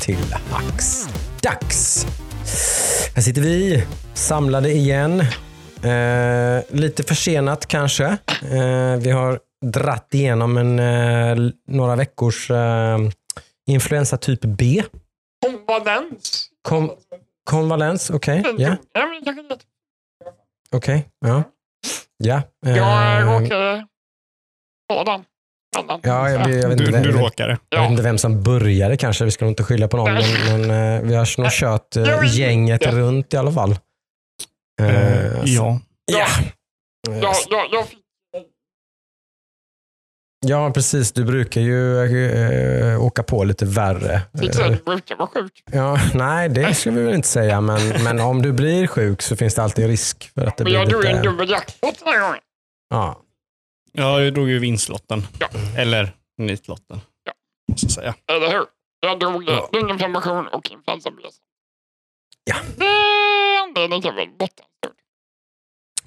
Till Hacksdags. Här sitter vi samlade igen. Eh, lite försenat kanske. Eh, vi har dratt igenom en, eh, några veckors eh, influensa typ B. Konvalens. Kom, konvalens, okej. Ja, Ja, jag kan- okej. ja. Ja. eh, Jag råkade ha den. Annan. ja, jag, jag, vet Du, inte, du vem, råkade. jag vet inte vem som började kanske. Vi ska nog inte skylla på någon. Men, men eh, vi har nog kört eh, gänget Ja. runt i alla fall. Så- ja. Ja. Jag, jag, jag fick Ja, precis. Du brukar ju äh, åka på lite värre. sen brukar vara sjuk. ja, nej, det ska vi väl inte säga. Men, men om du blir sjuk så finns det alltid risk för att det Men blir jag drog en lite... dubbel jackpot den här gången. Ja, ja, jag drog ju vinstlotten. Ja. Eller nitlotten. Ja. Måste jag säga. Eller hur? Jag drog Ja. ja. lunginflammation och influensabes. Ja. Det är anledningen till väl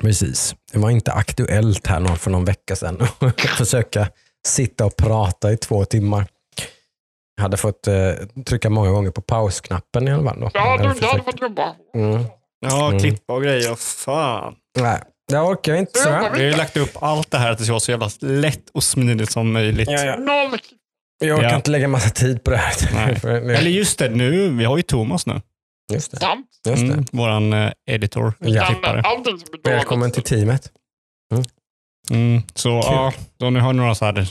precis. Det var inte aktuellt här någon för någon vecka sedan att försöka sitta och prata i två timmar. Jag hade fått eh, trycka många gånger på pausknappen i alla fall. Då. Ja, hade du, hade fått jobba. mm. Ja, Mm. klippa och grejer. Fan. Nej, jag orkar inte. Så. Vi har ju lagt upp allt det här att det ska vara så jävla lätt och smidigt som möjligt. Ja, ja. Noll. Jag orkar Ja. inte lägga massa tid på det här. Nu- Eller just det, nu, vi har ju Thomas nu. Just det. Sant. Just det. Mm, våran eh, editor. Ja. Är Välkommen till teamet. Mm, så ja, då ni har några så här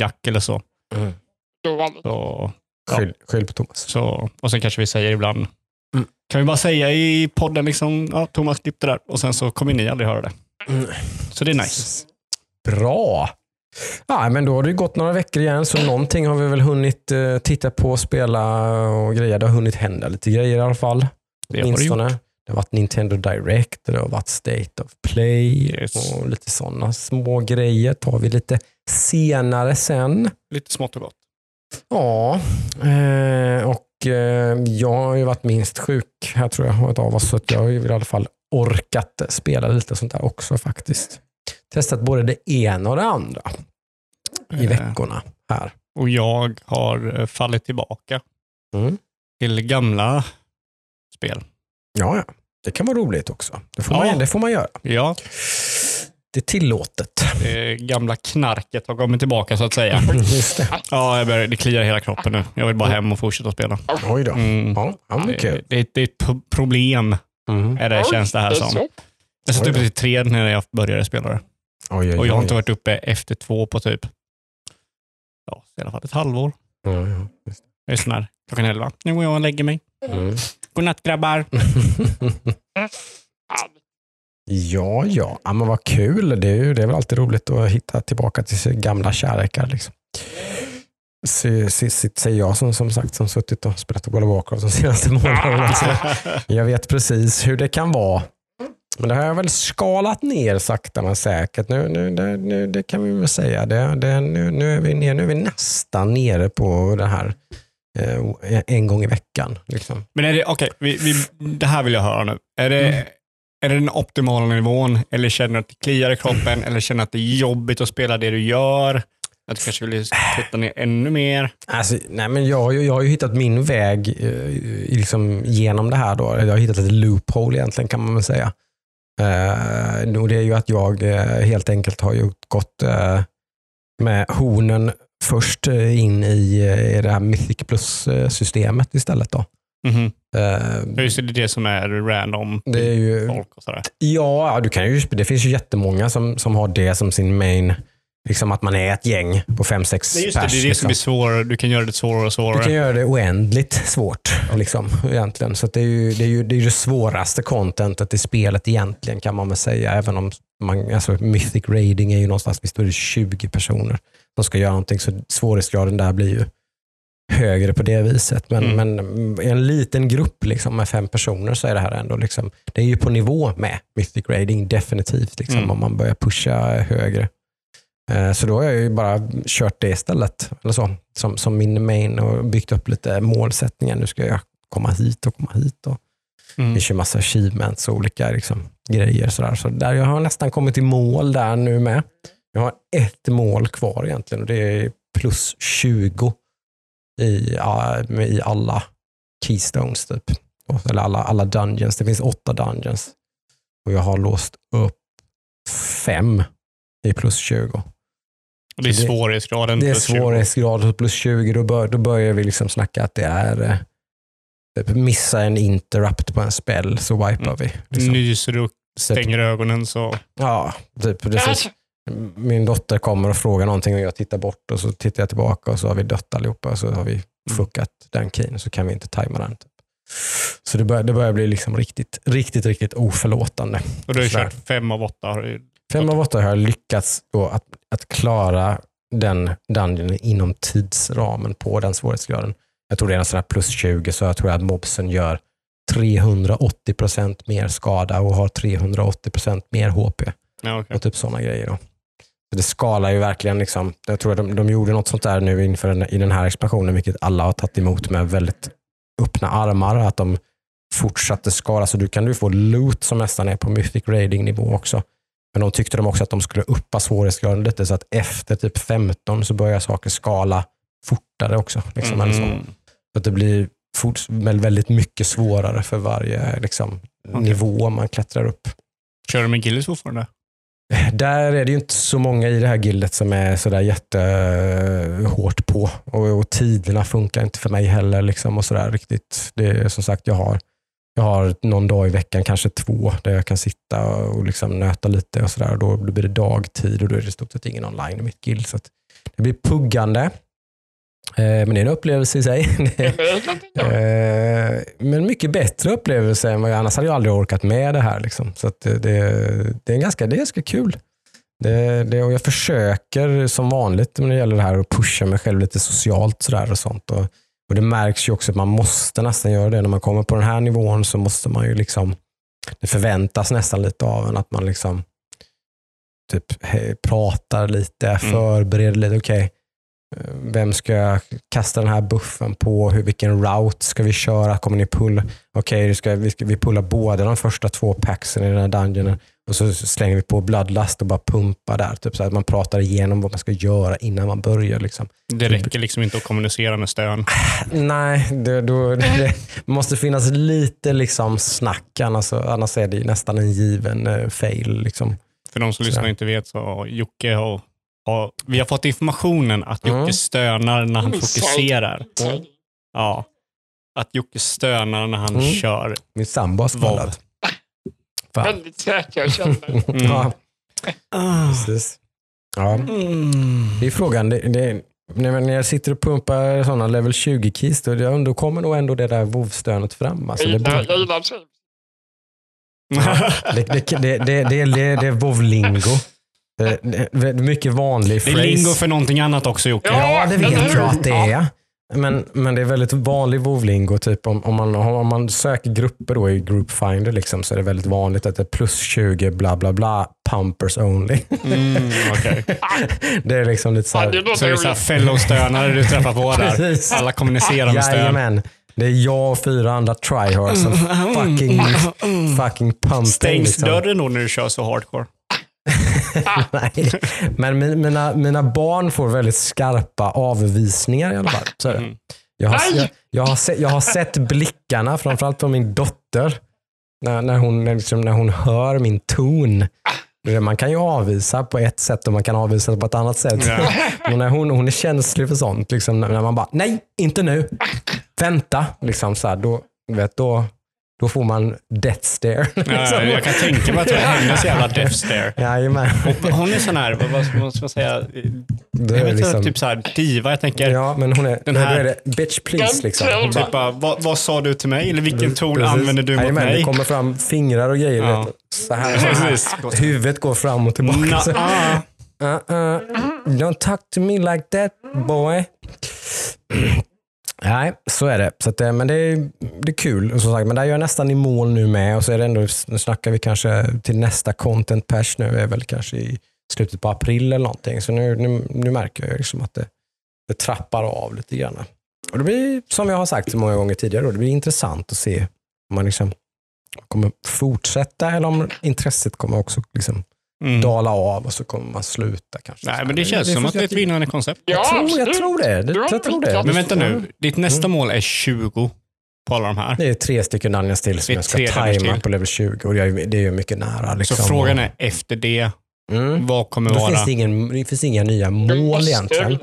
jack eller så. Dåligt. så, Ja. Skyll, skyll på Thomas. så. Och sen kanske vi säger ibland. Mm. Kan vi bara säga i podden liksom, ja, Thomas klippte där. Och sen så kommer ni aldrig höra det. Mm. Så det är nice. Bra. Ja, men då har det gått några veckor igen, så någonting har vi väl hunnit eh, titta på, spela och grejer. Det har hunnit hända lite grejer i alla fall. Det har det gjort. Det har varit Nintendo Direct, det har varit State of Play Yes. och lite sådana små grejer tar vi lite senare sen. Lite smått och gott. Ja, eh, och eh, jag har ju varit minst sjuk här tror jag av oss, så jag ju i alla fall orkat spela lite sånt där också faktiskt. Testat både det ena och det andra i Eh, veckorna här. Och jag har eh, fallit tillbaka Mm. till gamla spel. Ja, ja, det kan vara roligt också. Det får, Ja. man, det får man göra. Ja, Det är tillåtet. det gamla knarket har kommit tillbaka så att säga. Det. Ja, jag börjar, det kliar i hela kroppen nu. Jag vill bara hem och fortsätta spela. Oj då. Mm. Ja, Det, det, det är ett pro- problem, Mm. är det, känns det här är som. Jag satt uppe till tre när jag började spela det. Oj, oj, Och jag har inte varit uppe efter två på typ, ja, i alla fall ett halvår. Ja, ja, just Det är sån här, klockan elva. Nu går jag och lägger mig. Mm. Godnatt grabbar. Ja, Ja, ja. ja men vad kul. Det är, ju, det är väl alltid roligt att hitta tillbaka till sina gamla kärlekar. Liksom. Säger jag som, som sagt som suttit och spelat of Warcraft de senaste månaderna. Så jag vet precis hur det kan vara. Men det har jag väl skalat ner sakta men säkert. Nu, nu, det, nu, det kan vi väl säga. Det, det, nu, nu, är vi ner, nu är vi nästan nere på det här eh, en gång i veckan. Liksom. Men är det, okej, vi, vi, det här vill jag höra nu. Är det, Mm. är det den optimala nivån eller känner du att det kliar i kroppen eller känner du att det är jobbigt att spela det du gör? Att du kanske vill putta ner ännu mer? Alltså, nej, men jag, jag har ju hittat min väg eh, liksom, genom det här. Då. Jag har hittat ett loophole egentligen kan man väl säga. Eh, och det är ju att jag eh, helt enkelt har gått eh, med hornen först eh, in i, eh, i det här Mythic Plus-systemet istället. Då. Mhm. Eh, Just det, det är det som är random det är ju, folk och sådär. Ja, du kan ju, det finns ju jättemånga som, som har det som sin main. Liksom att man är ett gäng på fem, sex är just det, pers. det är det liksom. som blir svårare. Du kan göra det svårare och Du svårare. kan göra det oändligt svårt. Liksom, egentligen. Så det, är ju, det, är ju, det är det svåraste contentet i spelet egentligen kan man väl säga. Även om man, alltså Mythic Raiding är ju någonstans, visst är det 20 personer som ska göra någonting. Så svårighetsgraden där blir ju högre på det viset. Men, Mm. men i en liten grupp liksom, med fem personer så är det här ändå, liksom, det är ju på nivå med Mythic Raiding definitivt. Liksom, Mm. Om man börjar pusha högre. Eh, Så då har jag ju bara kört det istället. Eller så, som, som min main och byggt upp lite målsättningar. Nu ska jag komma hit och komma hit. Och Mm. det kör massa achievements och olika liksom, grejer. Sådär. Så där jag har nästan kommit i mål där nu med. Jag har ett mål kvar egentligen och det är plus 20 i, i alla keystones typ. Eller alla, alla dungeons. Det finns åtta dungeons. Och jag har låst upp fem i plus 20. Och det är svårighetsgraden. Det är plus 20. svårighetsgrad plus 20. Då, bör, då börjar vi liksom snacka att det är eh, typ missa en interrupt på en spell så wipar Mm. vi. Liksom. Nyser och stänger ögonen så. Ja, typ precis. Min dotter kommer och frågar någonting och jag tittar bort och så tittar jag tillbaka och så har vi dött allihopa och så har vi fuckat den keyn så kan vi inte tajma den. Typ. Så det börjar, det börjar bli liksom riktigt, riktigt, riktigt oförlåtande. Och du har ju kört fem av åtta. Har du, Fem av åtta har jag lyckats att, att klara den dungeon inom tidsramen på den svårighetsgraden. Jag tror det är en sån här plus 20 så jag tror att mobsen gör 380% mer skada och har 380% mer HP. ja, okej. och typ sådana grejer. Då. Så det skalar ju verkligen. Liksom, jag tror att de, de gjorde något sånt där nu inför den, i den här expansionen, vilket alla har tagit emot med väldigt öppna armar. Att de fortsatte skala, så du kan du få loot som nästan är på Mythic Raiding nivå också. Men de tyckte de också att de skulle uppa svårighetsgraden lite, så att efter typ 15 så börjar saker skala fortare också. Liksom, eller så. Mm. Så att det blir fort, väl- väldigt mycket svårare för varje liksom, Okej. nivå man klättrar upp. Kör du med Gillis fortfarande? Där är det ju inte så många i det här gildet som är sådär jättehårt på. Och, och tiderna funkar inte för mig heller. Liksom och sådär riktigt. Det är som sagt, jag har, jag har någon dag i veckan, kanske två, där jag kan sitta och liksom nöta lite. och sådär. Då blir det dagtid och då är det i stort sett ingen online i mitt guild. Så det blir puggande. Eh, men det är en upplevelse i sig. Eh, men mycket bättre upplevelse än vad jag annars hade jag aldrig orkat med det här. Liksom. Så det, det, det, är ganska, det är ganska kul. Det, det, och jag försöker som vanligt när det gäller det här att pusha mig själv lite socialt sådär och sånt. Och, och det märks ju också att man måste nästan göra det. När man kommer på den här nivån så måste man ju liksom, det förväntas nästan lite av en att man liksom typ pratar lite, förbereder lite. Okej, eh, vem ska jag kasta den här buffen på? Hur, vilken route ska vi köra? Kommer ni pulla? Okej, ska, vi, ska, vi pullar båda de första två packsen i den här dungeonen och så slänger vi på bloodlust och bara pumpar där. Typ så att man pratar igenom vad man ska göra innan man börjar. Liksom. Det räcker liksom inte att kommunicera med stön. Nej, det, då, det måste finnas lite liksom snack, annars, annars är det nästan en given eh, fail. Liksom. För de som Så. lyssnar och inte vet så Jocke har, har, vi har fått informationen att Jocke Mm. stönar när han Mm. fokuserar. Ja. Att Jocke stönar när han Mm. kör. Min sambo har Vad? Fan. Väldigt säker jag känner. Mm. Ja, Ah. precis. Ja. Mm. Det är frågan. Det, det, när jag sitter och pumpar sådana level 20 keys, då, då kommer nog ändå det där WoW-stönet fram. Alltså det, Jag det, jag gillar det, det, det, det, det, det, det är är mycket vanlig Det är phrase. lingo för någonting annat också Jocke. Ja, det vet jag att det är. Men, men det är väldigt vanlig WoW-lingo. Typ om, om, man, om man söker grupper då i Group Finder liksom, så är det väldigt vanligt att det är plus 20 bla bla bla, pumpers only. Mm, okej. det är liksom lite så Ja, Så det är så här roligt. fellow-stönare du träffar på där. Alla kommunicerar med stön. Jajamän. Det är jag och fyra andra tryhards som fucking, fucking pumping. Stängs liksom. dörren då när du kör så hardcore? Nej. Men min- mina, mina barn får väldigt skarpa avvisningar i alla fall. Så. Mm. Jag, har, jag, jag, har sett, jag har sett blickarna, framförallt på min dotter, när, när, hon, liksom, när hon hör min ton. Man kan ju avvisa på ett sätt och man kan avvisa på ett annat sätt. Men när hon, hon är känslig för sånt. Liksom, när man bara, nej, inte nu. Vänta. Liksom, så här, då, vet, då, då får man death stare. Ja, liksom. jag kan tänka mig att det är hennes jävla death stare. Jajamän. Och Hon är sån här, vad, vad ska man säga, Det jag är inte, liksom, typ så här diva. Jag tänker, ja, men hon är, Den då här- är det bitch please. Liksom. Hon bara, typ bara, vad, vad sa du till mig? Eller vilken ton använder du mot Jajamän, mig? Det kommer fram fingrar och grejer. Ja. Vet så här, Precis. Huvudet går fram och tillbaka. Na, Så, ah. uh-uh, don't talk to me like that boy. Nej, så är det. Så att, eh, men det är, det är kul. Som sagt, men där är jag nästan i mål nu med. Och så är det ändå, nu snackar vi kanske till nästa content pers nu. är väl kanske i slutet på april eller någonting. Så nu, nu, nu märker jag liksom att det, det trappar av lite grann. Och det blir, som jag har sagt så många gånger tidigare, då, det blir intressant att se om man liksom kommer fortsätta eller om intresset kommer också liksom Mm. dala av och så kommer man sluta kanske. Nej, men det känns Vi som att det är ett vinnande koncept. Jag, Ja, tror, jag tror det. det jag tror det. Men vänta nu, ditt nästa mål är 20 på alla de här. Det är tre stycken dungeons till Det som jag ska tajma på level 20 och det är, det ju mycket nära. Liksom. Så frågan är efter det, Mm. vad kommer Då vara... finns det, ingen, det finns inga nya mål egentligen.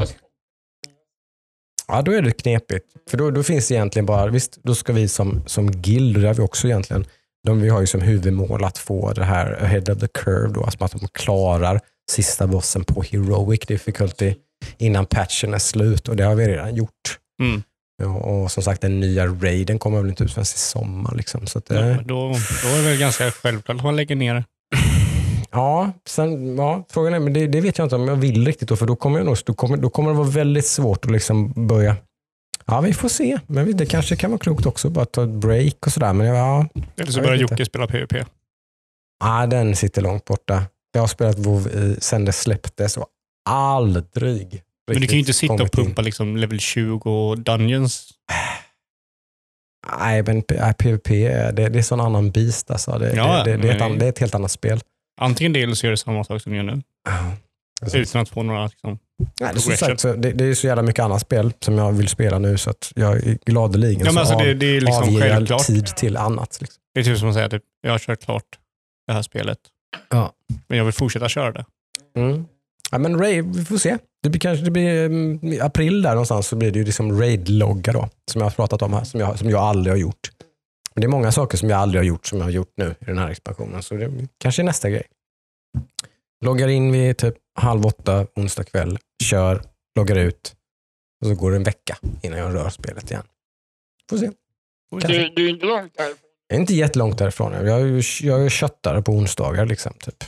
Ja, då är det knepigt. För då, då finns det egentligen bara, visst, då ska vi som, som guild, och det har vi också egentligen, de, vi har ju som huvudmål att få det här ahead of the curve, då, alltså att de klarar sista bossen på heroic difficulty innan patchen är slut och det har vi redan gjort. Mm. Ja, och som sagt, den nya raiden kommer väl inte ut förrän i sommar. Liksom, så att, Ja, eh, då, då är det väl ganska självklart att man lägger ner det. Ja, sen, ja, frågan är, men det, det vet jag inte om jag vill riktigt då, för då kommer, jag nog, då kommer, då kommer det vara väldigt svårt att liksom börja. Ja, vi får se. Men det kanske kan vara klokt också, bara ta ett break och sådär. Men ja, Eller så börjar. Jocke spela PVP. ja, den sitter långt borta. Jag har spelat WoW i, sen det släpptes och aldrig Men du kan ju inte sitta och in. pumpa liksom level 20 dungeons. Nej, men nej, PVP, det, det är sån annan beast alltså. Det, Ja, det, det, är ett, det är ett helt annat spel. Antingen det eller så gör det samma sak som du gör nu. Precis. Utan att få några... Liksom, Nej, det, är sagt, så det, det är så jävla mycket annat spel som jag vill spela nu så att jag är gladeligen ja, men så alltså, av, det, det är liksom avger självklart. tid till annat. Liksom. Det är typ som att säga typ, jag har kört klart det här spelet. Ja. Men jag vill fortsätta köra det. Mm. Ja, men Ray, vi får se. Det blir kanske det blir i april där någonstans så blir det ju liksom raid-logga då, som jag har pratat om här, som jag, som jag aldrig har gjort. Men det är många saker som jag aldrig har gjort som jag har gjort nu i den här expansionen, så det kanske är nästa grej. Loggar in vid typ halv åtta onsdag kväll, kör, loggar ut och så går det en vecka innan jag rör spelet igen. Får se. Du, du är inte långt därifrån. Jag är inte jättelångt därifrån. Jag jag är köttare på onsdagar liksom. Typ.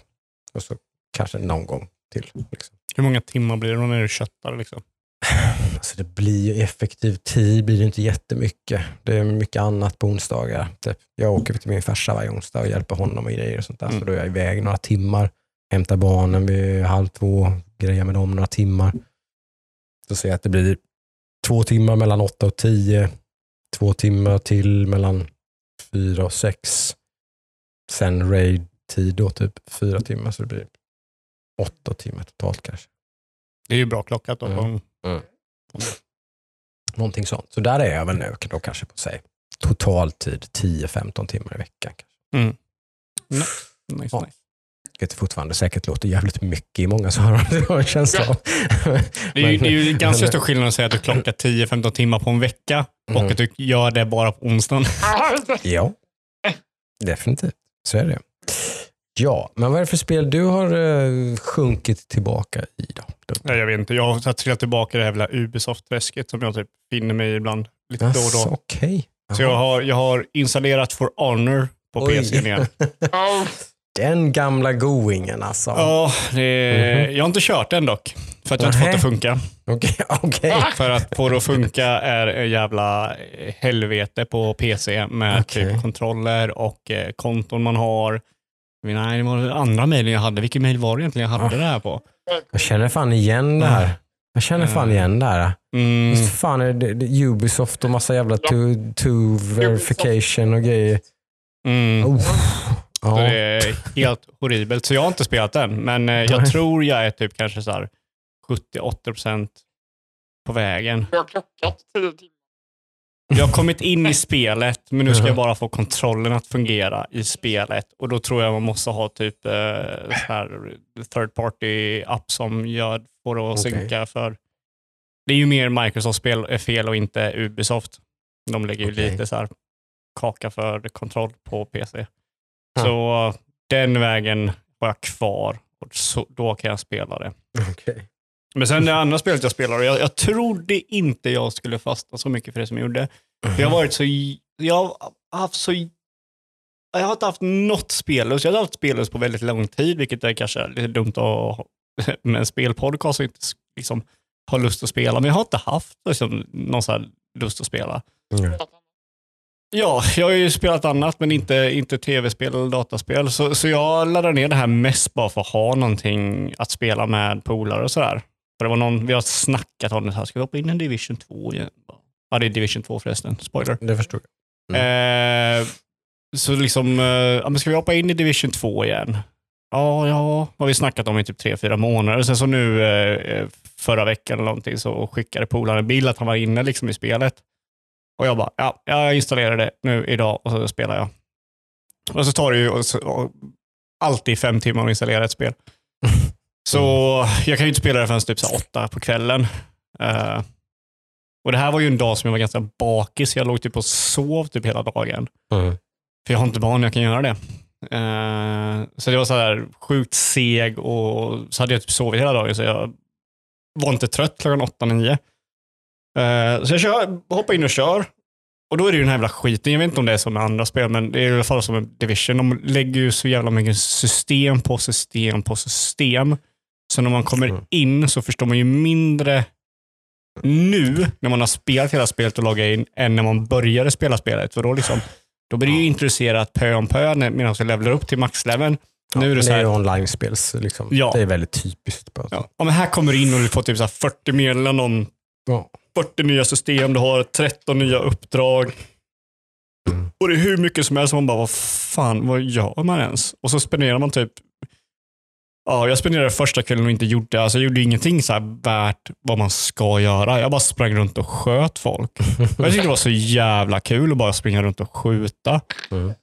Och så kanske någon gång till. Liksom. Hur många timmar blir det när du köttar? Liksom? Alltså det blir ju effektiv tid, blir det inte jättemycket. Det är mycket annat på onsdagar. Typ. Jag åker till min farsa varje onsdag och hjälper honom med grejer och sånt där. Mm. Så då är jag iväg några timmar, hämtar barnen vid halv två, grejer med dem några timmar. Så ser jag att det blir två timmar mellan åtta och tio, två timmar till mellan fyra och sex. Sen raid-tid då, typ fyra timmar, så det blir åtta timmar totalt kanske. Det är ju bra klockat. Då. Mm. Någonting sånt. Så där är jag väl nu då kanske på sig. Totaltid 10-15 timmar i veckan. kanske. Nice, Ja. nice. Vilket fortfarande säkert låter jävligt mycket i många öron. Det har en känsla av. Det är, ju, det är ju ganska stor skillnad att säga att du klockar 10-15 timmar på en vecka Mm. och att du gör det bara på onsdagen. Ja, definitivt. Så är det. Ja, men vad är det för spel du har uh, sjunkit tillbaka i då? Nej, jag vet inte. Jag har trillat tillbaka i det här jävla Ubisoft-träsket som jag typ finner mig i ibland lite då och då. Okej. Så jag har, jag har installerat For Honor på Oj. PC igen. Ja, Den gamla goingen alltså. Ja, det, Mhm. jag har inte kört den dock. För att jag inte fått det att funka. Okej, okej. För att få det att funka är en jävla helvete på PC med Okej. typ kontroller och eh, konton man har. Nej, det var andra mejlen jag hade. Vilken mejl var det egentligen jag hade Ah. det här på? Jag känner fan igen det här. Jag känner fan Eh. igen det här. Mm, Visst fan är det, det Ubisoft och massa jävla two, two verification och grejer. mm. Oh. Så Ja. det är helt horribelt. Så jag har inte spelat den, men eh, jag Nej. tror jag är typ kanske så här 70-80% på vägen. jag har klockat tio timmar. Jag har kommit in i spelet, men nu ska jag bara få kontrollen att fungera i spelet. Och då tror jag man måste ha typ eh, så här third party app som gör, får det att Okej. synka för. Det är ju mer Microsofts spel är fel och inte Ubisoft. De lägger ju Okej. lite så här kaka för kontroll på PC. Ja. Så den vägen har jag kvar och så, då kan jag spela det. Okej. Men sen det andra spelet jag spelar, och jag, jag trodde inte jag skulle fastna så mycket för det som jag gjorde. För jag har varit så... Jag har haft så... Jag har inte haft något spellust. Jag har haft spellust på väldigt lång tid, vilket är kanske lite dumt att ha med en spelpodcast och inte liksom, ha lust att spela. Men jag har inte haft liksom, någon så här lust att spela. Mm. Ja, jag har ju spelat annat, men inte, inte tv-spel eller dataspel. Så, så jag laddade ner det här mest bara för att ha någonting att spela med polare och sådär. För det var någon, vi har snackat om det här, ska vi hoppa in i en Division 2 igen? Ja, det är Division 2 förresten, spoiler. Det förstod jag. Eh, så liksom, eh, ja, men ska vi hoppa in i Division 2 igen? Ja, ja, har vi snackat om i typ tre, fyra månader. Sen så nu eh, förra veckan eller någonting så skickade polaren en bild att han var inne liksom i spelet. Och jag bara, ja, jag installerar det nu idag och så spelar jag. Och så tar det ju och så, och, alltid fem timmar att installera ett spel. Så jag kan ju inte spela det förrän typ så åtta på kvällen. Eh, och Det här var ju en dag som jag var ganska bakis. Jag låg typ och sov typ hela dagen. Mm. För jag har inte barn jag kan göra det. Eh, så det var så här sjukt seg och så hade jag typ sovit hela dagen så jag var inte trött klockan åtta, nio. Eh, så jag kör, hoppar in och kör. Och då är det ju den här jävla skiten. Jag vet inte om det är som med andra spel, men det är i alla fall som med Division. De lägger ju så jävla mycket system på system på system. Så när man kommer Mm. in så förstår man ju mindre nu när man har spelat hela spelet och loggat in än när man började spela spelet. För då, liksom, då blir det ju introducerat pö om pö medan vi levlar upp till maxleveln. Ja, nu är det så det är här, online-spels. Liksom. Ja. Det är väldigt typiskt. Bara. ja, ja, men här kommer du in och du får typ så här 40 meddelanden om Ja. 40 nya system, du har 13 nya uppdrag. Mm. Och det är hur mycket som helst. Man bara, vad fan, vad gör man ens? Och så spenderar man typ Ja, jag spenderade första kvällen och inte gjorde, alltså jag gjorde ingenting så här värt vad man ska göra. Jag bara sprang runt och sköt folk. Jag tyckte det var så jävla kul att bara springa runt och skjuta. Mm.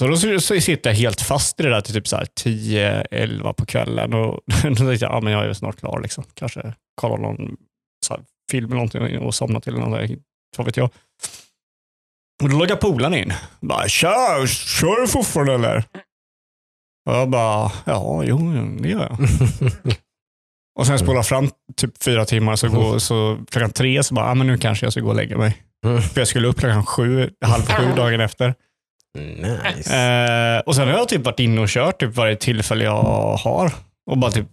Så då så, så sitter jag helt fast i det där till typ 10-11 på kvällen. Och då tänkte jag, ja, men jag är snart klar. Liksom. Kanske kolla någon film eller någonting och somna till. Där, vad vet jag. Och då loggar polaren in. Bara, Tja, kör du fortfarande eller? Och jag bara, ja, jo, det gör jag. Och sen spolar fram typ fyra timmar, så, går, så klockan tre så bara, ja, men nu kanske jag ska gå och lägga mig. För jag skulle upp klockan sju, halv sju dagen efter. Nice. Eh, och sen har jag typ varit inne och kört typ varje tillfälle jag har. Och bara typ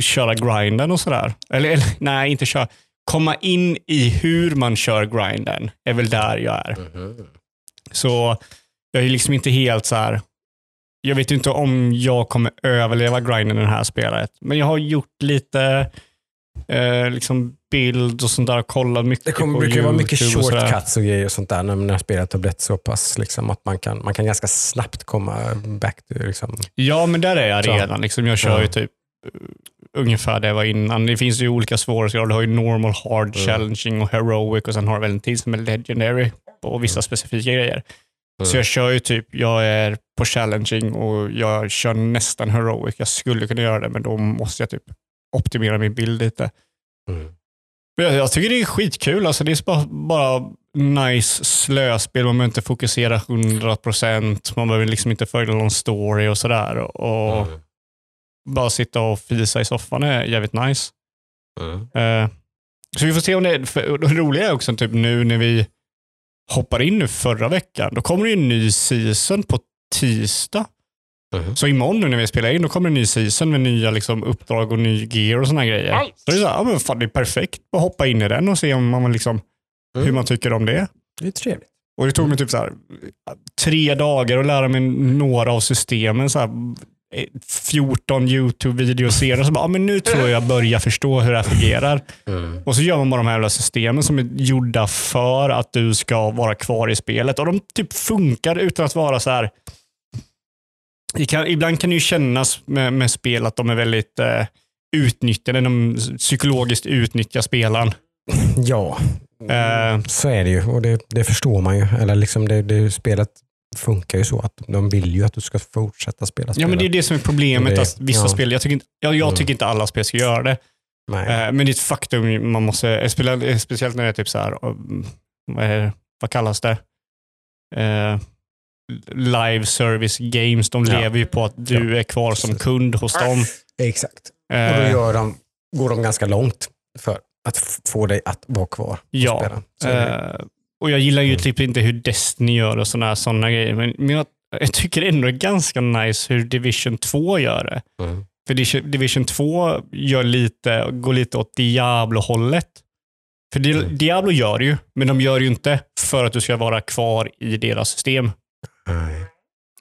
köra grinden och sådär. Eller, eller nej, inte köra. Komma in i hur man kör grinden är väl där jag är. Mhm. Så jag är liksom inte helt så här. Jag vet inte om jag kommer överleva grinden i det här spelet. Men jag har gjort lite eh, liksom bild och sånt där. Kollat mycket Det kommer, på brukar vara mycket YouTube och sådär. shortcuts och grejer och sånt där när, när spelet har blivit så pass liksom, att man kan, man kan ganska snabbt komma back to liksom. Ja, men där är jag redan. Liksom, jag kör ju Ja. typ uh, ungefär det jag var innan. Det finns ju olika svårighetsgrader. Du har ju normal, hard, Mm. challenging och heroic och sen har du väl en till som är legendary och vissa specifika grejer. Så jag kör ju typ, jag är på challenging och jag kör nästan heroic. Jag skulle kunna göra det, men då måste jag typ optimera min bild lite. Mm. Men jag, jag tycker det är skitkul. Alltså, det är bara, bara nice slöspel. Man behöver inte fokusera 100%. Man behöver liksom inte följa någon story och sådär. Och Mm. Bara sitta och fisa i soffan är jävligt nice. Mm. Eh, så vi får se om det, för det roliga är också typ nu när vi hoppar in nu förra veckan, då kommer det ju en ny season på tisdag. Mhm. Så imorgon nu när vi spelar in, då kommer en ny season med nya liksom, uppdrag och ny gear och sådana grejer. Nice. Så det är, så här, ja, men fan, det är perfekt att hoppa in i den och se om man liksom, Mm. hur man tycker om det. Det är trevligt. Och det tog mig typ så här, tre dagar att lära mig några av systemen. Så här, 14 YouTube-videos senare, så bara, ja, men nu tror jag jag börjar förstå hur det här fungerar. Mm. Och så gör man bara de här jävla systemen som är gjorda för att du ska vara kvar i spelet. Och de typ funkar utan att vara så här. Kan, ibland kan det ju kännas med, med spel att de är väldigt eh, utnyttjande. De psykologiskt utnyttjar spelaren. Ja, Eh, så är det ju och det, det förstår man ju. Eller liksom det, det, spelet funkar ju så att de vill ju att du ska fortsätta spela ja, spelet. men det är det som är problemet. Det- att vissa ja. spel, jag tycker, inte, jag, jag Mm. tycker inte alla spel ska göra det. Nej. Eh, men det är ett faktum. Man måste, speciellt när det är typ så här, vad, är, vad kallas det? Eh, live service games. De Ja. lever ju på att du är kvar som kund hos dem. Exakt. Och då Eh, gör de, går de ganska långt för att få dig att vara kvar Ja, eh, och jag gillar ju Mm. typ inte hur Destiny gör och sådana såna grejer. Men, men jag, jag tycker ändå det är ganska nice hur Division 2 gör det. Mm. För Division- Division 2 gör lite, går lite åt Diablo-hållet. För Di- Mm. Diablo gör det ju, men de gör det ju inte för att du ska vara kvar i deras system. Nej.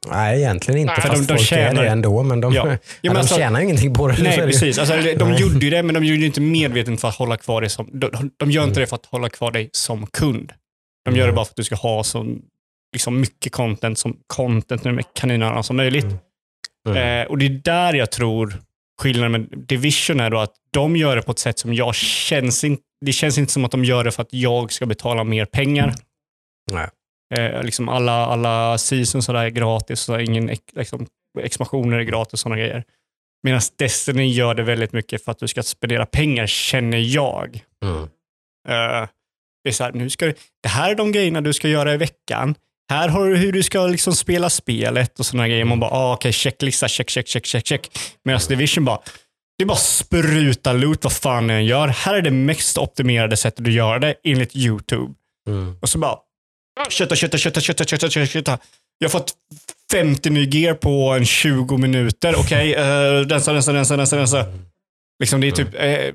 Nej, egentligen inte. Nej. Fast De- de folk tjänar- är det ändå. Men de, Ja. ja. Men de alltså- tjänar ju ingenting på det. Nej, det precis. Alltså, de Nej. gjorde ju det, men de gjorde det inte medvetet för att hålla kvar dig som... De, de gör inte Mm. det för att hålla kvar dig som kund. De gör det Mm. bara för att du ska ha så liksom, mycket content som content med kaninerna som möjligt. Mm. Mm. Eh, och det är där jag tror skillnaden med Division är då att de gör det på ett sätt som jag känns inte, det känns inte som att de gör det för att jag ska betala mer pengar. Nej. Eh, liksom alla, alla seasons och där är gratis, så ingen liksom, expansioner är gratis och sådana grejer. Medan Destiny gör det väldigt mycket för att du ska spendera pengar, känner jag. Mm. Eh, det, är så här, nu ska, du- det här är de grejerna du ska göra i veckan. Här har du hur du ska liksom spela spelet och sådana grejer. Man bara, ah, okej, checklista, check, check, check, check, check. Medan Division bara, det är bara spruta loot vad fan den gör. Här är det mest optimerade sättet att göra det enligt YouTube. Mm. Och så bara, kötta, kötta, kötta, kötta, kötta, kötta, kötta. Jag har fått 50 ny gear på en 20 minuter. Okej, okay, rensa, rensa, rensa, rensa, rensa. Liksom det är typ, eh,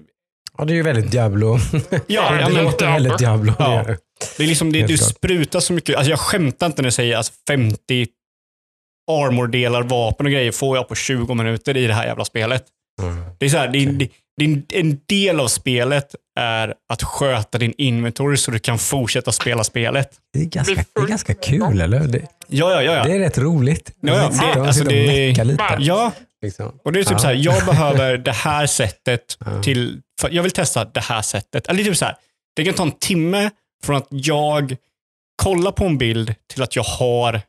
Ja, det är ju väldigt Diablo. ja, Ja, ja, det men, låter väldigt Diablo. Ja. det är liksom, det, du klart. sprutar så mycket. Alltså jag skämtar inte när jag säger alltså 50 armordelar, vapen och grejer får jag på 20 minuter i det här jävla spelet. Mm. Det är så här, det är, det, det en, del av spelet är att sköta din inventory så du kan fortsätta spela spelet. Det, är ganska, det är ganska kul, eller? Det, Ja, ja, ja. ja. det är rätt roligt. Ja, ja, det- alltså och mecka lite. ja, Liksom. och det är typ Ja. så här, jag behöver det här sättet Ja. till, jag vill testa det här sättet. Eller typ så här, det kan ta en timme från att jag kollar på en bild till att jag har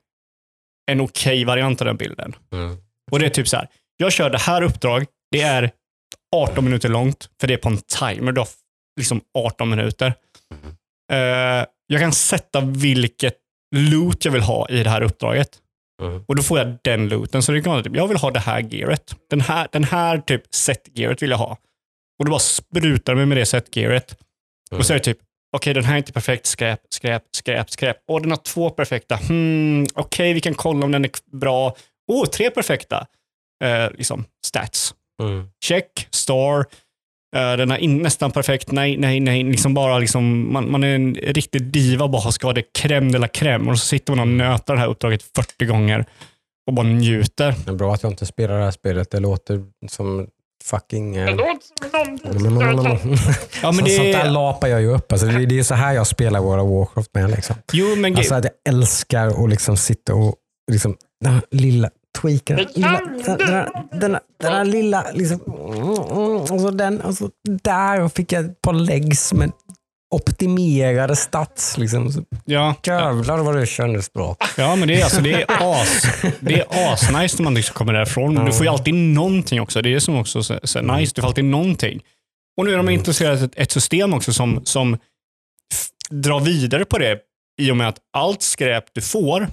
en okej variant av den bilden. Mm. Och det är typ så här, jag kör det här uppdrag, det är 18 minuter långt, för det är på en timer. Du har liksom 18 minuter. Eh, jag kan sätta vilket loot jag vill ha i det här uppdraget. Mm. Och då får jag den looten. Så det kan vara typ, jag vill ha det här gearet. Den här, den här typ set-gearet vill jag ha. Och då bara sprutar mig med det set-gearet. Och så är det typ, okej den här är inte perfekt, skräp, skräp, skräp, skräp. Och den har två perfekta. Hmm, okej, vi kan kolla om den är bra. Oh, tre perfekta. Eh, liksom, stats. Mm. Check, star. Eh, den är in, nästan perfekt. Nej, nej, nej. Liksom bara liksom, man, man är en riktig diva bara ska ha det crème de la crème. Och så sitter man och nöter det här uppdraget 40 gånger och bara njuter. Det är bra att jag inte spelar det här spelet. Det låter som fucking... Det Eh. Ja, men så, det Sånt där är, lapar jag ju upp. Alltså, det, det är så här jag spelar of Warcraft med. Liksom. jo, men Alltså, jag älskar att liksom sitta och liksom, den lilla Lilla, kan den, den, den, den här lilla, liksom, och så den, och så där fick jag ett par legs med optimerade stats. Liksom. Så ja, Jävlar vad det kändes bra. ja, men det är, alltså, det är as det är asnice när man liksom kommer därifrån. Men du får ju alltid någonting också. Det är det som också är så, så nice. Du får alltid någonting. Och nu är de intresserade av ett, ett system också som, som drar vidare på det i och med att allt skräp du får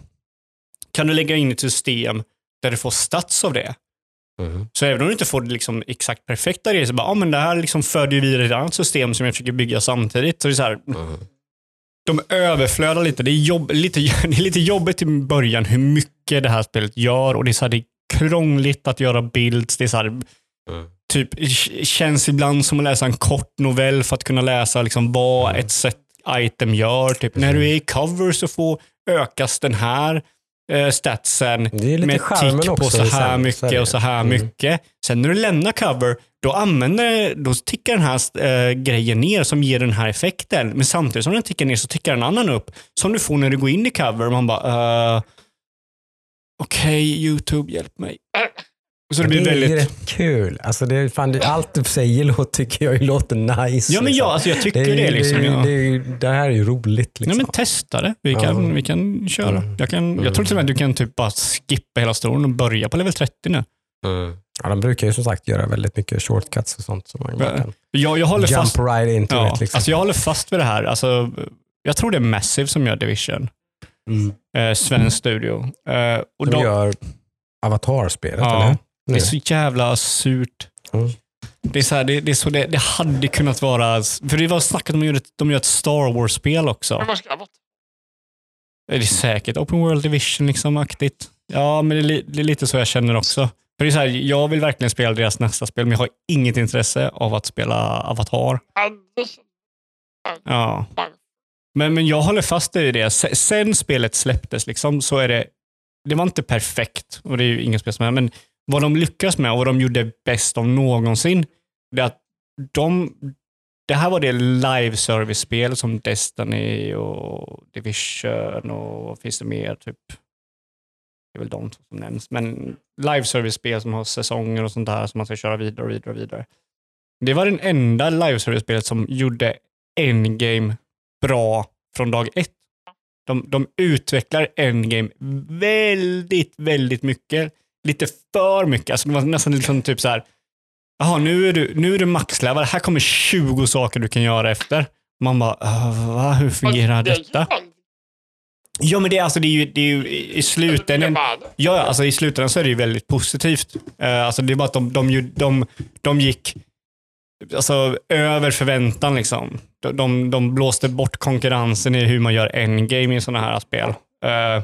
kan du lägga in i ett system där du får stats av det. Mm. Så även om du inte får det liksom exakt perfekta grejer så bara, ah, men det här liksom föder ju vidare ett annat system som jag försöker bygga samtidigt. Så det är så här, Mm. de överflödar lite. Det är, jobb, lite. det är lite jobbigt i början hur mycket det här spelet gör och det är, så här, det är krångligt att göra builds. Det är så här, Mm. typ, känns ibland som att läsa en kort novell för att kunna läsa liksom vad ett set item gör. Typ, när du är i cover så får ökas den här eh, statsen med tick på så här mycket och så här Mm. mycket. Sen när du lämnar cover, då, använder, då tickar den här eh, grejen ner som ger den här effekten. Men samtidigt som den tickar ner så tickar en annan upp. Som du får när du går in i cover. Man bara, uh, okej YouTube, hjälp mig. Så det blir det är väldigt... rätt kul. Alltså det är, fan, det, allt du säger låter, tycker jag låter nice. Ja, men liksom. ja, alltså jag tycker är det. ju- liksom, det, är ja. det, är det här är ju roligt. Ja, Liksom. men testa det. Vi kan, Ja. vi kan köra. Mm. Jag, kan, jag tror till och med att du kan typ bara skippa hela storyn och börja på level 30 nu. Mm. Ja, de brukar ju som sagt göra väldigt mycket shortcuts och sånt. Så man Ja, kan Jag, jag håller jump fast right into Ja, it. Liksom. alltså jag håller fast vid det här. Alltså, jag tror det är Massive som gör Division. mm. Eh, svensk studio. Eh, och De de, gör Avatar-spelet, Ja. eller? Det är så jävla surt. Mm. Det, är så här, det, det, är så det, det hade kunnat vara... För det var snackat om att de gör ett, Star Wars-spel också. Men vad ska jag vara? Är det säkert Open World Division liksom aktigt? Ja, men det är, det är lite så jag känner också. För det är så här, jag vill verkligen spela deras nästa spel, men jag har inget intresse av att spela Avatar. Ja. Men, men jag håller fast i det. Se- Sen spelet släpptes liksom, så är det, det var inte perfekt och det är ju inget spel som är, men vad de lyckas med och vad de gjorde bäst av någonsin, det är att de, det här var det live service-spel som Destiny och Division och finns det mer? Typ Det är väl de som nämns. Men live service-spel som har säsonger och sånt där som man ska köra vidare och vidare och vidare. Det var den enda live service-spelet som gjorde endgame bra från dag ett. De, de utvecklar endgame väldigt, väldigt mycket. Lite för mycket. Alltså det var nästan liksom typ så här. Jaha, nu är du, nu är du maxlevel. Här kommer 20 saker du kan göra efter. Man bara, "Ah, va? Hur fungerar detta? Ja, men det, är alltså, det är ju, det är ju i slutändan. Ja, alltså i slutändan så är det ju väldigt positivt. Eh, alltså det är bara att de, de, de, de gick alltså, över förväntan. Liksom. De, de, de blåste bort konkurrensen i hur man gör endgame i sådana här spel. Eh,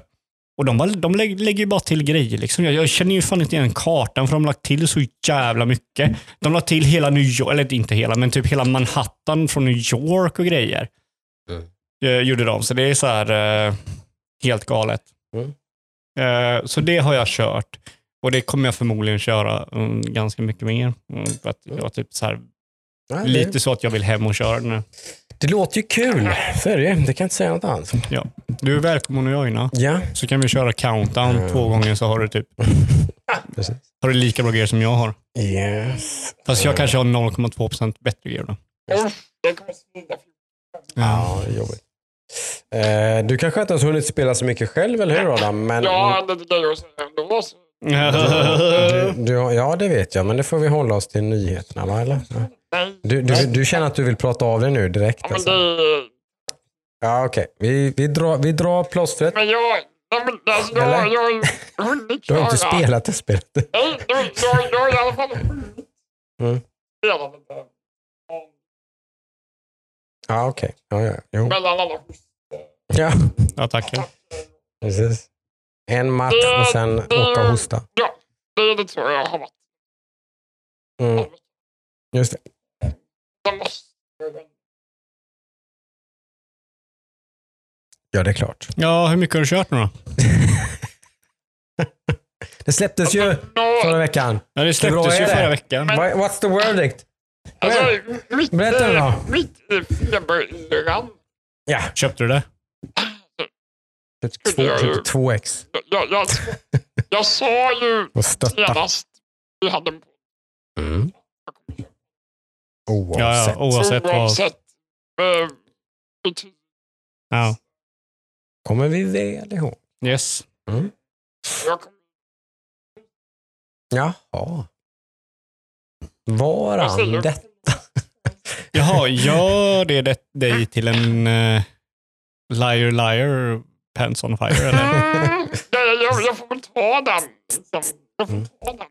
och de, bara- de lägger, ju bara till grejer. Liksom. Jag, jag känner ju fan inte igen kartan för de har lagt till så jävla mycket. De la till hela New York, eller inte hela, men typ hela Manhattan från New York och grejer. Mm. Eh, gjorde de, så det är så här eh, helt galet. Mm. Eh, så det har jag kört. Och det kommer jag förmodligen köra mm, ganska mycket mer. Mm, för att jag var typ så här, Det, lite så att jag vill hem och köra den. nu. det låter ju kul. Så är det ju. Det kan jag inte säga något annat. Ja. Du är välkommen att joina. Ja, Så kan vi köra countdown Mm. två gånger så har du typ precis. har du lika bra grejer som jag har. Yes. Fast jag kanske har 0,2% bättre grejer då. Ja, det är jobbigt. Eh, du kanske inte har hunnit spela så mycket själv, eller hur Adam? Men, Ja, det är det jag säger du, du, ja, det vet jag, men det får vi hålla oss till nyheterna, va? Eller? Ja. Nej. Du, du, du känner att du vill prata av dig nu direkt? Ja, men Alltså. det Ja, okej. Vi, vi, drar, vi drar plåstret. Men jag... Nej, men alltså, jag, Eller? jag hunnit Du har inte spelat det spelet. Nej, jag, jag, jag har i alla fall Mm. Ja, okej. Ja, ja. Jo. Mellan alla Ja, Ja, tackar. precis. En match och sen åka och hosta. Ja, det är det tror jag har varit. Mm, just det. Ja, det är klart. Ja, hur mycket har du kört nu då? Det släpptes ju förra veckan. Ja, det släpptes ju det? förra veckan. What- What's the verdict? alltså, mitt, Berätta i- då. mitt i feberyran. Ja, Köpte du det? två, två ex Jag, jag, jag sa ju senast vi hade en Mm. Oavsett. ja, oavsett vad. oavsett eh, betyg. Ja. Kommer vi väl ihåg. Yes. Kommer Jaha. Varann säger- det? Jaha, gör det, det dig till en uh, liar liar pants on fire eller? Mm, jag, jag, jag får väl ta den. liksom. Jag får ta den.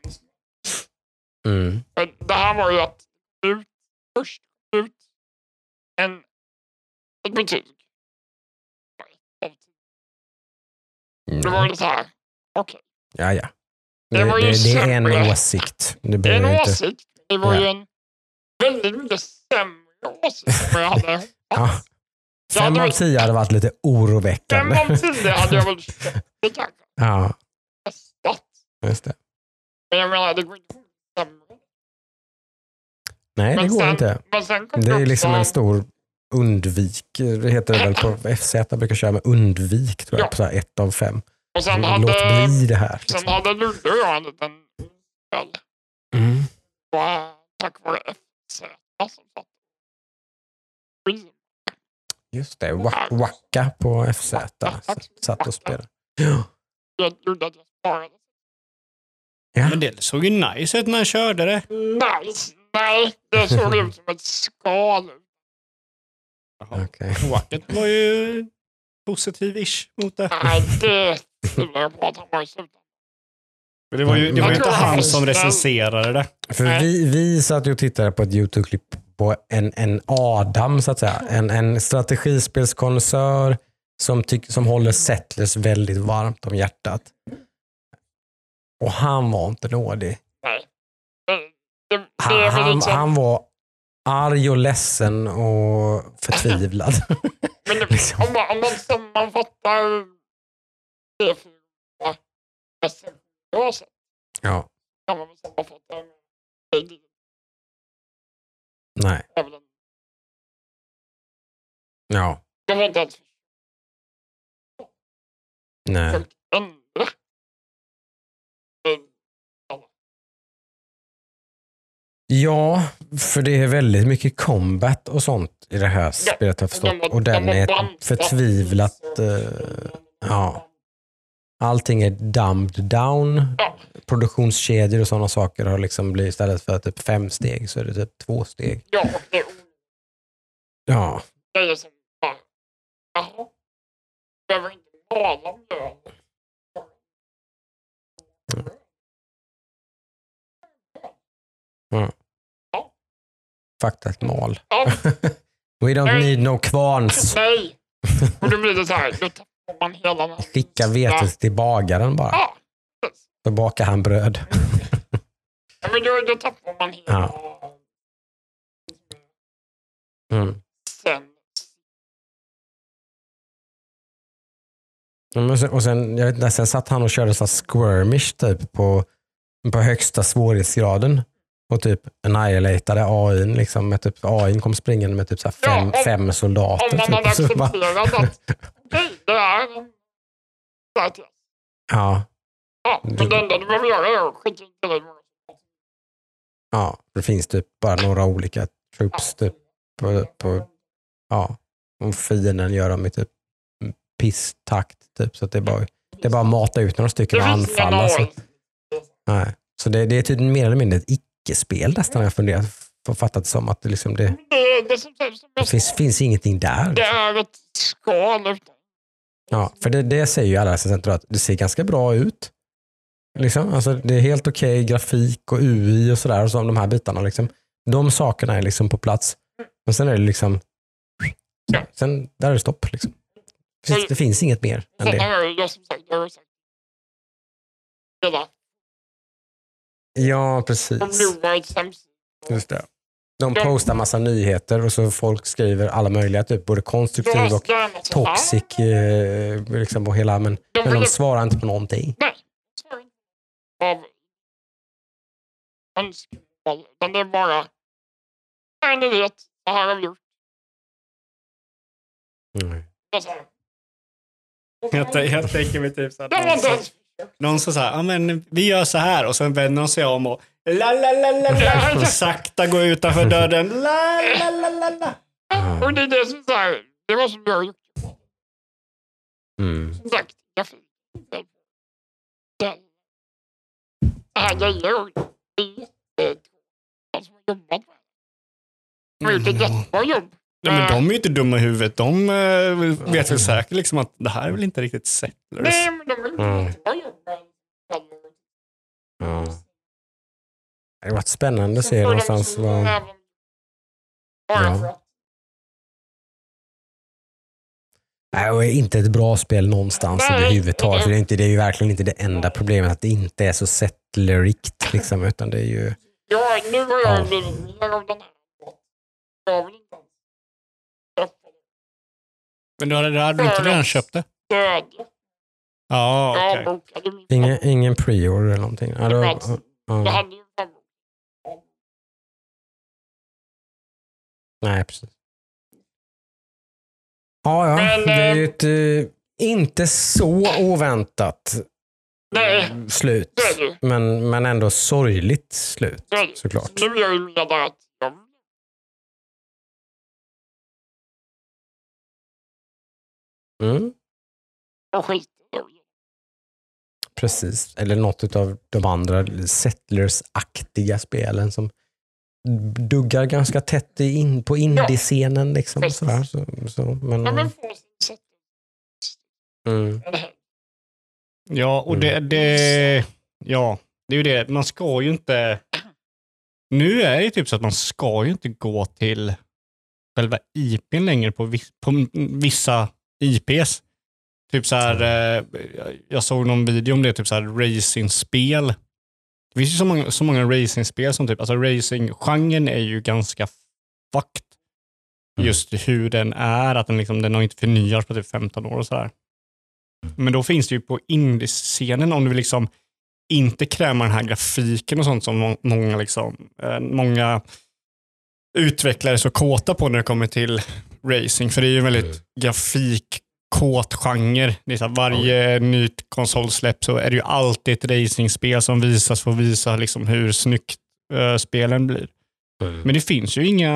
Mm. Det här var ju att ut, först ut en, ett betyg. Det var ju så här, okej, Ja, ja. Det Det, ju det, det är en åsikt. Det det är en inte... åsikt. Det var ju Ja. en väldigt mycket sämre åsikt än vad jag hade hoppats. Ja. Fem av tio hade varit lite Fem oroväckande. av tio hade jag väl köpt det kanske. Ja, just det. Men jag menar, det går inte sämre. Nej, det går sen- inte. Sen Det är liksom en stor undvik. Det heter det väl på FZ brukar köra med undvik tror jag. Ja. På så här ett av fem. Och sen Låt hade, bli det här. sen Liksom. hade Ludde och jag en liten kväll. Mm. Och, eh, Tack vare FZ som satt. Just det, Wa- Wacka på FZ. Satt och spelade. Ja. Jag Ludde att jag sparade. Ja. Men det såg ju nice ut när han körde det. Nice! Nej, det såg ut som ett skal. Okej. Wacket var ju positiv-ish mot det. Nej, det tvivlar jag i slutändan. Men det var ju, det var ju inte han som recenserade det. För vi, vi satt ju och tittade på ett YouTube-klipp på en, en Adam, så att säga. En, en strategispelskonnässör som, tyck, som håller Settlers väldigt varmt om hjärtat. Och han var inte nådig. Det, det, Han, han, var arg och ledsen och förtvivlad. men det, liksom. om, man, om man sammanfattar det fyra recensioner sett ja, kan man väl sammanfatta med nej. är väl en- Ja, Det var inte ens nej. försökt Ja, för det är väldigt mycket combat och sånt i det här spelet har förstått. Och den de är bantat. förtvivlat... eh, ja. Allting är dumbed down. Ja. Produktionskedjor och sådana saker har liksom blivit istället för typ fem steg så är det typ två steg. Ja, och det är Ja, grejer som bara, jaha, behöver inte mala mjöl. fakta ett mal. Ja, We don't Nej. need no kvarns. nej. Och då blir det så här, då tappar man hela den. Skicka vetet till bagaren bara. Ja. Så bakar han bröd. Ja, men då, då tappar man hela Mm. sen. Ja, men sen, och sen, jag vet inte, sen satt han och körde så squirmish typ på, på högsta svårighetsgraden. Och typ annihilatade AI. Liksom, med typ, AI kom springande med typ så fem, Ja, om- fem soldater. Om man hade typ. Bara, accepterat att det är ja, Ja, men det enda du behöver göra är att skicka in ja, det finns typ bara några olika troops typ, på, på, ja, och fienden gör dem i typ pisstakt. Typ, så att det är bara, det är bara att mata ut några stycken och anfalla. Så, nej. så det, det är typ mer eller mindre ett icke-spel nästan har jag funderat på fattat det som. att det, liksom det, Det, det, som, som det finns, finns ingenting där. det är ett skal Ja, för det, det säger ju alla recensenter att det ser ganska bra ut. Liksom. Alltså, det är helt okej grafik och UI och sådär, och så, de här bitarna. Liksom. De sakerna är liksom på plats. Men sen är det liksom, Ja. sen, där är det stopp. Liksom. Det, finns, det finns inget mer än det. har jag, jag som sagt, jag har sagt hela Ja, precis. Just det. De postar massa nyheter och så folk skriver alla möjliga, typ både konstruktiv och toxic eh, liksom, och hela, men, men de svarar inte på någonting. Nej, önskemål. Utan det är bara, nej ni vet, så här har vi gjort. Mm. Det. Jag, jag tänker mig typ så här, Det var någon, som, säger, ja men vi gör så här och sen vänder de sig om och la la la la la sakta går utanför dörren. La la la la la. Och det är det som här, det var som jag gjort. Mm. Som sagt, jag fick det. Det här grejer och det är de som har jobbat med det. De har gjort ett jättebra jobb. Ja, men de är ju inte dumma i huvudet. De eh, vet väl säkert liksom att det här är väl inte riktigt settlers. Nej, men de har gjort Mm. Ja. Det har varit spännande att se någonstans vad... Ja. Nej, och inte ett bra spel någonstans överhuvudtaget. För det, är inte, det är ju verkligen inte det enda problemet att det inte är så settlerikt. Liksom, utan det är ju... Ja, nu har jag Ja. av den här. Men du hade, hade du inte redan köpt det? Stödja. Ja, okej. Ingen, ingen pre-order eller någonting. Ja, då, ja, hade nej, precis. Ja, ja. Men, Det är eh, ju ett eh, inte så oväntat Nej, slut. Men, men ändå sorgligt slut såklart. Nu är jag ju med att Mm. skiter. Precis, eller något av de andra Settlers-aktiga spelen som duggar ganska tätt in, på indie-scenen. Liksom, sådär. Så, så, men, Ja, sätt. mm. Ja, och det, det, ja, det är ju det. Man ska ju inte... Nu är det ju typ så att man ska ju inte gå till själva IPn längre på, på vissa IPs. Typ så här, eh, jag såg någon video om det, typ så här racingspel. Det finns ju så många, så många racingspel som typ, alltså racinggenren är ju ganska fucked. Mm. Just hur den är, att den, liksom, den har inte förnyats på typ 15 år och sådär. Men då finns det ju på indiescenen om du vill liksom inte kräma den här grafiken och sånt som må- många, liksom, eh, många utvecklare så kåta på när det kommer till racing. För det är ju en väldigt Mm. grafikkåt genre. Det är så här, varje nytt konsolsläpp så är det ju alltid ett racingspel som visas för att visa liksom hur snyggt eh, spelen blir. Mm. Men det finns ju inga,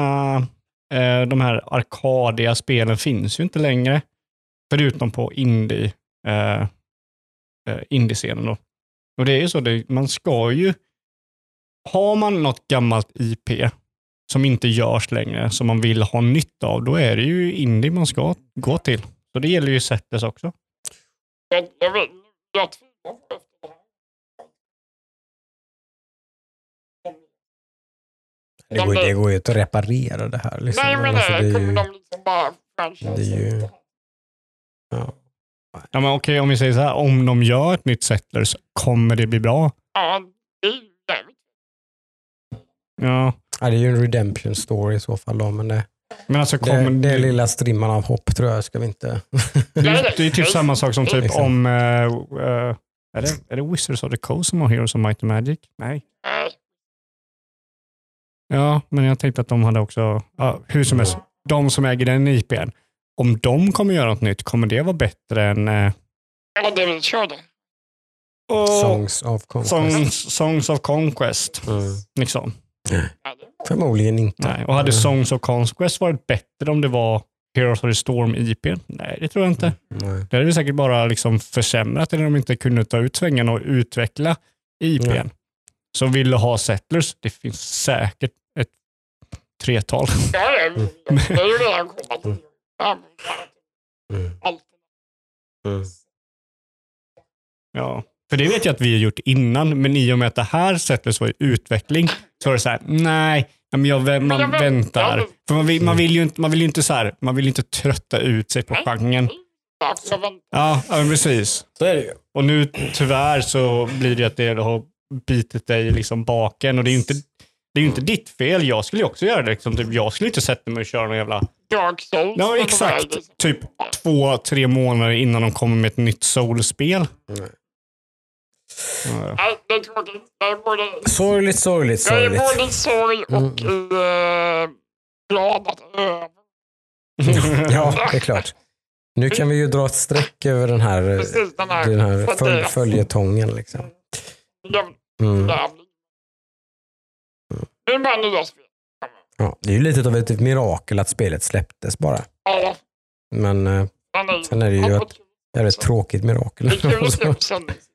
eh, de här arkadiga spelen finns ju inte längre. Förutom på indie, eh, indiescenen då. Och det är ju så, det, man ska ju, har man något gammalt IP som inte görs längre, som man vill ha nytta av, då är det ju indie man ska gå till. Så det gäller ju Settlers också. Jag, jag vet, jag det går, det går ju inte att reparera det här. Liksom. Nej, men Alltså, det det är ju, de liksom bara franchise. det är ju- ja. Ja, men okej, om vi säger så här, om de gör ett nytt Settlers, kommer det bli bra? Ja, det är jävligt. Ja, Ja, det är ju en redemption story i så fall. Då, men det, men alltså kommer det, det lilla strimman av hopp tror jag ska vi inte... Det är, det är typ samma sak som typ Liksom. om... eh, eh, är, det, är det Wizards of the Coast som har Heroes of Might and Magic? Nej. Ja, men jag tänkte att de hade också... Ja, hur som helst, de som äger den IPn. Om de kommer göra något nytt, kommer det vara bättre än... Eh, ja, det det. och- Songs of Conquest. Songs, Songs of Conquest. Mm. Liksom. Det Förmodligen inte. Nej. Och hade. Songs of Conquest varit bättre om det var Heroes of the Storm IPn? Nej, det tror jag inte. Nej. Det hade vi säkert bara liksom försämrat eller de inte kunde ta ut svängarna och utveckla IPn. Ja. Som ville ha Settlers, det finns säkert ett tretal. Mm. Mm. Mm. Ja. För det vet jag att vi har gjort innan, men i och med att det här Settlers var i utveckling så var det så här, nej, men jag, man Men jag väntar. väntar. För man vill, man vill ju inte, man vill ju inte så här, man vill inte trötta ut sig på genren. Jag väntar. Ja, ja men precis. Så är det ju. Och nu tyvärr så blir det att det har bitit dig liksom baken och det är ju inte, det är ju inte ditt fel. Jag skulle ju också göra det. Liksom. Typ, jag skulle inte sätta mig och köra någon jävla... Dark Souls. Ja, exakt. Typ två, tre månader innan de kommer med ett nytt soulspel. Nej. Ja. Nej, det är tråkigt. Jag är både, Sorgligt, sorgligt, jag är sorgligt. både sorg och eh, glad att. Ja, det är klart. Nu kan vi ju dra ett streck över den här, eh, Precis den här, den här följ, det- följetongen. Liksom. jävligt Mm. Det är bara nya spel. Ja, det är ju lite av ett mirakel att spelet släpptes bara. Ja, Men eh, sen är det ju ett jävligt tråkigt mirakel. Det är kul att se.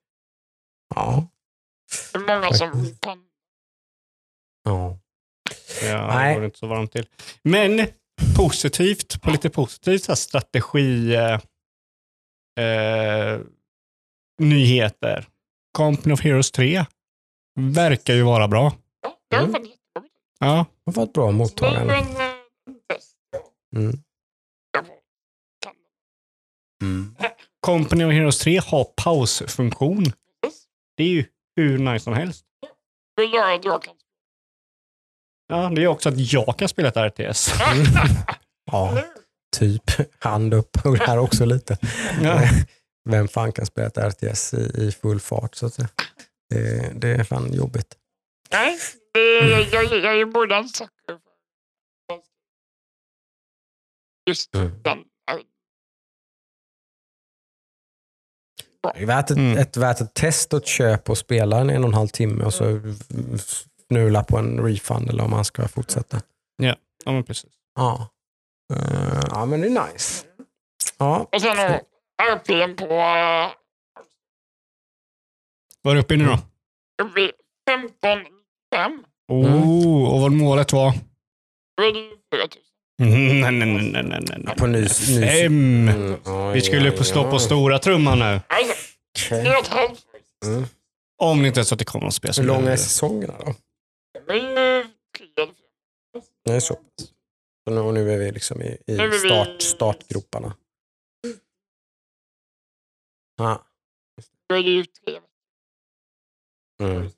ja. Det är många som kan. ja. Ja, Nej. det går inte så varmt till. Men positivt, på lite positivt så här strategi eh, eh, nyheter. Company of Heroes 3 verkar ju vara bra. Mm. faktiskt jätteroligt. Ja, Det har fått bra Det är ju mottagande. eh. Mm. Mm. Company of Heroes 3 har pausfunktion. Det är ju hur nice som helst. Det gör att jag kan. Ja, det är också att jag kan spela ett RTS. Ja, typ. Hand upp och här också lite. Ja. Vem fan kan spela ett RTS i, i full fart? Så att säga. det, det är fan jobbigt. Nej, det jag, jag, jag är både en sucker för just Mm. den. Värt ett, mm. ett, värt ett test och ett köp och spela en, en och en halv timme och så mm. fnula på en refund eller om man ska fortsätta. Ja, ja men precis. Ja. Uh, ja, men det är nice. Ja. Och sen är uppe på... Eh, vad är du uppe i nu då? Uppe i 15 5. Oh, och vad målet var? 4 000. Mm, nej, nej, nej, nej, nej. Ja, på nys, nys. Fem! Mm, oj, Vi skulle oj, slå oj. på stora trumman nu. Okay. Mm. Om det inte är så att det kommer att spela. Hur långa är säsongerna då? Nej, så pass. Och nu är vi liksom i, i start, startgroparna. Ah. Mm.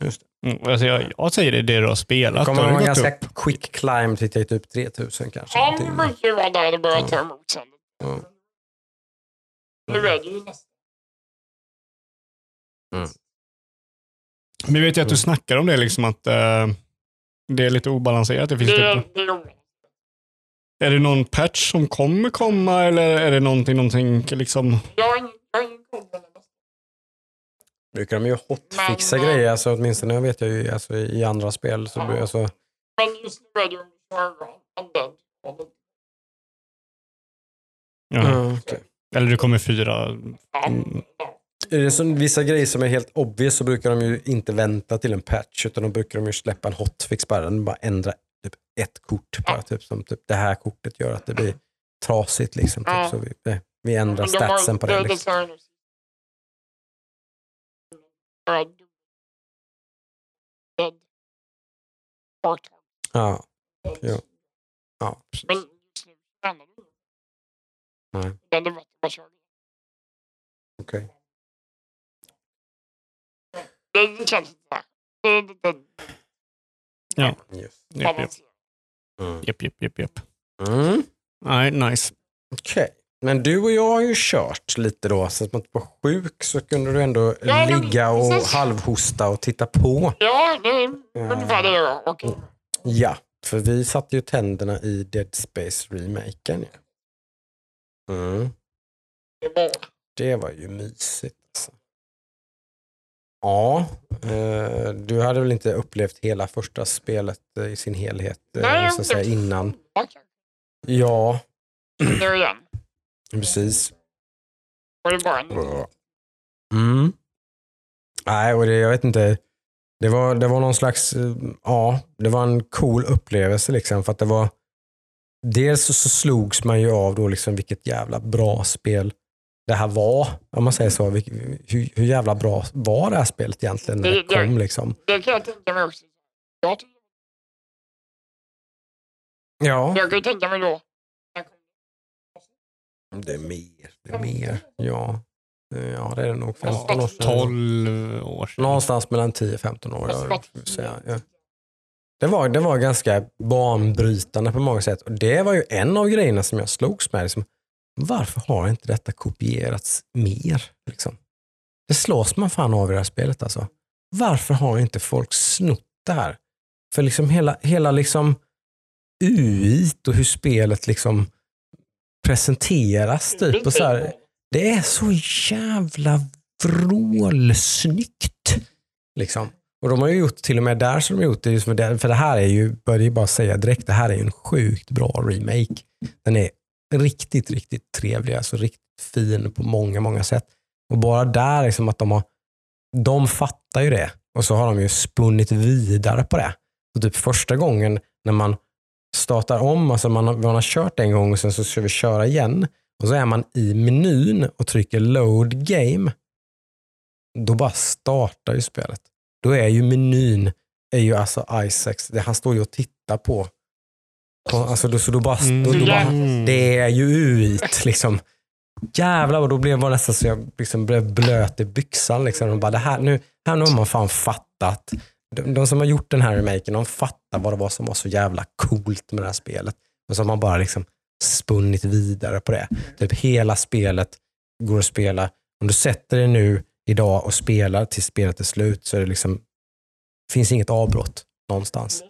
Just det. Mm, alltså jag, jag säger det, det du har spelat. kommer gått ganska upp. quick climb till typ 3000 kanske. Han någonting. brukar ju vara där det börjar Ja. ta emot sen. Nu är det ju nästan. Men jag vet ju att du Mm. snackar om det, liksom att eh, det är lite obalanserat. Det finns Det är, typ, det är det någon patch som kommer komma eller är det någonting, någonting liksom... Jag jag har ingen koll på det. Brukar de ju hotfixa Men, eh, grejer, alltså, åtminstone vet jag ju alltså, i andra spel. Så, Ja. alltså, Men just nu är det ju. Ja. okej. Eller det kommer fyra. Mm. Är det som vissa grejer som är helt obvious så brukar de ju inte vänta till en patch utan de brukar de ju släppa en hotfix bara. De bara ändra typ ett kort bara. Typ, som typ det här kortet gör att det blir trasigt. Liksom, typ, så vi, det- vi ändrar statsen på det. Liksom. Så här nu. Ja, du- Dead. Part. Ja, Ja. Ja. Men just nu tjänar du Nej. Det hade varit att bara köra. okej. Det, det känns inte det, det, det, Yes. Japp, japp, balanserat. Mm. japp, japp, japp, japp. Mm. Nej, nice. Okej. Men du och jag har ju kört lite då, så att man inte var sjuk så kunde du ändå Ja, ligga och precis. halvhosta och titta på. Ja, det är ungefär det jag och Ja, för vi satte ju tänderna i Dead Space-remaken. Ja. Mm. det var. Ju mysigt. Alltså. Ja, eh, du hade väl inte upplevt hela första spelet eh, i sin helhet eh, Nej, så att säga, innan? Okej, Ja, Nu igen. Precis. Var det bara en... Mm. Nej, och det, jag vet inte. Det var, det var någon slags, eh, ja, det var en cool upplevelse liksom för att det var Dels så, så slogs man ju av då liksom vilket jävla bra spel det här var. Om man säger så. Vilk, hur, hur jävla bra var det här spelet egentligen när det Det- det- kom liksom? Det kan jag tänka mig också. Jag, Ja, jag kan ju tänka mig då. Det är mer. Det är mer. Ja, Eh, ja det är det nog. 15 år sedan. 12 år sedan. Någonstans mellan 10-15 år. Jag vill säga. Ja. Det, var, det var ganska banbrytande på många sätt. Och Det var ju en av grejerna som jag slogs med. Liksom, varför har inte detta kopierats mer? Liksom? Det slås man fan av i det här spelet. Alltså. Varför har inte folk snott det här? För liksom hela, hela liksom UI och hur spelet liksom presenteras. Typ, och så här, det är så jävla vrålsnyggt. Liksom. Och de har ju gjort, till och med där så de har gjort det, just för det, för det här är ju, börjar ju bara säga direkt, det här är ju en sjukt bra remake. Den är riktigt, riktigt trevlig, alltså riktigt fin på många, många sätt. Och bara där, liksom att de har, de fattar ju det. Och så har de ju spunnit vidare på det. Så typ första gången när man startar om, alltså man har, man har kört en gång och sen så ska vi köra igen. Och så är man i menyn och trycker load game. Då bara startar ju spelet. Då är ju menyn, är ju alltså Isaacs, det, han står ju och tittar på. alltså då, så då bara, då, då bara, Mm. det är ju uit liksom. Jävlar vad då blev man nästan så jag liksom blev blöt i byxan. Liksom. Och bara, det här, nu, här nu har man fan fattat. De, de som har gjort den här remaken, de fattar vad det var som var så jävla coolt med det här spelet. Och så har man bara liksom spunnit vidare på det. Typ hela spelet går att spela. Om du sätter dig nu idag och spelar tills spelet är slut så är det liksom, finns inget avbrott någonstans.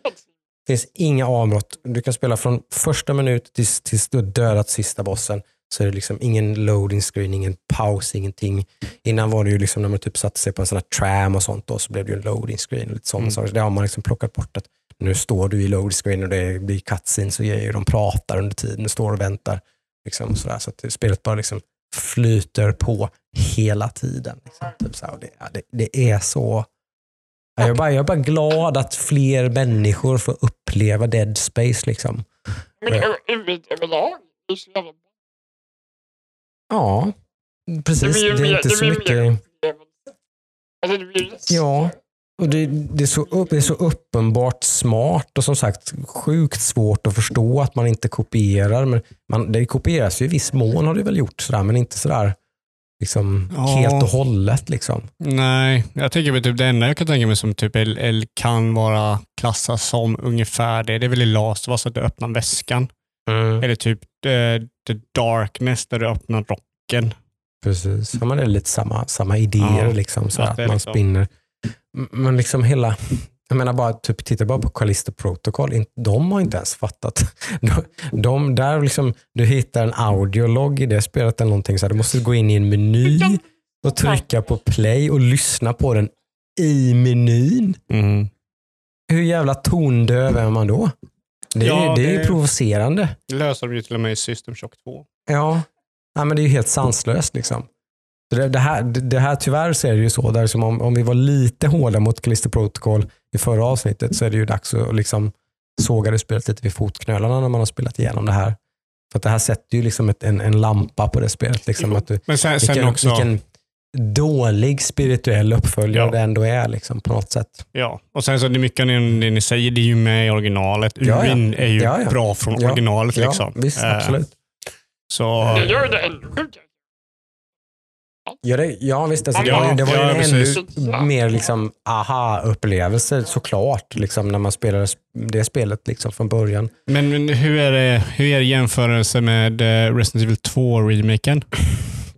Det finns inga avbrott. Du kan spela från första minut tills, tills du har dödat sista bossen. Så är det liksom ingen loading screen, ingen paus, ingenting. Innan var det ju liksom när man typ satte sig på en sån här tram och sånt då, så blev det ju en loading screen och lite sådana Mm. saker. Så det har man liksom plockat bort. Det. Nu står du i loading screen och det blir cutscenes och grejer. De pratar under tiden, du står och väntar. Liksom sådär. Så att det- spelet bara liksom flyter på hela tiden. Liksom. Typ så det, det, det är så Ja, Jag är, bara, jag är bara glad att fler människor får uppleva Dead Space. Liksom. Men överlag, det är så jävla. Ja, precis. Det blir Det är inte det så mycket. Alltså det blir Ja, och det, det, är så upp, det är så uppenbart smart och som sagt sjukt svårt att förstå att man inte kopierar. Men man, det kopieras ju i viss mån har det väl gjort, sådär, men inte sådär liksom, Ja. helt och hållet. Liksom. Nej, jag tänker väl typ det enda jag kan tänka mig som typ L, L kan vara klassas som ungefär det, det är väl i of Us att du öppnar väskan. Eller typ eh, The Darkness där du öppnar rocken. Precis, ja, det är lite samma, samma idéer. Ja, liksom, så att man liksom- spinner. Men liksom hela, jag menar bara, typ, titta bara på Callisto Protocol. De har inte ens fattat. De, de, där liksom, du hittar en audiolog i det spelet eller någonting, så här, du måste gå in i en meny och trycka på play och lyssna på den i menyn. Mm. Hur jävla tondöv är man då? Det är, Ja, det är det- provocerande. Det löser de ju till och med i System Shock 2. Ja, ja men det är ju helt sanslöst. Liksom. Det, det, här, det här, tyvärr så är det ju så, där som om, om vi var lite hårda mot Callisto Protocol i förra avsnittet så är det ju dags att liksom såga det spelet lite vid fotknölarna när man har spelat igenom det här. För att det här sätter ju liksom ett, en, en lampa på det spelet. Liksom, att du, Men sen, sen vilken, också, vilken dålig spirituell uppföljare Ja. det ändå är liksom, på något sätt. ja. Och sen så det är mycket av det det ni säger, det är ju med i originalet. Ja, ja. Urin är ju Ja, ja. bra från Ja. originalet. Ja, liksom. visst, Eh, absolut. Så, Det det. Ja, det, ja visst. Alltså, det Ja, var det var ju ja, en ännu mer liksom, aha-upplevelse såklart. Liksom, när man spelade det spelet liksom, från början. men, men hur är det hur är det jämförelse med eh, Resident Evil 2-remaken?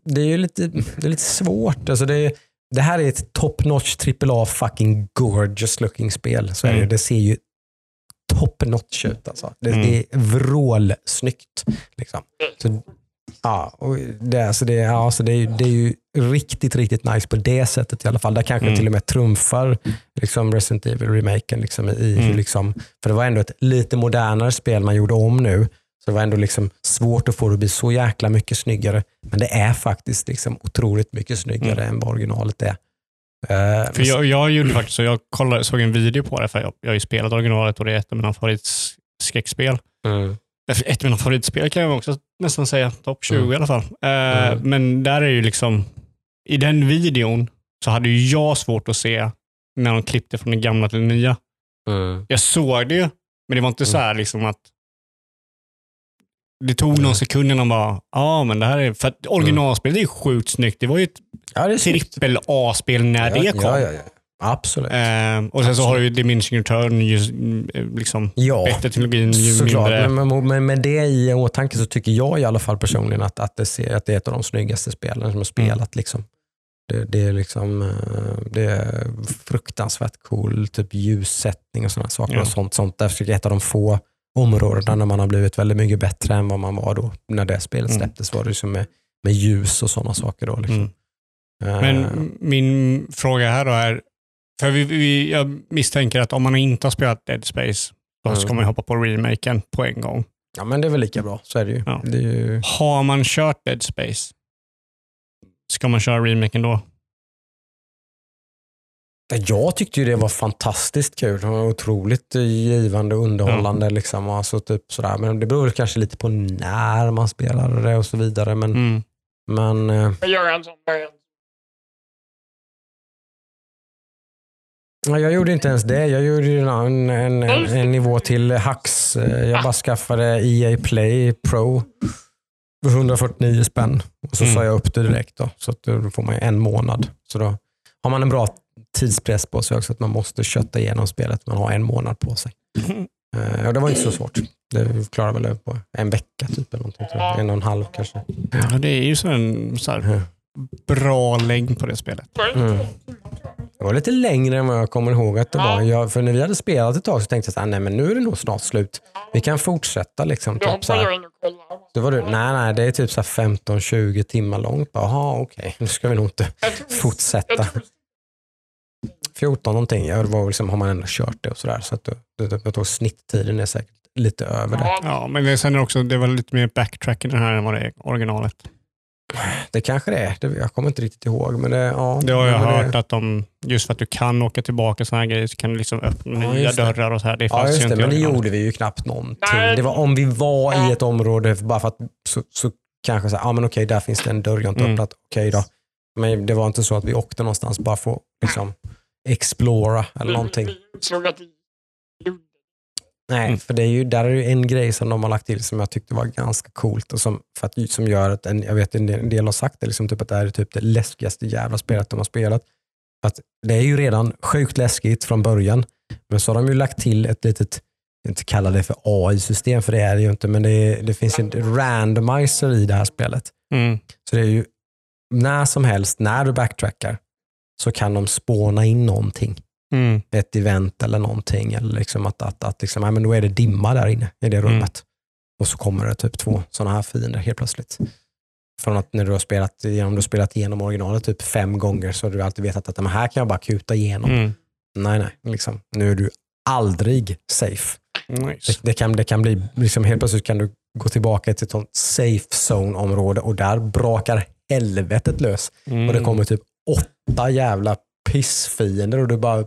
Det är ju lite, det är lite svårt. Alltså, det, är- det här är ett top notch AAA fucking gorgeous looking spel. Så är det. Mm. det ser ju top notch ut. Alltså. Det, Mm. det är vrålsnyggt. Liksom. Så, ja, och det, alltså det, ja, alltså det, det är ju riktigt, riktigt nice på det sättet i alla fall. Där kanske Mm. till och med trumfar liksom Resident Evil-remaken. Liksom, i, Mm. liksom, för det var ändå ett lite modernare spel man gjorde om nu. Det var ändå liksom svårt att få det att bli så jäkla mycket snyggare. Men det är faktiskt liksom otroligt mycket snyggare än vad originalet är. Eh, För jag, jag gjorde faktiskt så, jag kollade, såg en video på det, för jag, jag har ju spelat originalet och det är ett av mina favoritskräckspel. mm. Ett av mina favoritspel kan jag också nästan säga, topp 20 Mm. i alla fall. Eh, Mm. Men där är ju liksom, i den videon så hade ju jag svårt att se när de klippte från det gamla till det nya. Mm. Jag såg det ju, men det var inte Mm. så här liksom att det tog någon sekund innan bara, ja men det här är, för att originalspelet är ju sjukt snyggt. Det var ju ett Ja, det trippel A-spel när det ja, kom. Ja. Absolut. Eh, och sen så har du ju Diminishing Return, just, mm, liksom, ja. bättre teknologin, ju Såklart, mindre... men, men, med det i åtanke så tycker jag i alla fall personligen att, att, det, att det är ett av de snyggaste spelen som har spelat. Liksom. Det, det, är liksom, eh, det är fruktansvärt cool typ ljussättning och sådana saker. Ja. Och sånt, sånt. Därför är det ett av de få områdena när man har blivit väldigt mycket bättre än vad man var då. När det spelet Mm. släpptes var det liksom med, med ljus och sådana saker. Då, liksom. Mm. Eh, Men min fråga här då är, för vi, vi, jag misstänker att om man inte har spelat Dead Space, då ska Mm. man hoppa på remaken på en gång. ja, men det är väl lika bra, så är det ju. Ja. Det är ju Har man kört Dead Space, ska man köra remaken då? Jag tyckte ju det var fantastiskt kul. Det var otroligt eh, givande och underhållande. Liksom. Alltså, typ sådär. Men det beror kanske lite på när man spelade det och så vidare. Men, Mm. men eh, Jag gör en sån variant. ja, jag gjorde inte ens det. Jag gjorde en, en, en, en nivå till Hax. Eh, Jag bara skaffade EA Play Pro för 149 spänn. Och så Mm. sa jag upp det direkt. Då, så att då får man en månad. Så då har man en bra tidspress på sig också. Att man måste kötta igenom spelet. Man har en månad på sig. Eh, Ja, det var inte så svårt. Det klarade väl på en vecka, typ, eller någonting, tror jag. en och en halv kanske. Ja, det är ju så en så här, bra längd på det spelet. Mm. Det var lite längre än vad jag kommer ihåg att det var. Jag, för när vi hade spelat ett tag så tänkte jag så här, nej men nu är det nog snart slut. Vi kan fortsätta. Liksom, typ, så här. Då var du, nej nej, det är typ så här 15-20 timmar långt. Jaha, okej, nu ska vi nog inte Jag tror- fortsätta. Jag tror- 14 någonting, ja, det var liksom, har man ändå kört det och sådär. Så att det, det, jag tror snitttiden är säkert lite över det. Ja, men det, sen är det också, det var lite mer backtrack i den här än vad det är originalet. Det kanske det är. Det, jag kommer inte riktigt ihåg. Men det, ja, Det har jag hört att de, just för att du kan åka tillbaka sådana här grejer, så kan du liksom öppna Ja, nya det. dörrar och så här. Det Ja, just ju det, men det gjorde vi ju knappt någonting. Nej. Det var om vi var i ett område, bara för att så, så kanske så här, ah, men okej, där finns det en dörr jag inte Mm. öppnat. Okej då. Men det var inte så att vi åkte någonstans bara för att liksom, explora eller någonting. Vi insåg att vi gjorde Nej, Mm. för det är ju, där är ju en grej som de har lagt till som jag tyckte var ganska coolt och som, för att, som gör att, en, jag vet en del, en del har sagt det, liksom typ att det här är typ det läskigaste jävla spelet de har spelat. Att det är ju redan sjukt läskigt från början, men så har de ju lagt till ett litet, jag inte kalla det för AI-system, för det är det ju inte, men det, är, det finns en randomizer i det här spelet. Mm. Så det är ju när som helst, när du backtrackar, så kan de spåna in någonting Mm. ett event eller någonting. Eller liksom att, att, att liksom, ja, men då är det dimma där inne i det Mm. rummet. Och så kommer det typ två sådana här fiender helt plötsligt. Från att när du har spelat igenom, du spelat igenom originalet typ fem gånger så har du alltid vetat att "Men här kan jag bara kuta igenom. Mm. Nej, nej. Liksom. Nu är du aldrig safe. Nice. Det, det, kan, det kan bli, liksom helt plötsligt kan du gå tillbaka till ett sånt safe zone-område och där brakar helvetet lös. Mm. Och det kommer typ åtta jävla pissfiender och du bara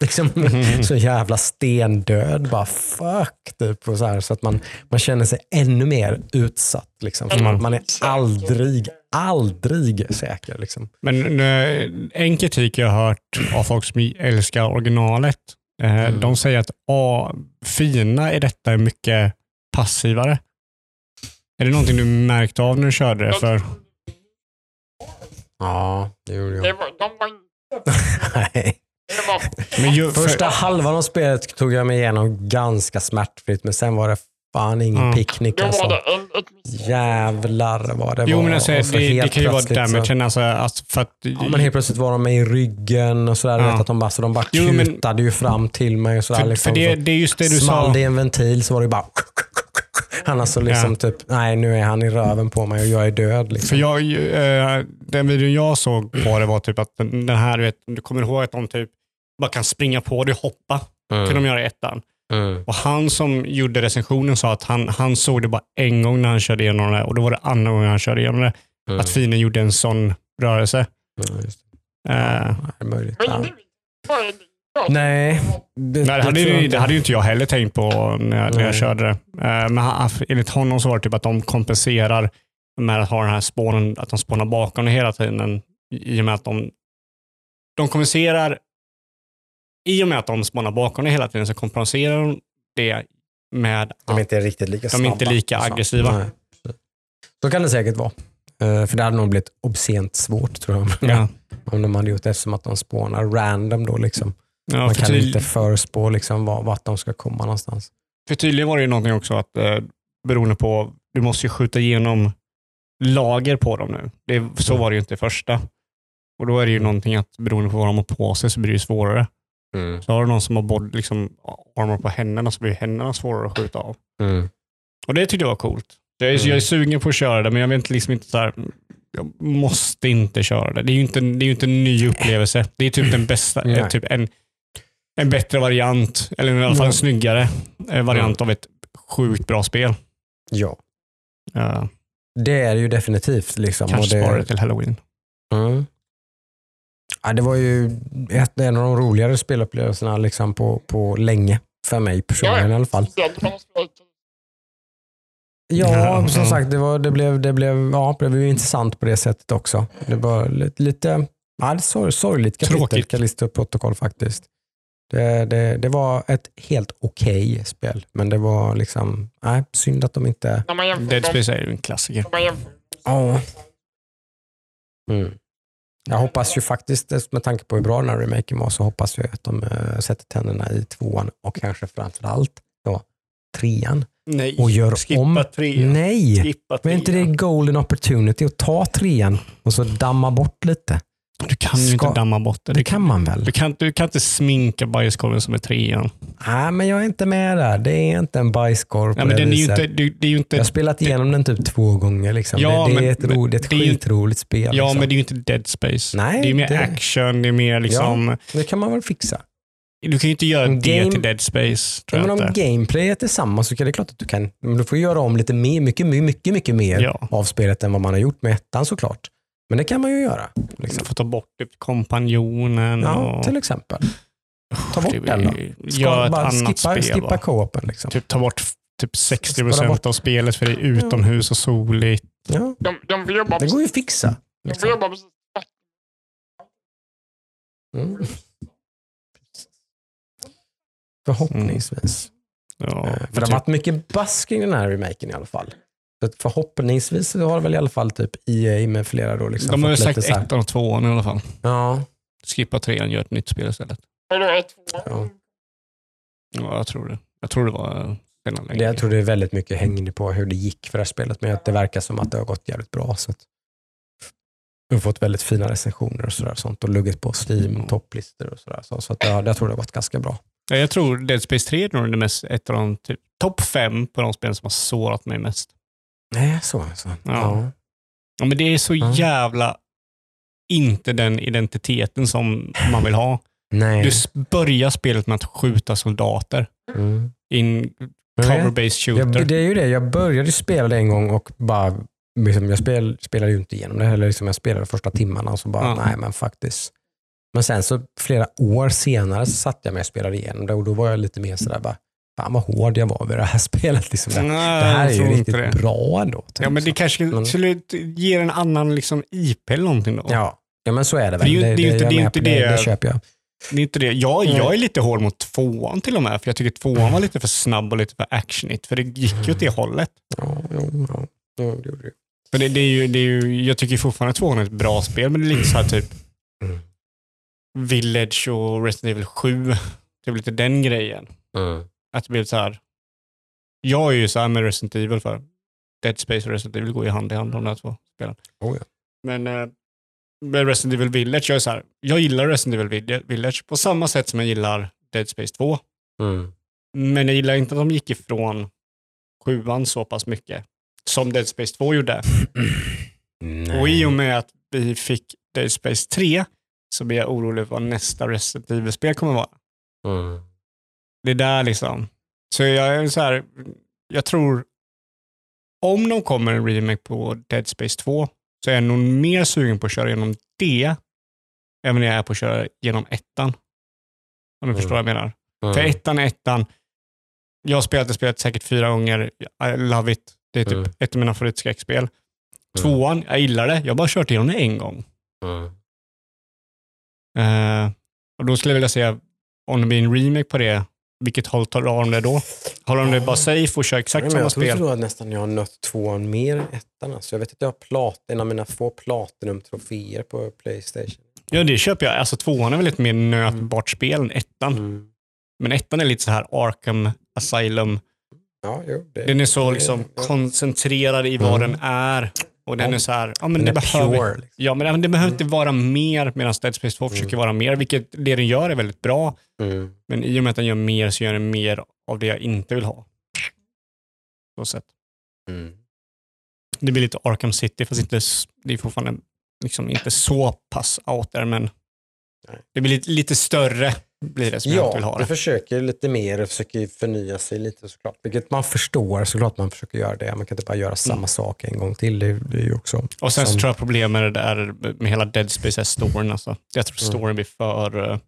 liksom, Mm. så jävla stendöd. Bara fuck. Typ, och så, här, så att man, man känner sig ännu mer utsatt. Liksom, Mm. man, man är aldrig, aldrig säker. Liksom. Men eh, en kritik jag har hört av folk som älskar originalet, eh, Mm. de säger att ah, fina i detta är mycket passivare. Är det någonting du märkt av när du körde det? För, Ja, det gjorde Det jag. var, de var inte... Nej. Det var... men ju, för, Första halvan av spelet tog jag mig igenom ganska smärtfritt, men sen var det fan ingen Ja. picknick. Alltså. var det. Jävlar vad det jo, var. men alltså, det, det helt kan ju vara plötsligt så- damagen. Alltså, alltså, för att, Ja, men helt plötsligt var de med i ryggen och sådär. Ja. Vet att de, bara, så de bara Jo, men- kutade ju fram till mig. Och sådär, för, liksom, för det, så det är just det du small sa. det i en ventil så var det bara... Han alltså liksom Ja. typ, nej nu är han i röven på mig och jag är död. Liksom. För jag, eh, den videon jag såg på det var typ att den här, du, vet, du kommer ihåg att de typ bara kan springa på dig och hoppa. kunde de göra i ettan. Mm. Och han som gjorde recensionen sa att han, han såg det bara en gång när han körde igenom det och då var det andra gången han körde igenom det. Mm. Att fienden gjorde en sån rörelse. Ja, just det. Eh, Ja, det är möjligt. Ja. Nej, det, Nej, det, hade, ju- inte. det hade ju inte jag heller tänkt på när jag, när jag körde det. Eh, Men han, enligt honom så var det typ att de kompenserar med att ha den här spånen, att de spånar bakom det hela tiden. I och med att de, de kompenserar, i och med att de spånar bakom det hela tiden så kompenserar de det med De är att inte riktigt lika De är inte lika aggressiva. Nej. Så kan det säkert vara. Eh, För det hade nog blivit obscent svårt tror jag. ja, Om de hade gjort det eftersom att de spånar random då. Liksom. Ja, Man kan tydl- inte förspå liksom, var- vart de ska komma någonstans. för tydligen var det ju någonting också att eh, beroende på, du måste ju skjuta igenom lager på dem nu. Det, så Mm. var det ju inte i första. Och då är det ju någonting att beroende på vad de har på sig så blir det svårare. Så har du någon som har bod, liksom, armor på händerna så blir händerna svårare att skjuta av. Mm. Och det tyckte jag var coolt. Jag är, Mm. jag är sugen på att köra det, men jag vet liksom inte så här, jag måste inte köra det. Det är ju inte, det är inte en ny upplevelse. Det är typ den bästa, typ en, en bättre variant, eller i alla fall en snyggare eh, variant av ett sjukt bra spel. Ja, Uh, det är det ju definitivt. Liksom. kanske Och det, spara det till halloween. Mm. Ja, det var ju ett, en av de roligare spelupplevelserna liksom på, på länge. För mig personligen i alla fall. Ja, Ja, som ja. sagt, det, var, det, blev, det, blev, ja, det blev intressant på det sättet också. Det var lite, lite ja, det är sorgligt kapitel, Tråkigt. Callisto-protokoll faktiskt. Det, det, det var ett helt okej spel, men det var liksom, nej, synd att de inte... Dead Space är ju en klassiker. Ja. Mm. Jag hoppas ju faktiskt, med tanke på hur bra den här remaken var, så hoppas jag att de äh, sätter tänderna i tvåan och kanske framförallt då, trean. Nej, Och gör skippa om. trean. Nej! Skippa Men är inte det trean. golden opportunity att ta trean och så damma bort lite? Du kan ju Ska- inte damma bort det. Det kan man väl? Du kan, du kan inte sminka bajskorven som är trean. Nej, men jag är inte med där. Det är inte en bajskorv på Ja, men det ju viset. inte, du, det är inte, Jag har spelat igenom den typ två gånger. Liksom. Ja, det, det men- är ett, ro, det är ett det skitroligt spel. ja, liksom. men det är ju inte Dead Space. Nej, det är mer det- action, det är mer liksom... Det kan man väl fixa. Du kan ju inte göra En det game- till Dead Space. Ja, Tror men jag om inte. gameplay är tillsammans så är det klart att du kan. Men du får göra om lite mer, mycket, mycket, mycket, mycket mer Ja. av spelet än vad man har gjort med ettan såklart. Men det kan man ju göra. Du Liksom. får ta bort typ kompanjonen Ja, och... till exempel. Ta bort Det- den då. Ska Gör ett bara annat skippa, spel. skippa va? co-open. Liksom. Typ ta bort typ 60 Spara procent av spelet för det är utomhus och soligt. Ja, De, de får jobba det går ju att fixa. de får Liksom. jobba Mm. Förhoppningsvis. Ja, Eh, För det har typ, varit mycket bass kring den här remaken i alla fall. Så förhoppningsvis har det väl i alla fall typ EA med flera då liksom de har ju sagt lite så här- ettan och tvåan i alla fall. Ja, Skippa trean, gör ett nytt spel istället. Vadå, ett, två? Ja. Ja, jag tror det. Jag tror det var sedan länge. jag tror det är väldigt mycket hängande på hur det gick för det här spelet. Men att det verkar som att det har gått jävligt bra. Så att vi har fått väldigt fina recensioner och sådär. Sånt, och luggit på Steam, Mm. topplistor och sådär. Så, så att, ja, jag tror det har gått ganska bra. Ja, Jag tror Dead Space 3 är nog det mest, ett av de typ, topp fem på de spel som har sårat mig mest. Nej, så alltså. Ja. Ja. Ja, men det är så Ja. jävla inte den identiteten som man vill ha. Nej. Du börjar spelet med att skjuta soldater Mm. i en Men cover-based jag, shooter. det är ju det, jag började spela det en gång och bara, liksom, jag spel, spelade ju inte igenom det, eller liksom, jag spelade första timmarna och så bara, Ja. nej men faktiskt. Men sen så flera år senare så satt jag mig och spelade igenom det och då var jag lite mer sådär bara, fan vad hård jag var vid det här spelet. Liksom. Det, Nej, det här är ju riktigt det. bra ändå. typ. Ja, men det kanske Men- skulle ge en annan liksom, IP eller någonting då. Ja. ja, men så är det Det är väl. ju- det är ju inte- det är inte det- det. Det köper jag. Det är inte det. Jag, jag är lite hård mot tvåan till och med, för jag tycker tvåan var lite för snabb och lite för actionigt, för det gick ju åt det hållet. Ja, jo, ja. Det gjorde det. För det, det är ju, det är ju, jag tycker fortfarande att tvåan är ett bra spel, men det är lite så här typ Mm. Village och Resident Evil 7. Det är lite den grejen. Mm. Att det blir så här. Jag är ju så här med Resident Evil för Dead Space och Resident Evil går ju hand i hand de där två spelen. Oh, ja. Men eh, med Resident Evil Village, jag är så här, jag gillar Resident Evil Vill- Village på samma sätt som jag gillar Dead Space 2. Mm. Men jag gillar inte att de gick ifrån sjuan så pass mycket som Dead Space 2 gjorde. Och i och med att vi fick Dead Space 3 så blir jag orolig för vad nästa Resident Evil-spel kommer vara. Mm. Det är där liksom. Så jag är så här, jag tror om de kommer en remake på Dead Space 2 så är jag nog mer sugen på att köra igenom det än vad jag är på att köra genom ettan. Om du Mm. förstår vad jag menar. Mm. För ettan är ettan. Jag har spelat det spelet säkert fyra gånger. I love it. Det är typ Mm. ett av mina favoritskräckspel. Tvåan, jag gillar det. Jag har bara kört igenom det en gång. Mm. Eh, och då skulle jag vilja säga, om det blir en remake på det, vilket håll tar de det då? Håller de det bara safe och kör exakt samma jag tror spel? att nästan jag har nött tvåan mer än ettan. Alltså. Jag vet att jag har plat, en av mina få Platinum-troféer på Playstation. Ja, det köper jag. Alltså tvåan är väl ett mer nötbart spel än ettan. Mm. Men ettan är lite så här Arkham Asylum. Ja, jo, det, Den är så det- liksom ja. koncentrerad i vad Mm. den är. Och den är så här, ja men Den det behöver, pure. Liksom. ja, men det- behöver inte vara mer medan Dead Space 2 försöker vara mer, vilket det den gör är väldigt bra. Mm. Men i och med att den gör mer så gör den mer av det jag inte vill ha. Så sett. Mm. Det blir lite Arkham City, fast inte, det är fortfarande liksom inte så pass out there, men Nej. det blir lite, lite större blir det som jag inte vill Ja, ha det det. försöker lite mer och försöker förnya sig lite såklart. Vilket man förstår såklart man försöker göra det. Man kan inte bara göra samma Mm. sak en gång till. Det, det är ju också... Och sen så som- tror jag problemet det där med hela Dead Space är storyn. Alltså. Jag tror Mm. storyn blir för... eh,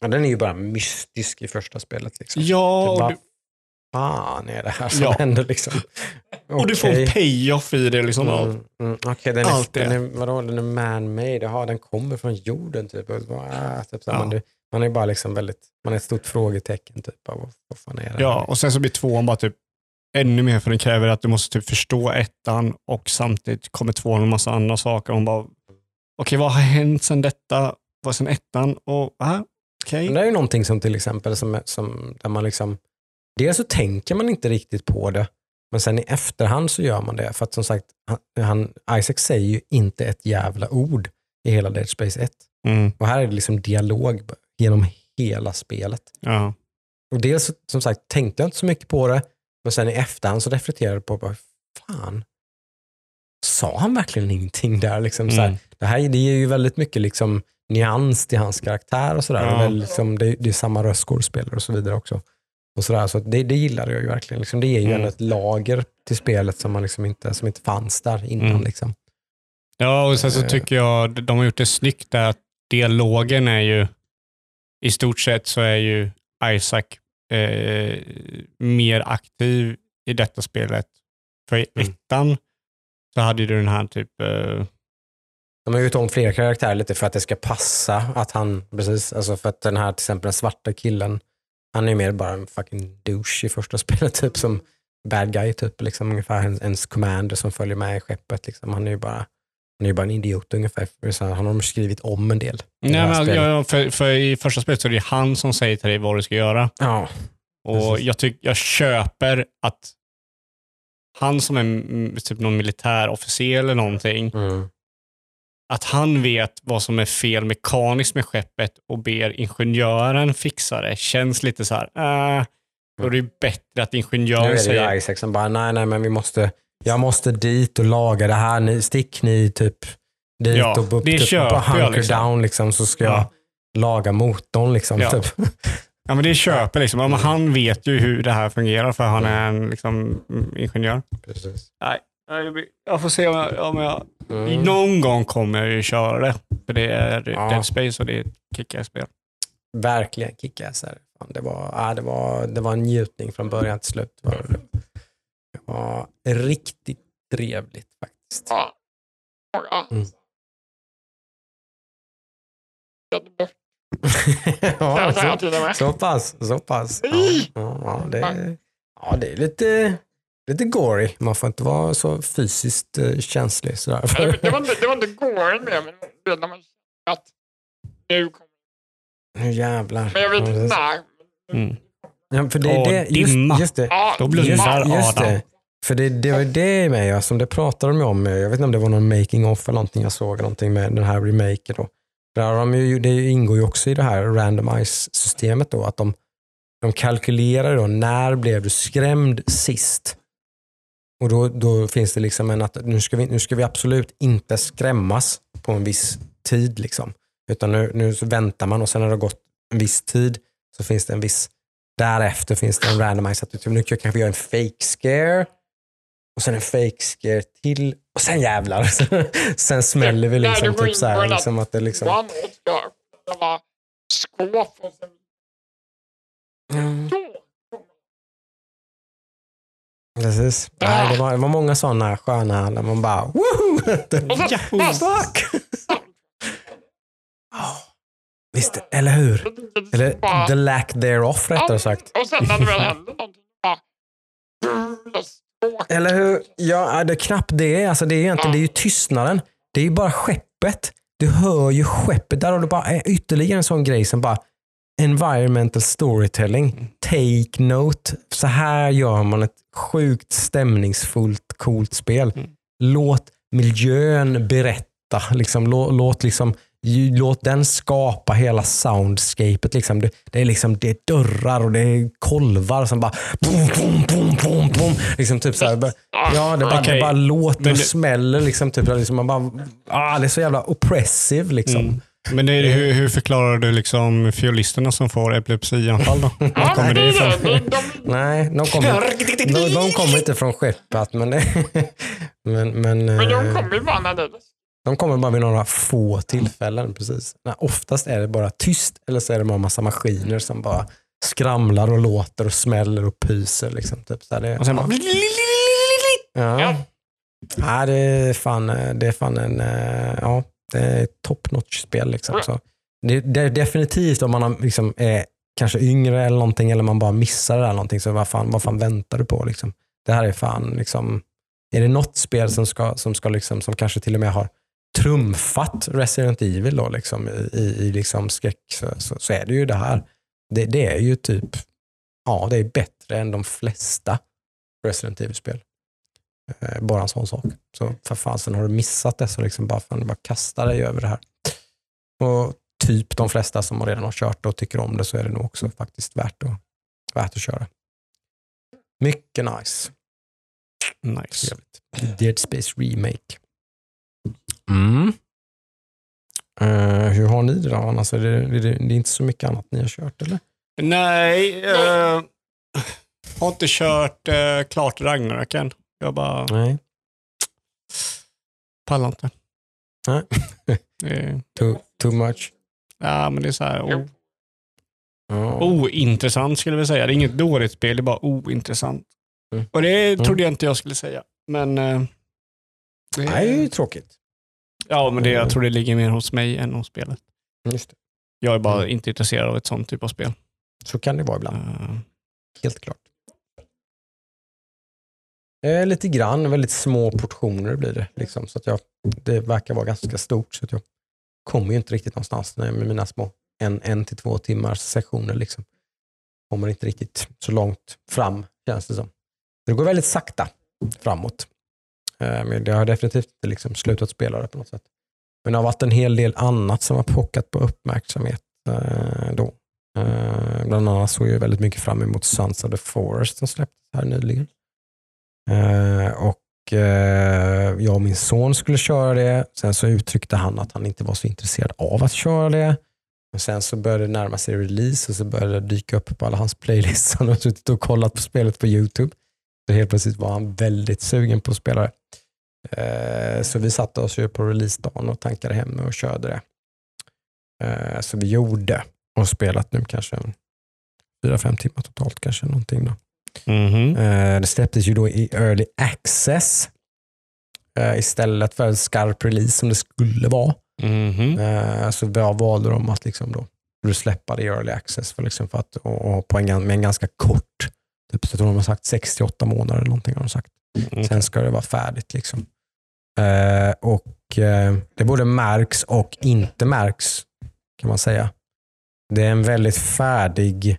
Ja, den är ju bara mystisk i första spelet. Liksom. Ja, Typ bara, du, fan är det här som Ja. händer liksom? och du får en payoff i det. Liksom, av- Mm, mm, Okej, den, Allt det. den, är, vadå, den är man-made, jaha den kommer från jorden typ. Och, så, ah, typ så, Ja. man, man är bara liksom väldigt, man är ett stort frågetecken typ. Bara, vad, fan är det Ja, här? och sen så blir tvåan bara typ ännu mer för den kräver att du måste typ förstå ettan och samtidigt kommer tvåan en massa andra saker. Och hon bara, okej vad har hänt sen detta? Vad sen ettan? Och, ah, okej. Men det är ju någonting som till exempel som, som där man liksom, dels så tänker man inte riktigt på det, men sen i efterhand så gör man det. För att som sagt, han, Isaac säger ju inte ett jävla ord i hela Dead Space 1. Mm, Och här är det liksom dialog genom hela spelet. ja. Och dels som sagt tänkte jag inte så mycket på det, men sen i efterhand så reflekterade jag på, bara, fan, sa han verkligen ingenting där? Liksom, så här, Mm. det här det ger ju väldigt mycket liksom, nyans till hans karaktär och sådär. Ja. Och väl, liksom, det, det är samma röstskådespelare och så vidare också. Och sådär, så det, det gillade jag ju verkligen. Liksom, det ger ju Mm. ändå ett lager till spelet som, man liksom inte, som inte fanns där innan. Mm. Liksom. Ja, och sen så Eh. tycker jag de har gjort det snyggt där att dialogen är ju, i stort sett så är ju Isaac eh, mer aktiv i detta spelet. För i Mm. ettan så hade du den här typ, eh, De har gjort om fler karaktärer lite för att det ska passa att han, precis, alltså för att den här till exempel den svarta killen, han är ju mer bara en fucking douche i första spelet, typ som bad guy, typ liksom ungefär ens, commander som följer med i skeppet. Liksom. Han är ju bara, han är ju bara en idiot ungefär. Så han har de skrivit om en del. nej, men, ja, för, för i första spelet så är det han som säger till dig vad du ska göra. ja. Och Precis. jag, tyck, jag köper att han som är typ någon militärofficer eller någonting, Mm. Att han vet vad som är fel mekaniskt med skeppet och ber ingenjören fixa det känns lite så här, äh, då är det ju bättre att Nu ingenjören är det säger, ju Isaac som bara, nej, nej, men vi måste, jag måste dit och laga det här. Ni, stick ni typ dit Ja, och upp, det typ, jag hunker liksom. down liksom, så ska Ja. jag laga motorn. Liksom, Ja. typ. Ja, men det köper liksom. Men han vet ju hur det här fungerar för han är en liksom, mm, ingenjör. Precis. Nej, jag får se om jag, om jag Mm. någon gång kommer jag ju köra det. För det är Ja. Dead Space och det är ett kickass-spel. Verkligen kick-ass. är det. Det var, ja, det, var, det var en njutning från början till slut. Var det. det var riktigt trevligt faktiskt. Ja. Ja. Mm. Ja, så, så pass. Så pass. Ja, ja, det, ja, det är lite, lite gory. Man får inte vara så fysiskt eh, känslig. Sådär. Det, det, var inte, det var inte gården med, men det när man att nu kommer Nu jävlar. Men jag vet Ja, inte när. Mm. Ja, för det, är det, just, dimma. just det. Då blundar Just, just Adam. det. För det, det var det med, ja, som det pratade de ju om. Jag vet inte om det var någon making off eller någonting jag såg, någonting med den här remaken. Då. Där de ju, det ingår ju också i det här randomize-systemet då, att de, de kalkylerar då, när blev du skrämd sist? Och då, då finns det liksom en att nu ska, vi, nu ska vi absolut inte skrämmas på en viss tid. Liksom. Utan nu, nu väntar man och sen när det har gått en viss tid så finns det en viss Därefter finns det en randomizer. Att du nu kanske vi gör en fake scare. Och sen en fake scare till. Och sen jävlar. sen smäller vi liksom. Typ så här, liksom att det liksom... One skåp och sen Mm, precis. Nej, det, var, det var många sådana sköna när man bara woho! Ja, Fuck! Ja, Visst, eller hur? Eller the lack thereof rättare sagt. Och sen när det väl hände någonting, bara... Skåp. Eller hur? Ja, det är knappt det. Alltså det, är egentligen, det är ju tystnaden. Det är ju bara skeppet. Du hör ju skeppet. Där har du bara ytterligare en sån grej som bara environmental storytelling. Take note. Så här gör man ett sjukt stämningsfullt, coolt spel. Mm. Låt miljön berätta. Liksom, låt, låt, liksom, låt den skapa hela soundscapet. Liksom. Det, det, är liksom, det är dörrar och det är kolvar som bara boom, boom, boom, boom, boom. Liksom typ så här, bara- Ja, det bara, Okej. det bara låter och smäller. Liksom, typ, liksom, man bara, ah, det är så jävla oppressive. Liksom. Mm. Men det är, hur, hur förklarar du liksom fiolisterna som får epilepsianfall då? Var Ja, kommer det ifrån? Nej, de kommer, de, de kommer inte från skeppet. Men, det, men, men, men de eh, kommer ju bara när det de kommer bara vid några få tillfällen. Precis. Nej, oftast är det bara tyst eller så är det bara en massa maskiner som bara skramlar och låter och smäller och pyser. Liksom, typ. så här, det, Och sen bara... Ja. Ja. Ja, det är fan, eh, det är fan en eh, ja, det är ett top notch spel. Liksom. Så det, det är definitivt om man har, liksom, är kanske yngre eller någonting eller man bara missar det där någonting så vad fan, vad fan väntar du på? Liksom? Det här är fan, liksom, är det något spel som, ska, som, ska liksom, som kanske till och med har trumfat Resident Evil då, liksom, i, i, i liksom skräck så, så, så är det ju det här. Det, det är ju typ, ja det är bättre än de flesta Resident Evil-spel. Eh, bara en sån sak. Så för fasen har du missat det så liksom bara, fan, bara kasta dig över det här. Och typ de flesta som redan har kört och tycker om det så är det nog också faktiskt värt att, värt att köra. Mycket nice. Nice. Dead Space Remake. Mm. Eh, hur har ni det då? Annars är det, är det, det är inte så mycket annat ni har kört eller? Nej, eh, har inte kört eh, klart Ragnarök än. Jag bara Nej. pallar inte. Nej. Är, Too, too much? ja, men det är så här o- Ja. ointressant skulle vilja säga. Det är inget dåligt spel, det är bara ointressant. Mm. Och det Mm. trodde jag inte jag skulle säga. Men eh, det, Det är ju tråkigt. ja, men det, Mm. jag tror det ligger mer hos mig än hos spelet. Just det. Jag är bara Mm. inte intresserad av ett sånt typ av spel. Så kan det vara ibland. Eh, Helt klart. Eh, lite grann, väldigt små portioner blir det. Liksom, så att jag, det verkar vara ganska stort. Så att jag kommer ju inte riktigt någonstans med mina små en, en till två timmars sessioner. Liksom. Kommer inte riktigt så långt fram känns det som. Det går väldigt sakta framåt. Eh, men jag har definitivt inte liksom slutat spela det på något sätt. Men det har varit en hel del annat som har pockat på uppmärksamhet eh, då. Eh, bland annat såg jag väldigt mycket fram emot Sons of the Forest som släpptes här nyligen. Eh, och eh, jag och min son skulle köra det. Sen så uttryckte han att han inte var så intresserad av att köra det. Men sen så började det närma sig release och så började det dyka upp på alla hans playlists. Han har suttit och kollat på spelet på YouTube. Så helt plötsligt var han väldigt sugen på att spela det. Eh, så vi satte oss ju på releasedagen och tankade hem och körde det. Så vi gjorde och spelat nu kanske en fyra, fem timmar totalt kanske någonting. Då. Mhm. Eh, Det släpptes ju då i early access eh, istället för en skarp release som det skulle vara. Mhm. Eh, Så valde de att liksom då släppa det i early access för, liksom för att, och, och på en, med en ganska kort, typ, jag tror de har sagt 68 månader eller någonting har de sagt. Mm. Sen ska det vara färdigt. Liksom. Eh, och eh, Det både märks och inte märks kan man säga. Det är en väldigt färdig,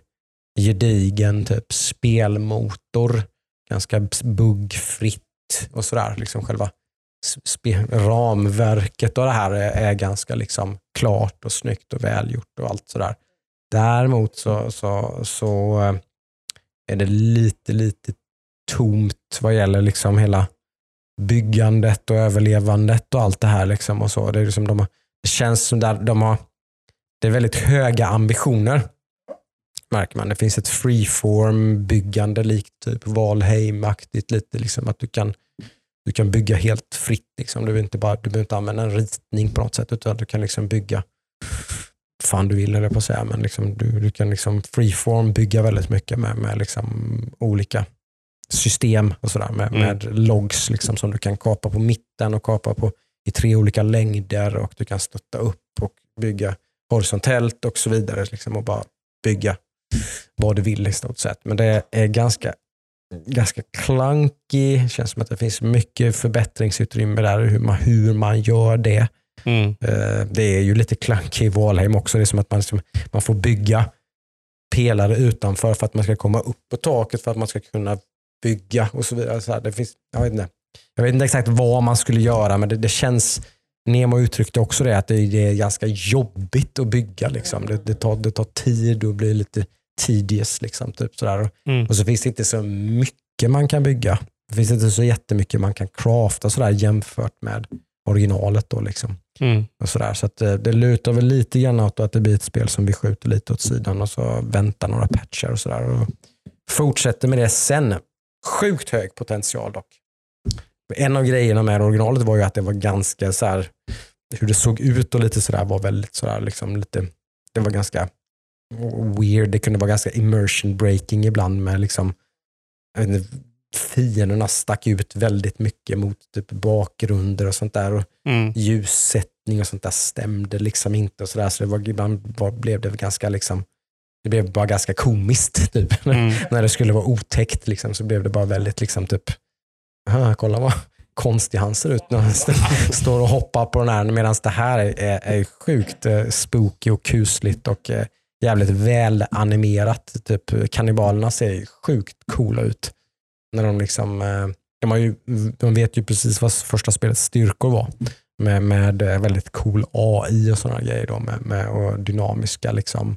gedigen typ spelmotor. Ganska buggfritt och sådär. Liksom själva ramverket och det här är, är ganska liksom klart och snyggt och välgjort och allt sådär. Däremot så, så, så eh, är det lite, lite tomt vad gäller liksom hela byggandet och överlevandet och allt det här. Liksom och så. Det, är liksom de det känns som där de har det är väldigt höga ambitioner. Märker man. Det finns ett freeform-byggande likt typ Valheim-aktigt. Lite liksom att du kan, du kan bygga helt fritt. Liksom. Du, behöver inte bara, du behöver inte använda en ritning på något sätt utan du kan liksom bygga fan du vill eller på att säga. Men liksom, du, du kan liksom freeform bygga väldigt mycket med, med liksom olika system och sådär med, Mm. med logs liksom, som du kan kapa på mitten och kapa på i tre olika längder och du kan stötta upp och bygga horisontellt och så vidare. Liksom, och bara bygga vad du vill i stort sett. Men det är ganska, ganska clunky. känns som att det finns mycket förbättringsutrymme där hur man, hur man gör det. Mm. Eh, Det är ju lite clunky i Valheim också. Det är som att man, man får bygga pelare utanför för att man ska komma upp på taket för att man ska kunna bygga och så vidare. Så det finns, jag, vet inte. jag vet inte exakt vad man skulle göra men det, det känns Nemo uttryckte också det, att det, det är ganska jobbigt att bygga. Liksom. Det, det, tar, det tar tid och blir lite tedious. Liksom, typ sådär. Och, Mm. och så finns det inte så mycket man kan bygga. Det finns inte så jättemycket man kan crafta sådär jämfört med originalet. Då, liksom. Mm. och sådär. Så att, eh, det lutar väl lite grann åt att det blir ett spel som vi skjuter lite åt sidan och så väntar några patcher och sådär. Och fortsätter med det sen. Sjukt hög potential dock. En av grejerna med originalet var ju att det var ganska så här, hur det såg ut och lite sådär var väldigt sådär liksom lite, det var ganska weird. Det kunde vara ganska immersion breaking ibland med liksom, jag vet inte, fienderna stack ut väldigt mycket mot typ bakgrunder och sånt där. Och Mm. ljussättning och sånt där stämde liksom inte. och Så, där. så det var, ibland var, blev det ganska liksom, det blev bara ganska komiskt. Typ. Mm. När det skulle vara otäckt liksom, så blev det bara väldigt liksom typ, "Aha, kolla vad konstig han ser ut när han st- står och hoppar på den här. Medan det här är, är, är sjukt eh, spooky och kusligt och eh, jävligt väl animerat. Typ, kannibalerna ser sjukt coola ut. När de liksom, eh, de, har ju, de vet ju precis vad första spelets styrkor var med, med eh, väldigt cool AI och sådana grejer. Då, med, med, och dynamiska liksom,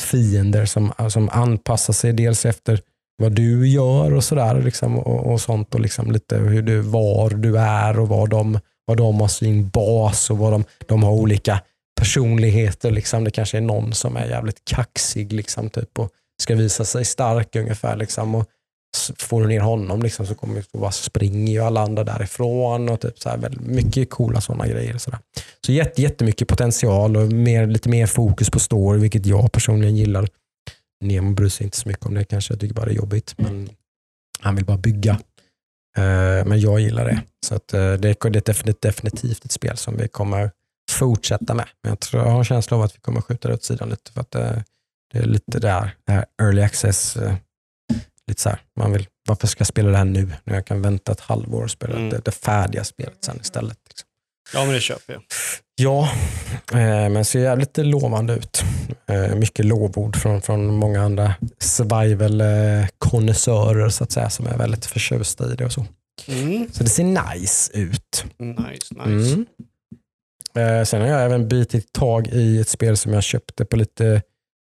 fiender som, som anpassar sig dels efter vad du gör och sådär. Liksom, och, och sånt och liksom lite hur du, var du är och vad de, vad de har sin bas och vad de, de har olika personligheter. Liksom. Det kanske är någon som är jävligt kaxig liksom, typ, och ska visa sig stark ungefär. Liksom, och får du ner honom liksom, så kommer du bara springer ju alla andra därifrån. Och typ, så här, väldigt mycket coola sådana grejer. Så, där. så jätte, jättemycket potential och mer, lite mer fokus på story, vilket jag personligen gillar. Nemo bryr sig inte så mycket om det kanske. Jag tycker bara det är jobbigt. Men han vill bara bygga. Eh, men jag gillar det. Så att eh, det är definitivt ett spel som vi kommer fortsätta med. Men jag, tror, jag har en känsla av att vi kommer skjuta det åt sidan lite. För att det, det är lite där, det här early access. eh, Lite så här, man vill, varför ska jag spela det här nu? När jag kan vänta ett halvår och spela Mm. det, det färdiga spelet sen istället. Liksom. Ja, men det köper jag. Ja, eh, men ser jävligt lovande ut. Eh, mycket lovord från, från många andra survival-konnässörer så att säga, som är väldigt förtjusta i det och så. Mm. Så det ser nice ut. Nice, nice. Mm. Eh, sen har jag även bitit tag i ett spel som jag köpte på lite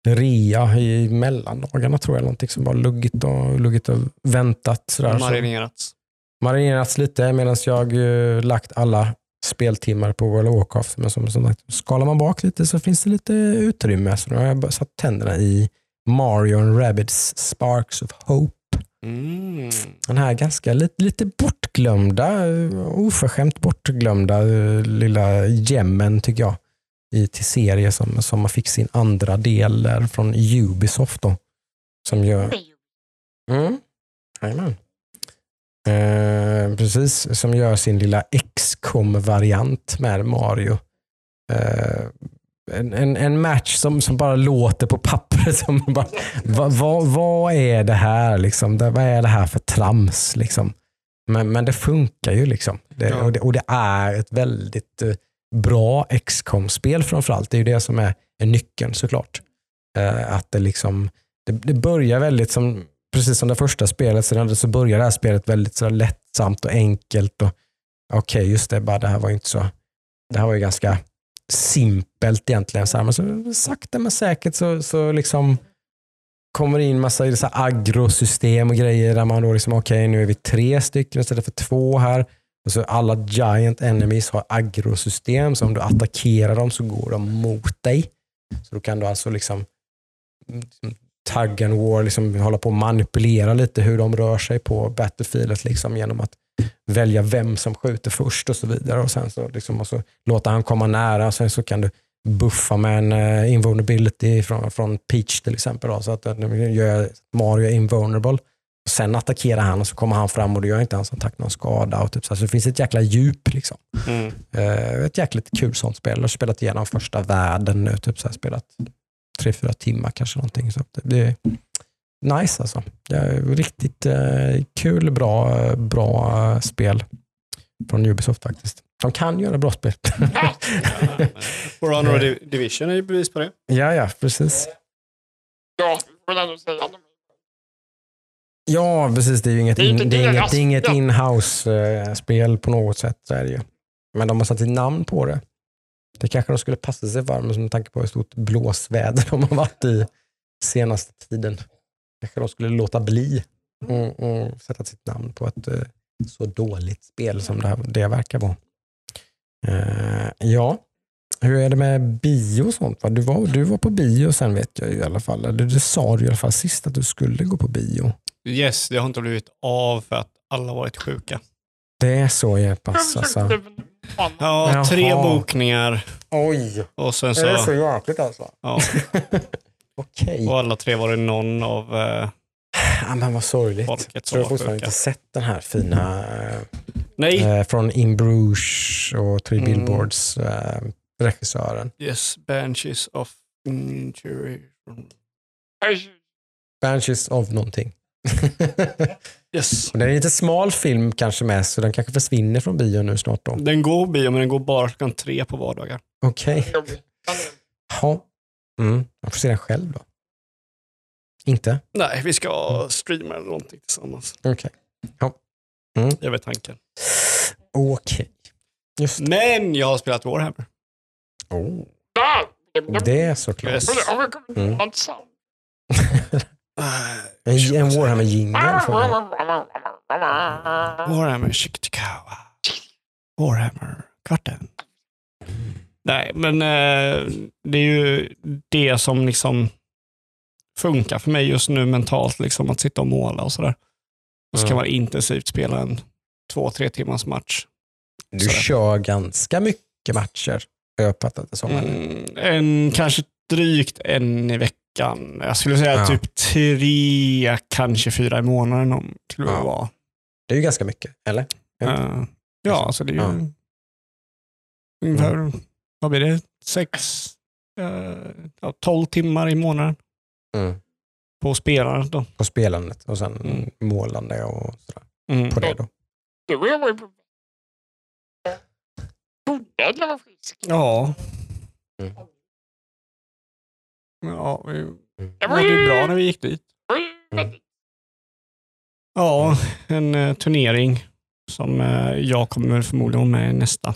rea i mellandagarna tror jag. Någonting som var luggit och, luggit och väntat. Sådär. Så, Marinerats. marinerats lite medan jag eh, lagt alla speltimmar på World of Warcraft. Men som, som sagt, skalar man bak lite så finns det lite utrymme. Så nu har jag bara satt tänderna i Mario and Rabbids Sparks of Hope. Mm. Den här ganska lite, lite bortglömda, oförskämt bortglömda eh, lilla gemmen tycker jag. I, till serie som, som fick sin andra del där från Ubisoft. Då, som gör, Mm. Eh, precis, som gör sin lilla XCOM-variant med Mario. Eh, en, en, en match som, som bara låter på pappret. Som bara, vad va, vad är det här? Liksom? Vad är det här för trams? Liksom? Men, men det funkar ju. liksom. Det, Ja. och, det, och det är ett väldigt eh, bra XCOM-spel framförallt. Det är ju det som är, är nyckeln såklart. Eh, att det liksom det, det börjar väldigt som, precis som det första spelet, så, så börjar det här spelet väldigt så lättsamt och enkelt. och Okej, just det, bara det här var ju inte så, det här var ju ganska simpelt egentligen. Så här, men så sakta men säkert så, så liksom kommer in massa så agrosystem och grejer där man då liksom, okej nu är vi tre stycken istället för två här. Och så alla giant enemies har agrosystem, så om du attackerar dem så går de mot dig. Så då kan du alltså liksom, liksom tag and war, liksom hålla på och manipulera lite hur de rör sig på Battlefieldet liksom, genom att välja vem som skjuter först och så vidare. Och sen så, liksom, och så låta han komma nära sen så kan du buffa med en uh, invulnerability från, från Peach till exempel. Då, så att den gör Mario invulnerable. Och sen attackerar han och så kommer han fram och då gör inte hans attack någon skada. Och typ så, här. så det finns ett jäkla djup. Liksom. Mm. Uh, ett jäkligt kul sånt spel. Jag har spelat igenom första världen nu. Typ så här, spelat tre, fyra timmar kanske någonting. Så det, är nice alltså. Det är riktigt eh, kul, bra, bra spel från Ubisoft faktiskt. De kan göra bra spel. For Honor Div- Division är ju bevis på det. ja, ja, precis. Ja, väl ändå säga. Ja, precis. Det är ju inget, in, det är inget, det är inget spel. inhouse-spel på något sätt. Så är det ju. Men de har satt ett namn på det. Det kanske de skulle passa sig för med tanke på hur stort blåsväder de har varit i senaste tiden. Kanske de skulle låta bli och, och sätta sitt namn på ett eh, så dåligt spel som det, här, det verkar vara. Eh, ja, hur är det med bio och sånt? Va? Du, var, du var på bio sen vet jag ju i alla fall. Eller det sa du i alla fall sist att du skulle gå på bio. Yes, det har inte blivit av för att alla varit sjuka. Det är så jag pass alltså. Ja, tre Jaha. bokningar Oj, och sen är det så så... jäkligt alltså? Ja, Okej. och alla tre var det någon av... Eh, Ja, men vad sorgligt. Folket Jag var fortfarande inte sett den här fina eh, nej, eh, från In Bruges och Three Mm. Billboards eh, regissören. yes, Banshees of Injury. Banshees of någonting. Yes. Och det är en lite smal film kanske mest, så den kanske försvinner från bio nu snart då. Den går bio, men den går bara klockan tre på vardagar. Okej. Ja. Mm. Jag får se den själv då. Inte? Nej, vi ska streama eller någonting tillsammans. Okej. Det är väl tanken. Okej. Det. Men jag har spelat Warhammer. Oh. Det är såklart. Yes. Mm. Mm. En, en Warhammer-jingel. får man. Warhammer Chiktikawa. Warhammer kvarten. Nej, men eh, det är ju det som liksom funkar för mig just nu mentalt, liksom att sitta och måla och sådär. Och så kan Mm. man intensivt spela en två, tre timmars match. Du Sådär. kör ganska mycket matcher. Jag har uppfattat det som. Mm, en, kanske drygt en i veckan. Jag skulle säga Ja. typ tre, kanske fyra i månaden om skulle det Ja. vara. Det är ju ganska mycket, eller? Ja. Eh, ja, alltså det är ju Ja. ungefär, vad blir det, sex, uh, ja, tolv timmar i månaden Mm. på spelandet då. På spelandet och sen Mm. målande och sådär. Mm. På det då. Du var ju på... Trodde jag var frisk. Ja. Mm. Ja, vi Det det var ju bra när vi gick dit. väldigt- Ja, en eh, turnering som eh, jag kommer förmodligen vara med i nästa.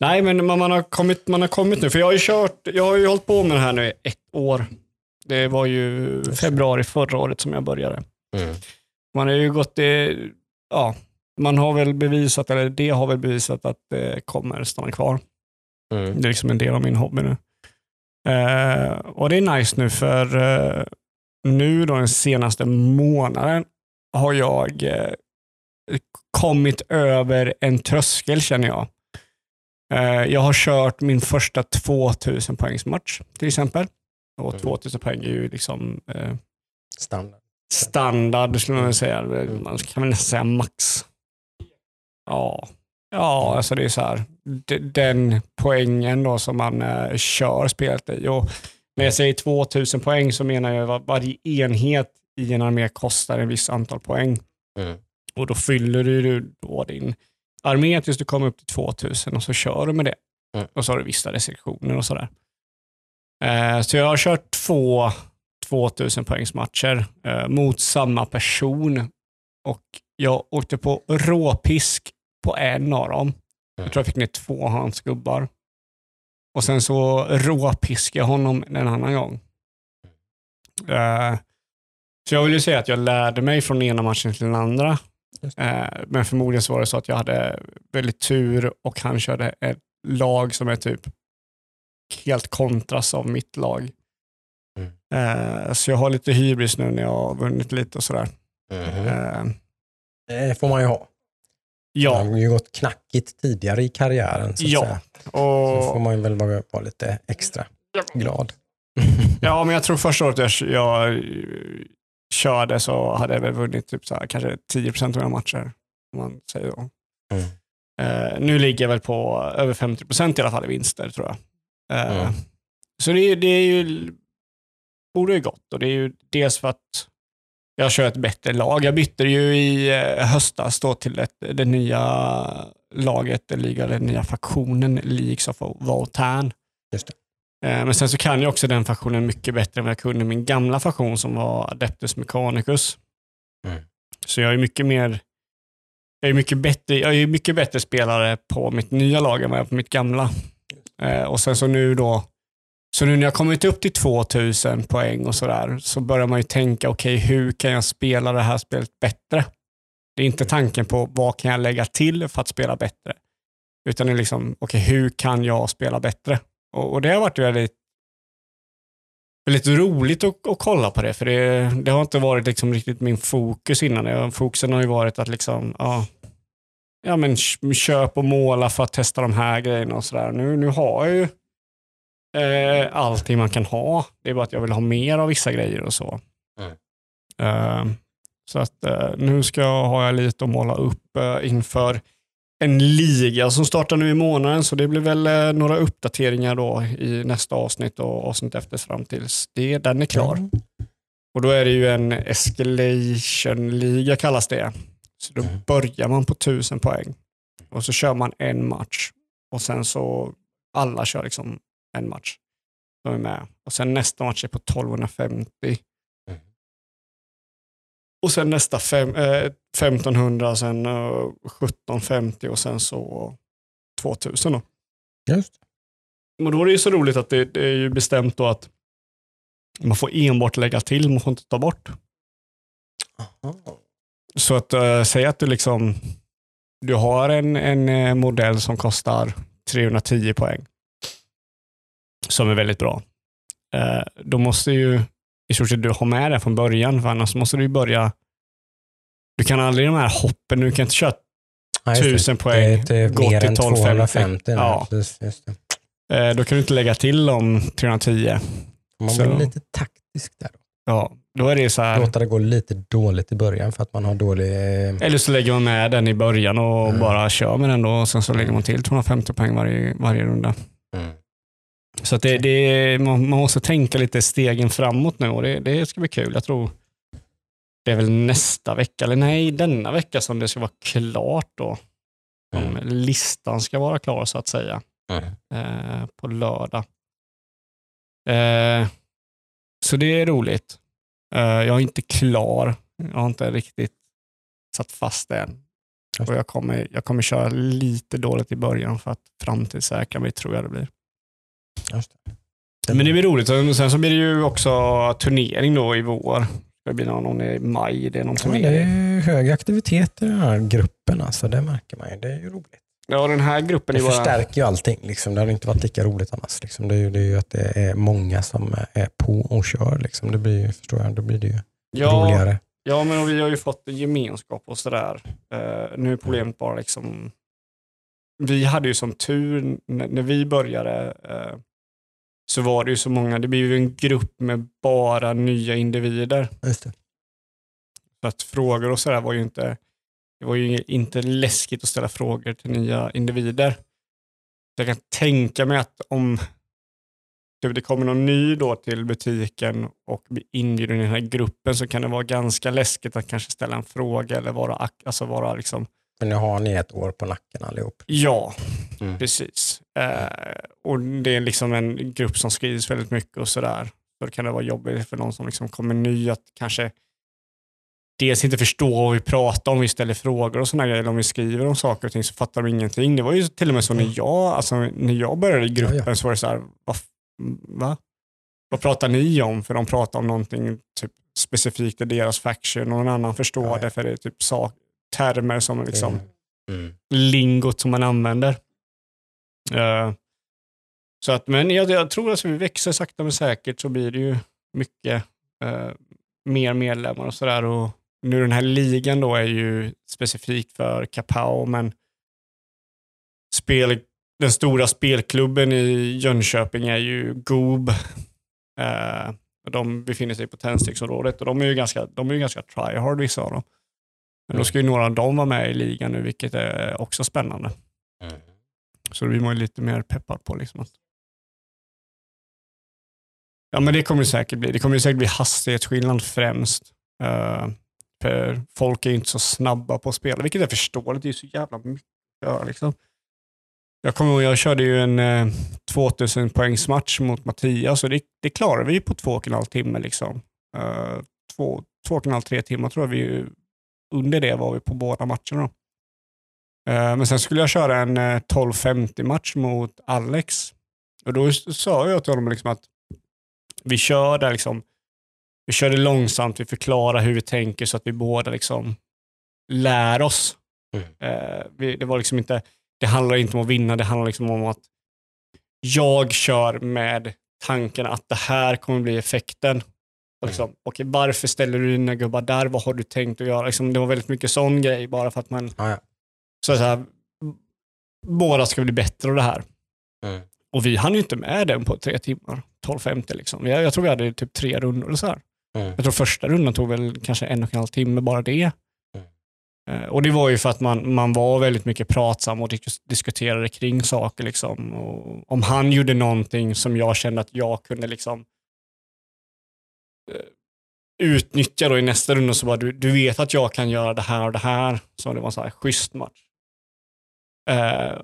Nej, men man, man, har kommit, man har kommit nu. För jag har ju kört, jag har ju hållit på med det här nu i ett år. Det var ju februari förra året som jag började. Mm. Man har ju gått i, ja, man har väl bevisat, eller det har väl bevisat att det kommer stanna kvar. Mm. Det är liksom en del av min hobby nu. Eh, och det är nice nu för eh, nu då den senaste månaden har jag eh, kommit över en tröskel känner jag. Eh, jag har kört min första 2000 poängsmatch till exempel. Och Mm. 2000 poäng är ju liksom eh, Standard. standard skulle man väl säga. Man kan väl nästan säga max. Ja, ja alltså det är så här. Den poängen då som man eh, kör spelet i. Och när jag säger 2000 poäng så menar jag att varje enhet i en armé kostar en viss antal poäng. Mm. Och då fyller du då din armé tills du kommer upp till 2000 och så kör du med det. Mm. Och så har du vissa restriktioner och sådär. Eh, så jag har kört två 2000 poängsmatcher eh, mot samma person. Och jag åkte på råpisk på en av dem. Jag tror jag fick ner två av hans gubbar. Och sen så råpiskade jag honom en annan gång. Eh, så jag vill ju säga att jag lärde mig från ena matchen till den andra. Men förmodligen så var det så att jag hade väldigt tur och han körde ett lag som är typ helt kontras av mitt lag. Mm. Eh, så jag har lite hybris nu när jag har vunnit lite och sådär. Mhm. Eh, Det får man ju ha. ja, Man har ju gått knackigt tidigare i karriären. Så att Ja. säga. Så får och, man väl vara, vara lite extra glad. ja, men jag tror första året jag, jag eh, körde så hade jag väl vunnit typ så här, kanske 10% av mina matcher. Om man säger så. Mm. Eh, nu ligger jag väl på över 50% i alla fall i vinster tror jag. Eh, Mm. Så det, är- det är ju borde ju gott och det är ju dels för att jag kör ett bättre lag. Jag bytte ju i eh, höstas då till ett, det nya laget, eller den nya faktionen Leagues of Voltan. Just det. Eh, Men sen så kan jag också den faktionen mycket bättre än vad jag kunde min gamla faktion som var Adeptus Mechanicus. Mm. Så jag är mycket mer jag är mycket bättre, jag är mycket bättre spelare på mitt nya lag än vad jag är på mitt gamla. Eh, och sen så nu då, så nu när jag kommit upp till 2000 poäng och sådär, så börjar man ju tänka, okej hur kan jag spela det här spelet bättre? Det är inte tanken på vad kan jag lägga till för att spela bättre, utan det är liksom, okej hur kan jag spela bättre? Och, och det har varit väldigt, väldigt roligt att, att kolla på det, för det, det har inte varit liksom riktigt min fokus innan. Fokusen har ju varit att liksom, ja, ja men köp och måla för att testa de här grejerna och sådär. Nu, nu har jag ju eh, allting man kan ha. Det är bara att jag vill ha mer av vissa grejer och så. Mm. Eh, så att eh, nu ska jag, har jag lite att måla upp eh, inför en liga som startar nu i månaden, så det blir väl eh, några uppdateringar då i nästa avsnitt och avsnitt efter fram tills det, den är klar. Mm. Och då är det ju en escalation-liga kallas det. Så då Mm. börjar man på 1000 poäng och så kör man en match och sen så alla kör liksom en match. De är med. Och sen nästa match är på 1250. Mm. Och sen nästa fem, eh, 1500, sen eh, 1750 och sen så 2000 då. Just. Men då är det ju så roligt att det, det är ju bestämt då att man får enbart lägga till, man får inte ta bort. Aha. Så att uh, säg att du liksom du har en, en eh, modell som kostar 310 poäng. Som är väldigt bra. Eh, då måste ju i stort sett du ha med det från början, för annars måste du börja du kan aldrig de här hoppen, du kan inte köra det. 1000 poäng, Det är gå till än 1250. 250. nu. Ja. Just det. eh, då kan du inte lägga till de 310. Man Så- blir lite taktisk där. Ja, då är det så här. Låta det gå lite dåligt i början för att man har dålig... eh, Eller så lägger man med den i början och Mm. bara kör med den då och sen så lägger man till 250 poäng varje, varje runda. Mm. Så att det, det, man, måste tänka lite stegen framåt nu och det, det ska bli kul. Jag tror det är väl nästa vecka, eller nej, denna vecka som det ska vara klart då. Om Mm. listan ska vara klar så att säga Mm. eh, på lördag. Eh, så det är roligt. Eh, jag är inte klar. Jag har inte riktigt satt fast det än. Och jag, kommer, jag kommer köra lite dåligt i början för att framtidssäkra mig, tror jag det blir. Just det. Men det blir roligt. Och Sen så blir det ju också turnering då i vår. Det blir någon, någon i maj, det är någon Ja, det turnering. är hög aktivitet i den här gruppen, alltså, det märker man ju. Det är ju roligt. Ja, den här gruppen Det är bara... förstärker ju allting. Liksom. Det hade inte varit lika roligt annars. Liksom. Det, är ju, det är ju att det är många som är på och kör. Liksom. Det blir förstår jag, då blir det ju Ja, roligare. ja, men vi har ju fått en gemenskap och sådär. Uh, nu är problemet bara liksom... Vi hade ju som tur när vi började eh, så var det ju så många, det blir ju en grupp med bara nya individer. Just det. Så att frågor och sådär var ju inte, det var ju inte läskigt att ställa frågor till nya individer. Jag kan tänka mig att om typ det kommer någon ny då till butiken och blir inbjuden i den här gruppen så kan det vara ganska läskigt att kanske ställa en fråga eller vara, alltså vara liksom, Men nu har ni ett år på nacken allihop. ja, Mm. precis. Eh, och det är liksom en grupp som skrivs väldigt mycket och sådär. Så då kan det vara jobbigt för någon som liksom kommer ny att kanske dels inte förstå vad vi pratar om, vi ställer frågor och sådana grejer, eller om vi skriver om saker och ting så fattar de ingenting. Det var ju till och med så när jag, alltså, när jag började i gruppen Ja, ja. så var det så här, vad, f- va? Vad pratar ni om? För de pratar om någonting typ, specifikt i deras faction och någon annan förstår Ja, det för det är typ sak, termer som liksom Mm. lingot som man använder. Eh, så att, men jag, jag tror att vi växer sakta men säkert så blir det ju mycket eh, mer medlemmar och sådär. Och nu den här ligan då är ju specifikt för Kapao, men spel, den stora spelklubben i Jönköping är ju Goob. Eh, och de befinner sig på tändsticksområdet och de är ju ganska, de är ju ganska tryhard vissa av dem. Men då ska ju några av dem vara med i ligan nu, vilket är också spännande. Mm. Så då blir man ju lite mer peppad på liksom att... Ja men det kommer det säkert bli. Det kommer säkert bli hastighetsskillnad främst. Eh, för folk är ju inte så snabba på att spela, vilket är förståeligt. Det är ju så jävla mycket att göra liksom. Jag kommer ihåg, jag körde ju en eh, 2000-poängsmatch mot Mattias och det, det klarade vi ju på två och en halv timme. Liksom. Uh, två, två och en halv, tre timmar tror jag vi under det var vi på båda matcherna. Då. Men sen skulle jag köra en eh, 12.50 match mot Alex. Och då sa jag till honom liksom att vi kör där liksom, vi kör det långsamt, vi förklarar hur vi tänker så att vi båda liksom lär oss. Mm. Eh, vi, det var liksom inte, det handlar inte om att vinna, det handlar liksom om att jag kör med tanken att det här kommer bli effekten. Och Liksom, okej, varför ställer du dina gubbar där? Vad har du tänkt att göra? Liksom, det var väldigt mycket sån grej bara för att man Ja, ja. så, så här, båda ska bli bättre av det här. Mm. Och vi hann ju inte med den på tre timmar. 12.50 liksom. Jag, jag tror vi hade typ tre rundor och så här. Mm. Jag tror första rundan tog väl kanske en och en halv timme bara det. Mm. Eh, Och det var ju för att man, man var väldigt mycket pratsam och dis- diskuterade kring saker. Liksom. Och om han gjorde någonting som jag kände att jag kunde liksom eh, utnyttja då i nästa runda så bara du, du vet att jag kan göra det här och det här. Så det var en så här schysst match. Eh,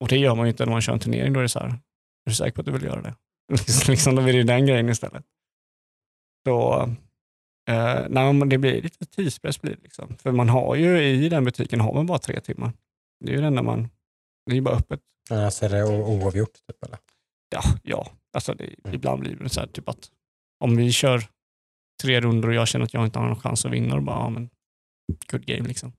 och det gör man ju inte när man kör en turnering. Då är det så här, är du säker på att du vill göra det? liksom, då blir det den grejen istället. Så eh, nej, det blir lite tidspress. Blir det liksom. För man har ju i den butiken har man bara tre timmar. Det är ju det enda man, det är ju bara öppet. Annars är det oavgjort. Typ, eller? Ja, ja. Alltså det, Mm. ibland blir det så här typ att om vi kör tre rundor och jag känner att jag inte har någon chans att vinna, då bara, ja, men good game liksom.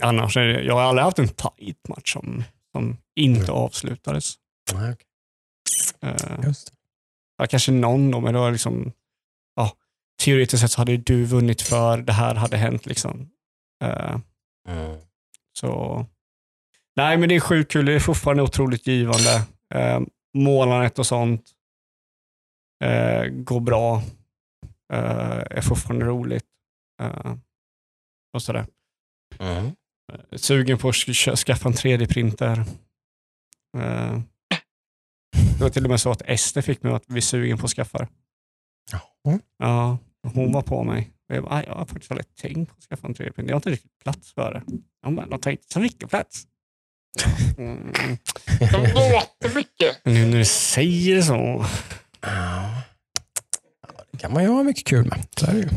Annars är det, jag har aldrig haft en tight match som, som inte Mm. avslutades. Okej. Eh, Just det. Ja, kanske någon då, men då är liksom, ja, teoretiskt sett så hade du vunnit för det här hade hänt. liksom. Eh, Mm. så, nej, men det är sjukt kul. Det är fortfarande otroligt givande. Eh, målandet och sånt eh, går bra. Är fortfarande roligt. Och sådär. Mm. Sugen på att sk- skaffa en 3D-printer. Det var till och med så att Ester fick mig att bli sugen på att skaffa. Jaha. Ja, hon var på mig. Och jag, bara, "Aj, jag har faktiskt aldrig tänkt på att skaffa en 3D-printer. Jag har inte riktigt plats för det. Hon bara, de tar inte så mycket plats. Mm. De låter mycket. Nu när du säger så. Ja. Det kan man ju ha mycket kul med.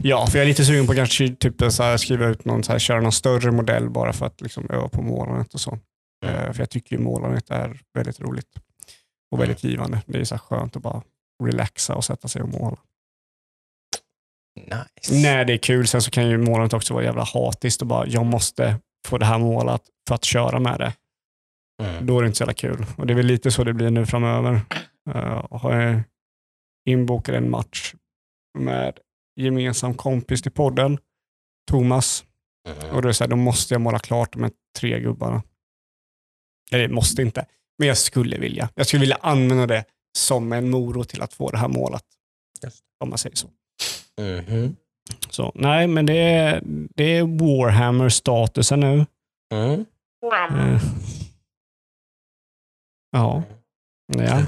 Ja, för jag är lite sugen på att kanske typ så här, skriva ut någon, så här, köra någon större modell bara för att liksom, öva på målandet och så. Eh, för jag tycker ju målandet är väldigt roligt och väldigt givande. Det är så skönt att bara relaxa och sätta sig och måla. nice. när det är kul. Sen så kan ju målet också vara jävla hatiskt och bara, jag måste få det här målet för att köra med det. Mm. Då är det inte så jävla kul. Och det är väl lite så det blir nu framöver. Har jag inbokat en match med gemensam kompis till podden, Thomas. Mm. Och då är det så här, då måste jag måla klart de här tre gubbarna. Eller måste inte, men jag skulle vilja. Jag skulle vilja använda det som en morot till att få det här målet. Just. Om man säger så. Mhm. så nej, men det är, det är Warhammer-statusen nu. Mm. Eh, ja. ja.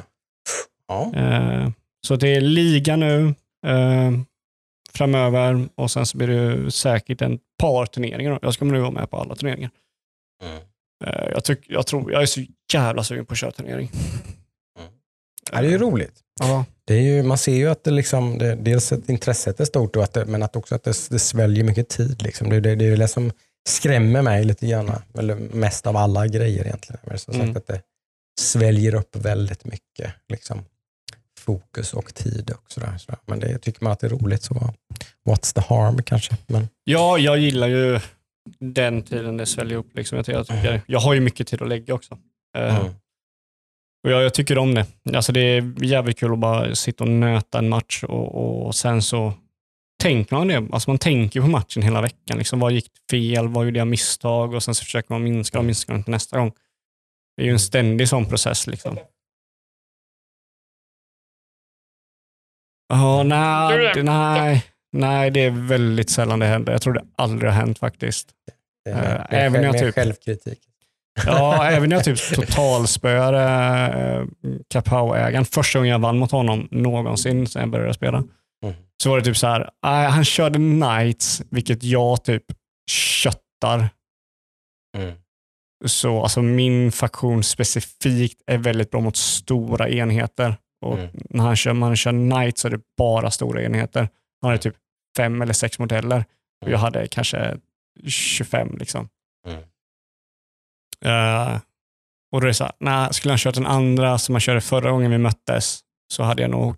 Ja. Eh, så det är liga nu eh, framöver och sen så blir det säkert en par turneringar. Jag ska nu vara med på alla turneringar. Mm. Eh, jag, tyck, jag, tror, jag är så jävla sugen på att köra turnering. ja, det är ju roligt. Ja. Det är ju, man ser ju att det liksom, det, dels att intresset är stort, och att det, men att också att det, det sväljer mycket tid. Liksom. Det, det, det är det som skrämmer mig lite grann, eller mest av alla grejer egentligen. Men som Mm. sagt att det sväljer upp väldigt mycket liksom, fokus och tid. Och sådär, sådär. Men det tycker man att det är roligt så what's the harm kanske. Men, ja, jag gillar ju den tiden det sväljer upp. Liksom. Jag, tycker- jag, tycker, jag har ju mycket tid att lägga också. Eh, mm. Och jag, jag tycker om det. Alltså det är jävligt kul att bara sitta och nöta en match och, och sen så tänker man det. Alltså man tänker på matchen hela veckan. Liksom, vad gick fel? Vad gjorde jag misstag? Och sen så försöker man minska och minska dem till nästa gång. Det är ju en ständig sån process. Liksom. Ja, nej, nej, nej, det är väldigt sällan det händer. Jag tror det aldrig har hänt faktiskt. är mer, även när jag typ- självkritik. Ja, även när jag typ totalspöade äh, Kapau-ägaren första gången jag vann mot honom någonsin sen jag började spela. Mm. Så var det typ så här, äh, han körde Knights, vilket jag typ köttar. Mm. Så alltså min faktion specifikt är väldigt bra mot stora enheter. Och Mm. när han kör, man kör Knights så är det bara stora enheter. Han hade typ fem eller sex modeller och jag hade kanske 25. liksom. Mm. Eh, och då är det så här, nej, skulle han kört den andra som han körde förra gången vi möttes så hade jag nog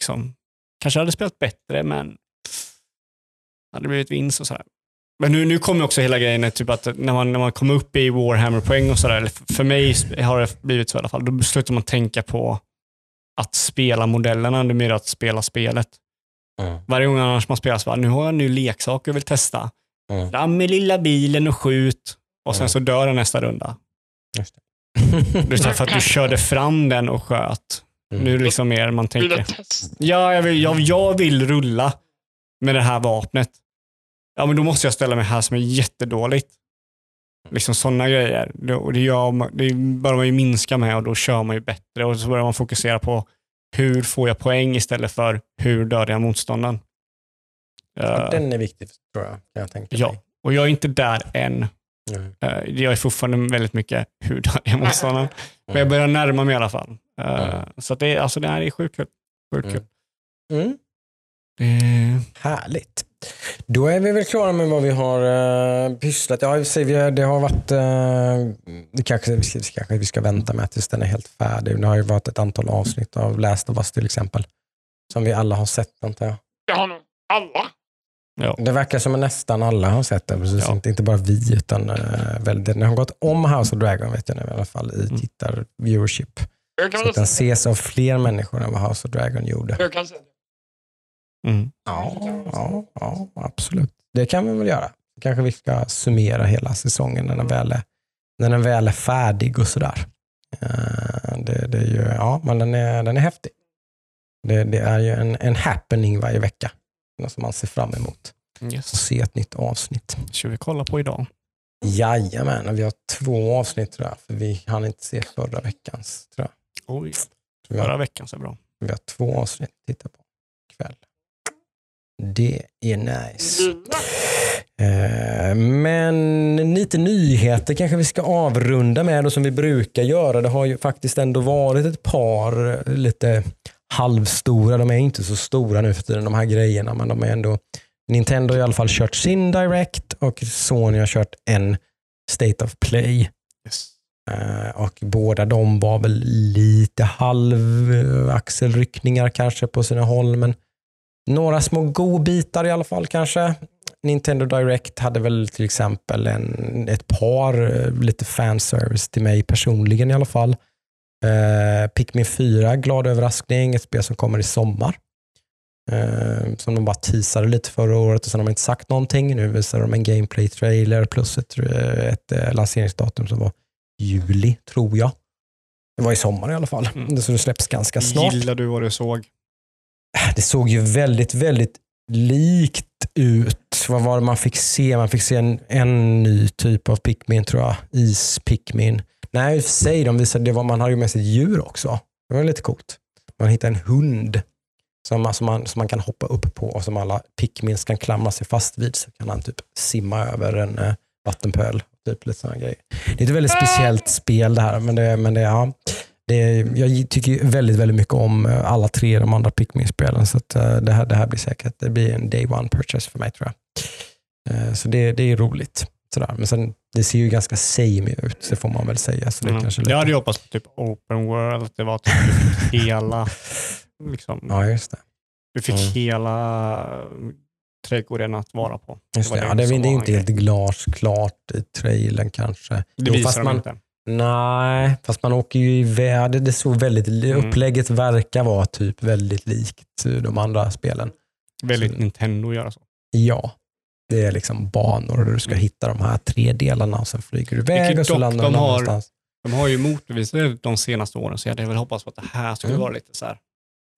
liksom, kanske hade spelat bättre men hade blivit vinst och sådär. Men nu, nu kommer också hela grejen typ att när man, när man kommer upp i Warhammer-poäng och sådär, eller för mig har det blivit så i alla fall, då slutar man tänka på att spela modellerna, det är mer att spela spelet. Mm. Varje gång annars man spelar så bara, nu har jag en ny leksak jag vill testa. Mm. Fram med lilla bilen och skjut. Och sen Mm. så dör den nästa runda. Just Det här för att du körde fram den och sköt. Mm. Nu är det liksom mer man tänker, ja, jag vill, jag, jag vill rulla med det här vapnet. Ja, men då måste jag ställa mig här som är jättedåligt. Liksom sådana grejer. Det, och det, gör, man- det börjar man ju minska med och då kör man ju bättre. Och så börjar man fokusera på hur får jag poäng istället för hur dödar jag motståndaren. Ja, Eh, den är viktig tror jag, jag tänka ja, mig. och jag är inte där än. Mm. Jag är fortfarande väldigt mycket hur dödar jag motståndaren. Men jag börjar närma mig i alla fall. Eh, Mm. Så det, är- alltså, det här är sjukt kul. Sjukt kul. Mm. Härligt. Då är vi väl klara med vad vi har uh, pysslat. Ja, vi har, det har varit... Uh, det kanske, vi, ska, kanske vi ska vänta med tills den är helt färdig. Det har ju varit ett antal avsnitt av Last of Us till exempel. Som vi alla har sett antar jag. Det har nog alla. Det verkar som att nästan alla har sett det. Precis. Ja. Inte, inte bara vi, utan uh, väl, den har gått om House of Dragon vet jag nu i alla fall i Mm. tittar-viewership. Så att den ses av fler människor än vad House of Dragon gjorde. jag kan säga det. Mm. Ja, ja, ja, absolut. Det kan vi väl göra. Kanske vi ska summera hela säsongen när den väl är, när den väl är färdig och sådär. Eh, Det, det är ju, ja, men den är, den är häftig. Det, det är ju en, en happening varje vecka. Något som man ser fram emot. Yes. se ett nytt avsnitt. Ska vi kolla på idag? Jajamän, och vi har två avsnitt tror jag. För vi hann inte se förra veckans. Tror jag. Oj, förra har, veckan så bra. vi har två avsnitt att titta på ikväll. Det är nice. Eh, Men lite nyheter kanske vi ska avrunda med och som vi brukar göra. Det har ju faktiskt ändå varit ett par lite halvstora, de är inte så stora nu för tiden de här grejerna men de är ändå Nintendo har i alla fall kört sin Direct och Sony har kört en State of Play. Yes. Eh, Och båda de var väl lite halv eh, axelryckningar kanske på sina håll men några små godbitar i alla fall kanske. Nintendo Direct hade väl till exempel en, ett par eh, lite fanservice till mig personligen i alla fall. Eh, Pikmin 4, glad överraskning, ett spel som kommer i sommar. Eh, som de bara teasade lite förra året och sen har de inte sagt någonting. Nu visar de en gameplay-trailer plus ett, eh, ett eh, lanseringsdatum som var juli, tror jag. Det var i sommar i alla fall, Mm. så det släpps ganska snart. Gillar du vad du såg? Det såg ju väldigt, väldigt likt ut. Vad var det man fick se? Man fick se en, en ny typ av Pikmin tror jag. Is-Pikmin. Nej, i och för sig, de visade, det var, man hade ju med sig ett djur också. Det var lite coolt. Man hittade en hund som, man- som, man, som man kan hoppa upp på och som alla Pikmins kan klamra sig fast vid. Så kan han typ simma över en eh, vattenpöl. Typ lite sådana grejer. Det är ett väldigt speciellt spel det här, men det, men det, ja, det, jag tycker väldigt, väldigt mycket om eh, alla tre de andra Pikmin-spelen. Så eh, det, här, det här blir säkert det blir en day one purchase för mig tror jag. Eh, Så det, det är roligt. Sådär. Men sen, det ser ju ganska samey ut, det får man väl säga. Så det Mm. kanske lite... Jag hade ju hoppats på typ open world, att det var typ hela, liksom, Ja, just det. du fick Mm. hela trädgården att vara på. Just det. det Ja, det, det är inte helt glasklart i trailern kanske. Det Jo, visar fast de man, inte. Nej, fast man åker ju iväg. Det, såg väldigt, Mm. Upplägget verkar vara typ väldigt likt eh, de andra spelen. Väldigt Nintendo att göra så. Ja, det är liksom banor där du ska hitta de här tre delarna och sen flyger du iväg Vilket och så landar du de någon har- annanstans. De har ju motbevisat det de senaste åren, så jag hade väl hoppats på att det här skulle Mm. vara lite så här.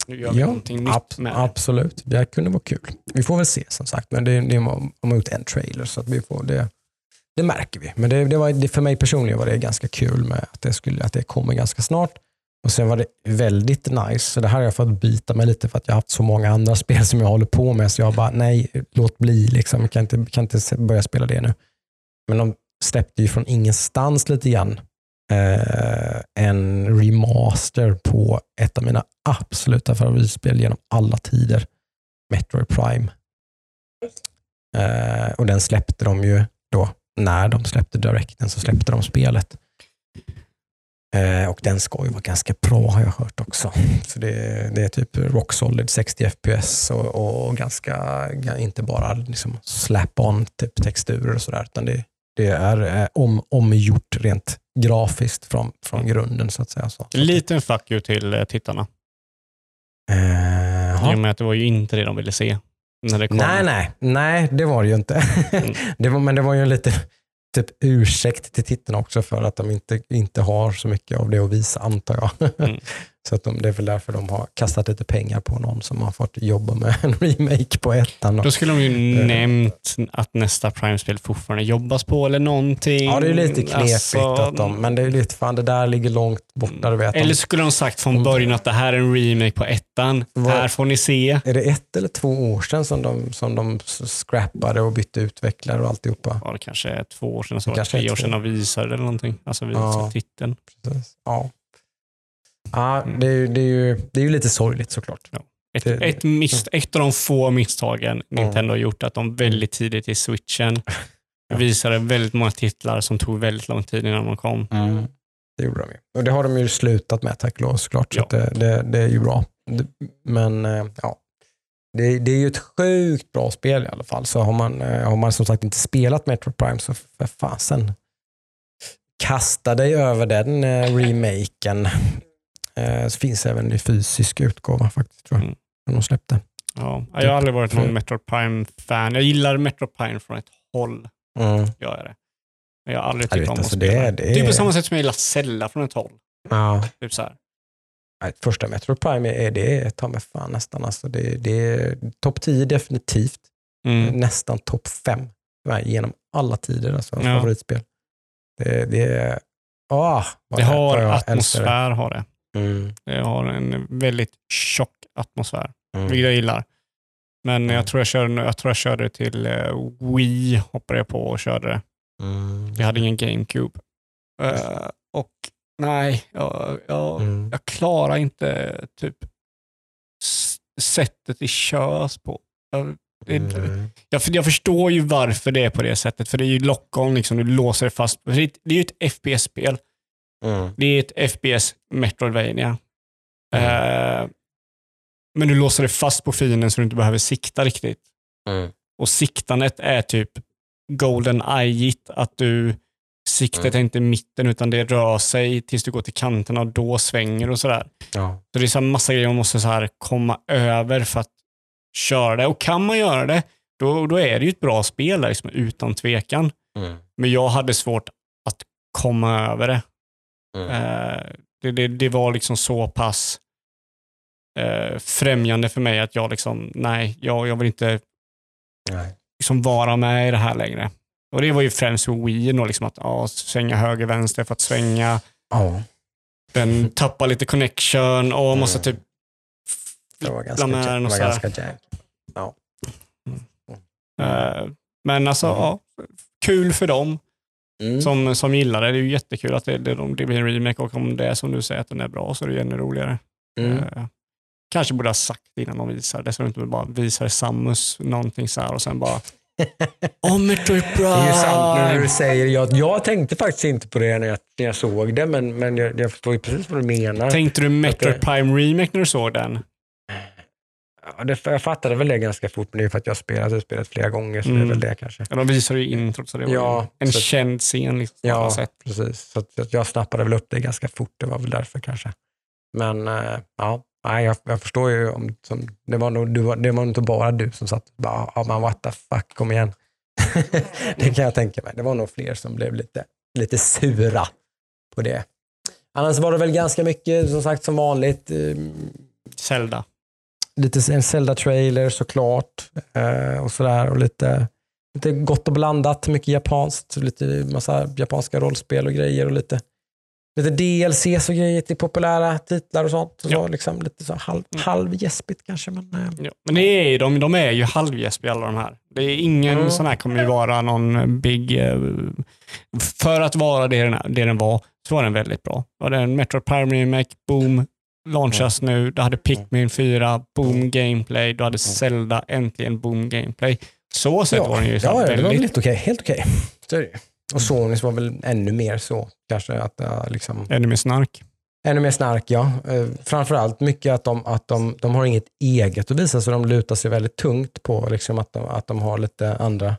Nu gör vi Ja, någonting nytt ab- med det. absolut. Det kunde vara kul. Vi får väl se som sagt, men det, det, de har gjort en trailer så att vi får det. Det märker vi. Men det, det var, det, för mig personligen var det ganska kul med att det, skulle, att det kommer ganska snart. Och Sen var det väldigt nice, så det här har jag fått bita mig lite för att jag har haft så många andra spel som jag håller på med. Så jag bara, nej, låt bli. Liksom. Jag kan inte, kan inte börja spela det nu. Men de släppte ju från ingenstans lite grann eh, en remaster på ett av mina absoluta favoritspel genom alla tider. Metroid Prime. Eh, och den släppte de ju då, när de släppte Directen så släppte de spelet. Eh, och den ska ju vara ganska bra har jag hört också. Så det, det är typ rock solid 60 FPS och, och ganska, ga- inte bara liksom slap-on typ texturer och sådär, utan det, det är eh, om, omgjort rent grafiskt från, från grunden så att säga. Så. En liten fuck you till eh, tittarna. Eh, I och med att det var ju inte det de ville se. När det kom. Nej, nej, nej, det var det ju inte. Mm. det var, men det var ju en liten typ, ursäkt till tittarna också för att de inte, inte har så mycket av det att visa, antar jag. Mm. så att de, det är väl därför de har kastat lite pengar på någon som har fått jobba med en remake på ettan. då. Skulle de ju Eh. nämnt att nästa Prime-spel fortfarande jobbas på eller någonting. Ja, det är lite knepigt. Alltså, att de, men det är lite, fan det där ligger långt borta. Du vet. Eller skulle de sagt från början att det här är en remake på ettan. Vad- Här får ni se. Är det ett eller två år sedan som de, som de scrappade och bytte utvecklare och alltihopa? Var det kanske två år sedan, så var det Kanske tre år sedan de visade eller någonting. Alltså visade Ja. titeln. Precis. Ja. Ja, Mm. det, är, ju- det, är ju, det är ju lite sorgligt såklart. Ett, Det- ett, mis, ett av de få misstagen Nintendo har gjort, att de väldigt tidigt i switchen Ja. visade väldigt många titlar som tog väldigt lång tid innan de kom. Det gjorde de ju. Och det har de ju slutat med tack och lov såklart. Så Ja. att det, det, det är ju bra. Men eh, ja, det, det är ju ett sjukt bra spel i alla fall. Så har man, eh, har man som sagt inte spelat Metro Prime så för fasen. Kasta dig över den eh, remaken. Eh, så finns även i fysisk utgåva faktiskt tror jag. Mm. Som de släppte. Ja, jag har aldrig varit någon Metro Prime-fan. Jag gillar Metro Prime från ett håll, Mm. jag det. Men jag har aldrig tyckt om att alltså, spela. det Det är- är, det typ är- på samma sätt som jag gillar Zelda från ett håll. Ja. Typ så här. Nej, Första Metro Prime är det är ta mig fan nästan. Alltså det, det är topp 10 definitivt. Mm. Nästan topp 5 genom alla tider. Alltså, Ja. Favoritspel. Det, det är... Ah, Det har atmosfär, har det. Mm, Det har en väldigt tjock atmosfär, mm. vilket jag gillar. Men Mm. jag, tror jag, körde, jag tror jag körde till eh, Wii, hoppade jag på och körde det. Mm. Jag hade ingen GameCube. Eh, och nej, jag, jag, Mm. jag klarar inte typ sättet det körs på. Jag, det, Mm. jag, jag förstår ju varför det är på det sättet, för det är ju lock-on, liksom, du låser det fast. Det är ju ett FPS-spel. Mm. Det är ett FPS Metroidvania. Mm. Eh, men du låser dig fast på fienden så du inte behöver sikta riktigt. Mm. Och siktandet är typ golden eye-it, att du siktet Mm. är inte i mitten utan det rör sig tills du går till kanterna och då svänger och sådär. Ja. Så det är så massa grejer man måste så här komma över för att köra det. Och kan man göra det, då, då är det ju ett bra spel liksom, utan tvekan. Mm. Men jag hade svårt att komma över det. Mm. Eh, det, det, det var liksom så pass eh, främjande för mig att jag liksom, nej, jag, jag vill inte Nej. liksom vara med i det här längre. Och det var ju främst Wii, då, liksom att ja, svänga höger, vänster för att svänga. Ja, Den tappar lite connection och måste Mm. typ det var ganska, med den och så ganska jank. Eh, Men alltså, Mm. ja, kul för dem Mm. som, som gillar det. Det är ju jättekul att det, det, det blir en remake och om det är som du säger att den är bra så är det ännu roligare. Mm. Eh, kanske borde ha sagt innan de visar det, så de inte bara visar Samus någonting så här och sen bara Metroid Det är ju sant när du säger jag, jag tänkte faktiskt inte på det när jag, när jag såg det, men, men jag, jag förstår ju precis vad du menar. Tänkte du Okej. Prime Remake när du såg den? Ja, det, jag fattade väl det ganska fort, det är för att jag har spelat det spelet flera gånger, så det Mm. är väl det kanske. Ja, de visade ju introt, så det var Ja, en så- känd scen liksom, Ja, sätt. precis. Så att, jag snappade väl upp det ganska fort, det var väl därför kanske. Men eh, ja, nej, jag, jag förstår ju, om, som, det, var nog, du, det var nog inte bara du som satt och bara, ja men what the fuck, kom igen. det kan jag tänka mig. Det var nog fler som blev lite, lite sura på det. Annars var det väl ganska mycket, som sagt, som vanligt. Eh, Zelda. Lite en Zelda-trailer såklart. Eh, och sådär. Och lite, lite gott och blandat. Mycket japanskt. Lite massa japanska rollspel och grejer. Och lite, lite DLCs och grejer till populära titlar och sånt. Så Ja. Lliksom lite så halv, Mm. halvgäspigt kanske. Men, eh, Ja, men det är, de, de är ju halvgäspiga alla de här. Det är ingen Mm. sån här kommer ju vara någon big... eh, för att vara det den, det den var, så var den väldigt bra. Var det en Metro Prime Remake, boom, launchas nu. Du hade Pikmin 4, boom gameplay. Du hade Zelda, äntligen boom gameplay. Så sett var den ju ja, ja, det var väldigt... lite okej. Helt okej. Och Sonys var väl ännu mer så. Kanske att uh, liksom, Ännu mer snark. Ännu mer snark, ja. Eh, framförallt mycket att, de, att de, de har inget eget att visa, så de lutar sig väldigt tungt på liksom, att, de, att de har lite andra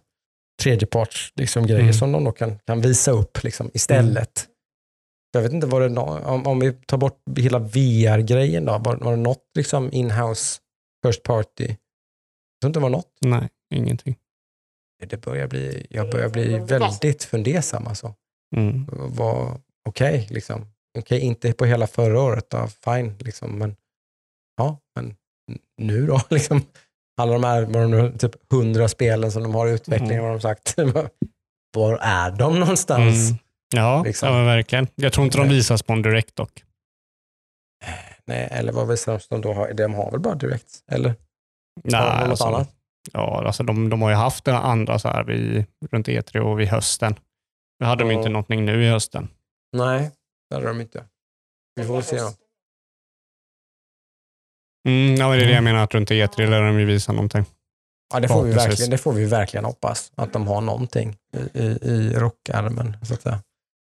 tredjeparts liksom, grejer Mm. som de då kan, kan visa upp liksom, istället. Jag vet inte, var det nå- om, om vi tar bort hela VR-grejen då, var, var det något liksom, in-house first party? Jag tror inte det var något. Nej, ingenting. Det börjar bli, jag börjar bli väldigt fundersam. Alltså. Mm. okej. liksom. Okej, inte på hela förra året, då, fine. Liksom, men ja, men nu då? Liksom, alla de här vad de typ hundra spelen som de har i utveckling, Mm. vad de sagt. Var är de någonstans? Mm. Ja, Liksom. ja, verkligen. Jag tror inte de visas på en direkt dock. Nej, eller vad visar de då har? De har väl bara direkt? Eller Nej, de alltså, annat? Ja, alltså de, de har ju haft det andra så här vid, runt E3 och vid hösten. Nu hade de Ja. inte någonting nu i hösten. Nej, det hade de inte. Vi får väl se då. Mm, ja, det är det jag Mm. menar, att runt E3 lär de ju visa någonting. Ja, det, får vi verkligen, det får vi verkligen hoppas. Att de har någonting i, i, i rockärmen, så att säga.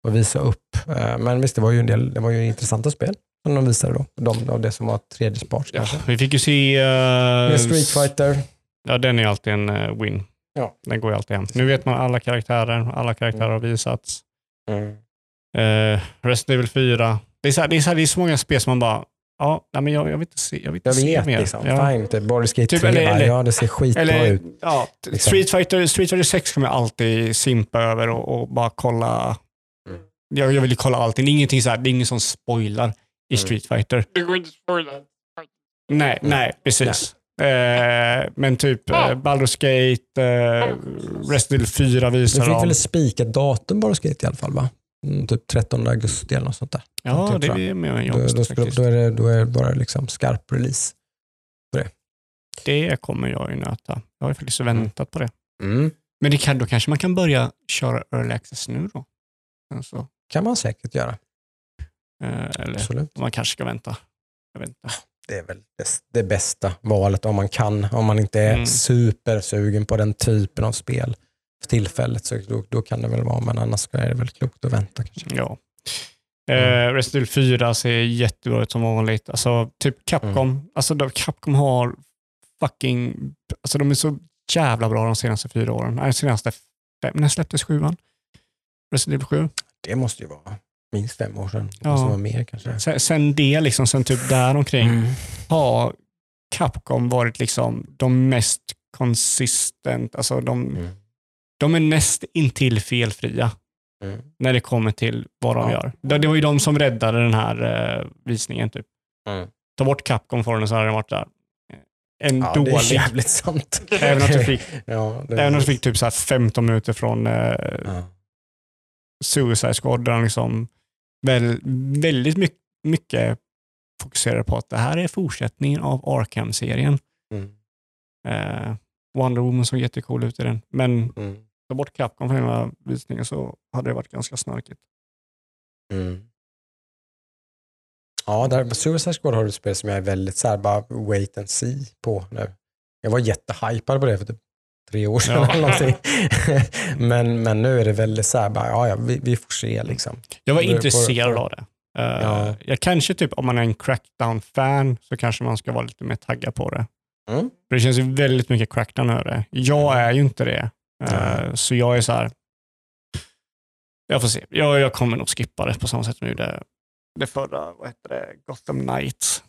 Och visa upp. Eh, Men visst, det var ju en del, det var ju intressanta spel som de visade då. De, av det som var tredjeparts Ja, vi fick ju se... Uh, Street Fighter. Ja, den är alltid en eh, win. Ja. Den går ju alltid hem. Nu vet man alla karaktärer. Alla karaktärer har visats. Mm. Uh, Resident Evil 4. Det är, så här, det, är så här, det är så många spel som man bara, ja, nej, men jag, jag vill inte se, jag vill inte Jag se vet mer. liksom. Ja. Fine, typ Baldur's Gate Typ, 3, eller- eller- ja det ser skitbra Eller, ut. ja, liksom. Street, Fighter, Street Fighter 6 kommer jag alltid simpa över och, och bara kolla. Jag, jag vill ju kolla allting. Det är ingenting så här, det är ingen som spoilar i. Street Fighter. Det går inte att spoila. Nej, nej, precis. Eh, men typ eh, Baldur's Gate, eh, Resident Evil 4 Du visar fick de. väl spikat datum Baldur's Gate i alla fall va? Mm, typ 13 augusti eller något sånt där. Ja, det är mer än Då, jag då, då, är det, då är det bara liksom skarp release. Det kommer jag ju nöta. Jag har ju faktiskt Mm. väntat på det. Mm. Men det kan, då kanske man kan börja köra early access nu då. Alltså, kan man säkert göra. eh, eller Absolut. man kanske ska vänta. Jag vet inte. Det är väl det, bästa valet om man kan. Om man inte är Mm. supersugen på den typen av spel för tillfället så då, då kan det väl vara, men annars är det väl klokt att vänta kanske. Ja. Eh, Resident Evil 4 ser jättebra ut som vanligt. Alltså, typ Capcom. Alltså, de, Capcom har fucking... Alltså, de är så jävla bra de senaste fyra åren. Nej, senaste fem. När släpptes sjuan? Resident Evil 7. Det måste ju vara minst fem år sedan. Ja. måste vara mer kanske. Sen, sen det, liksom, sen typ där omkring Mm. har Capcom varit liksom de mest konsistent, alltså de, Mm. de är näst intill felfria Mm. när det kommer till vad de Ja. gör. Det, det var ju de som räddade den här eh, visningen. Typ. Mm. Ta bort Capcom från den så hade den varit där. En Ja, det är dålig. jävligt sant. Även att du fick, ja, det även att du fick typ så här 15 minuter från eh, Ja. Suicide Squad där de liksom väl, väldigt mycket, mycket fokuserar på att det här är fortsättningen av Arkham-serien. Mm. Eh, Wonder Woman såg jättecool ut i den. Men Mm. ta bort Capcom från hela visningen så hade det varit ganska snarkigt. Mm. Ja, där Suicide Squad har du ett spel som jag är väldigt så här, bara wait and see på nu. Jag var jättehypad på det för typ tre år sedan Ja. eller någonting. men, men nu är det väldigt så här, bara, ja, ja, vi, vi får se liksom. Jag var intresserad på- av det. Eh, Ja. Jag kanske typ, om man är en Crackdown-fan så kanske man ska vara lite mer taggad på det. Mm. För det känns ju väldigt mycket Crackdown över det. Jag är ju inte det. Nej. Så jag är så här. Jag får se. Jag, jag kommer nog skippa det på samma sätt som jag gjorde det förra, vad heter det, Gotham Knights.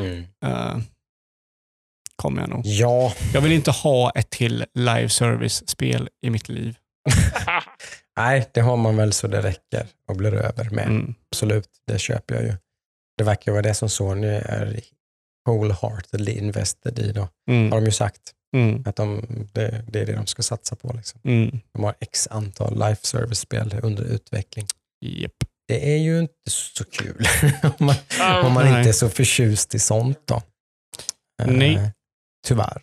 Mm. Eh, kommer jag nog. Ja, Jag vill inte ha ett till live service-spel i mitt liv. nej, det har man väl så det räcker och blir över med. Mm. Absolut, det köper jag ju. Det verkar vara det som Sony är wholeheartedly invested i. Då. Har Mm. de ju sagt. Mm. Att de, det, det är det de ska satsa på. Liksom. Mm. De har x antal life service-spel under utveckling. Japp. Det är ju inte så kul om man, om man inte är så förtjust i sånt. då. Eh, Nej. Tyvärr.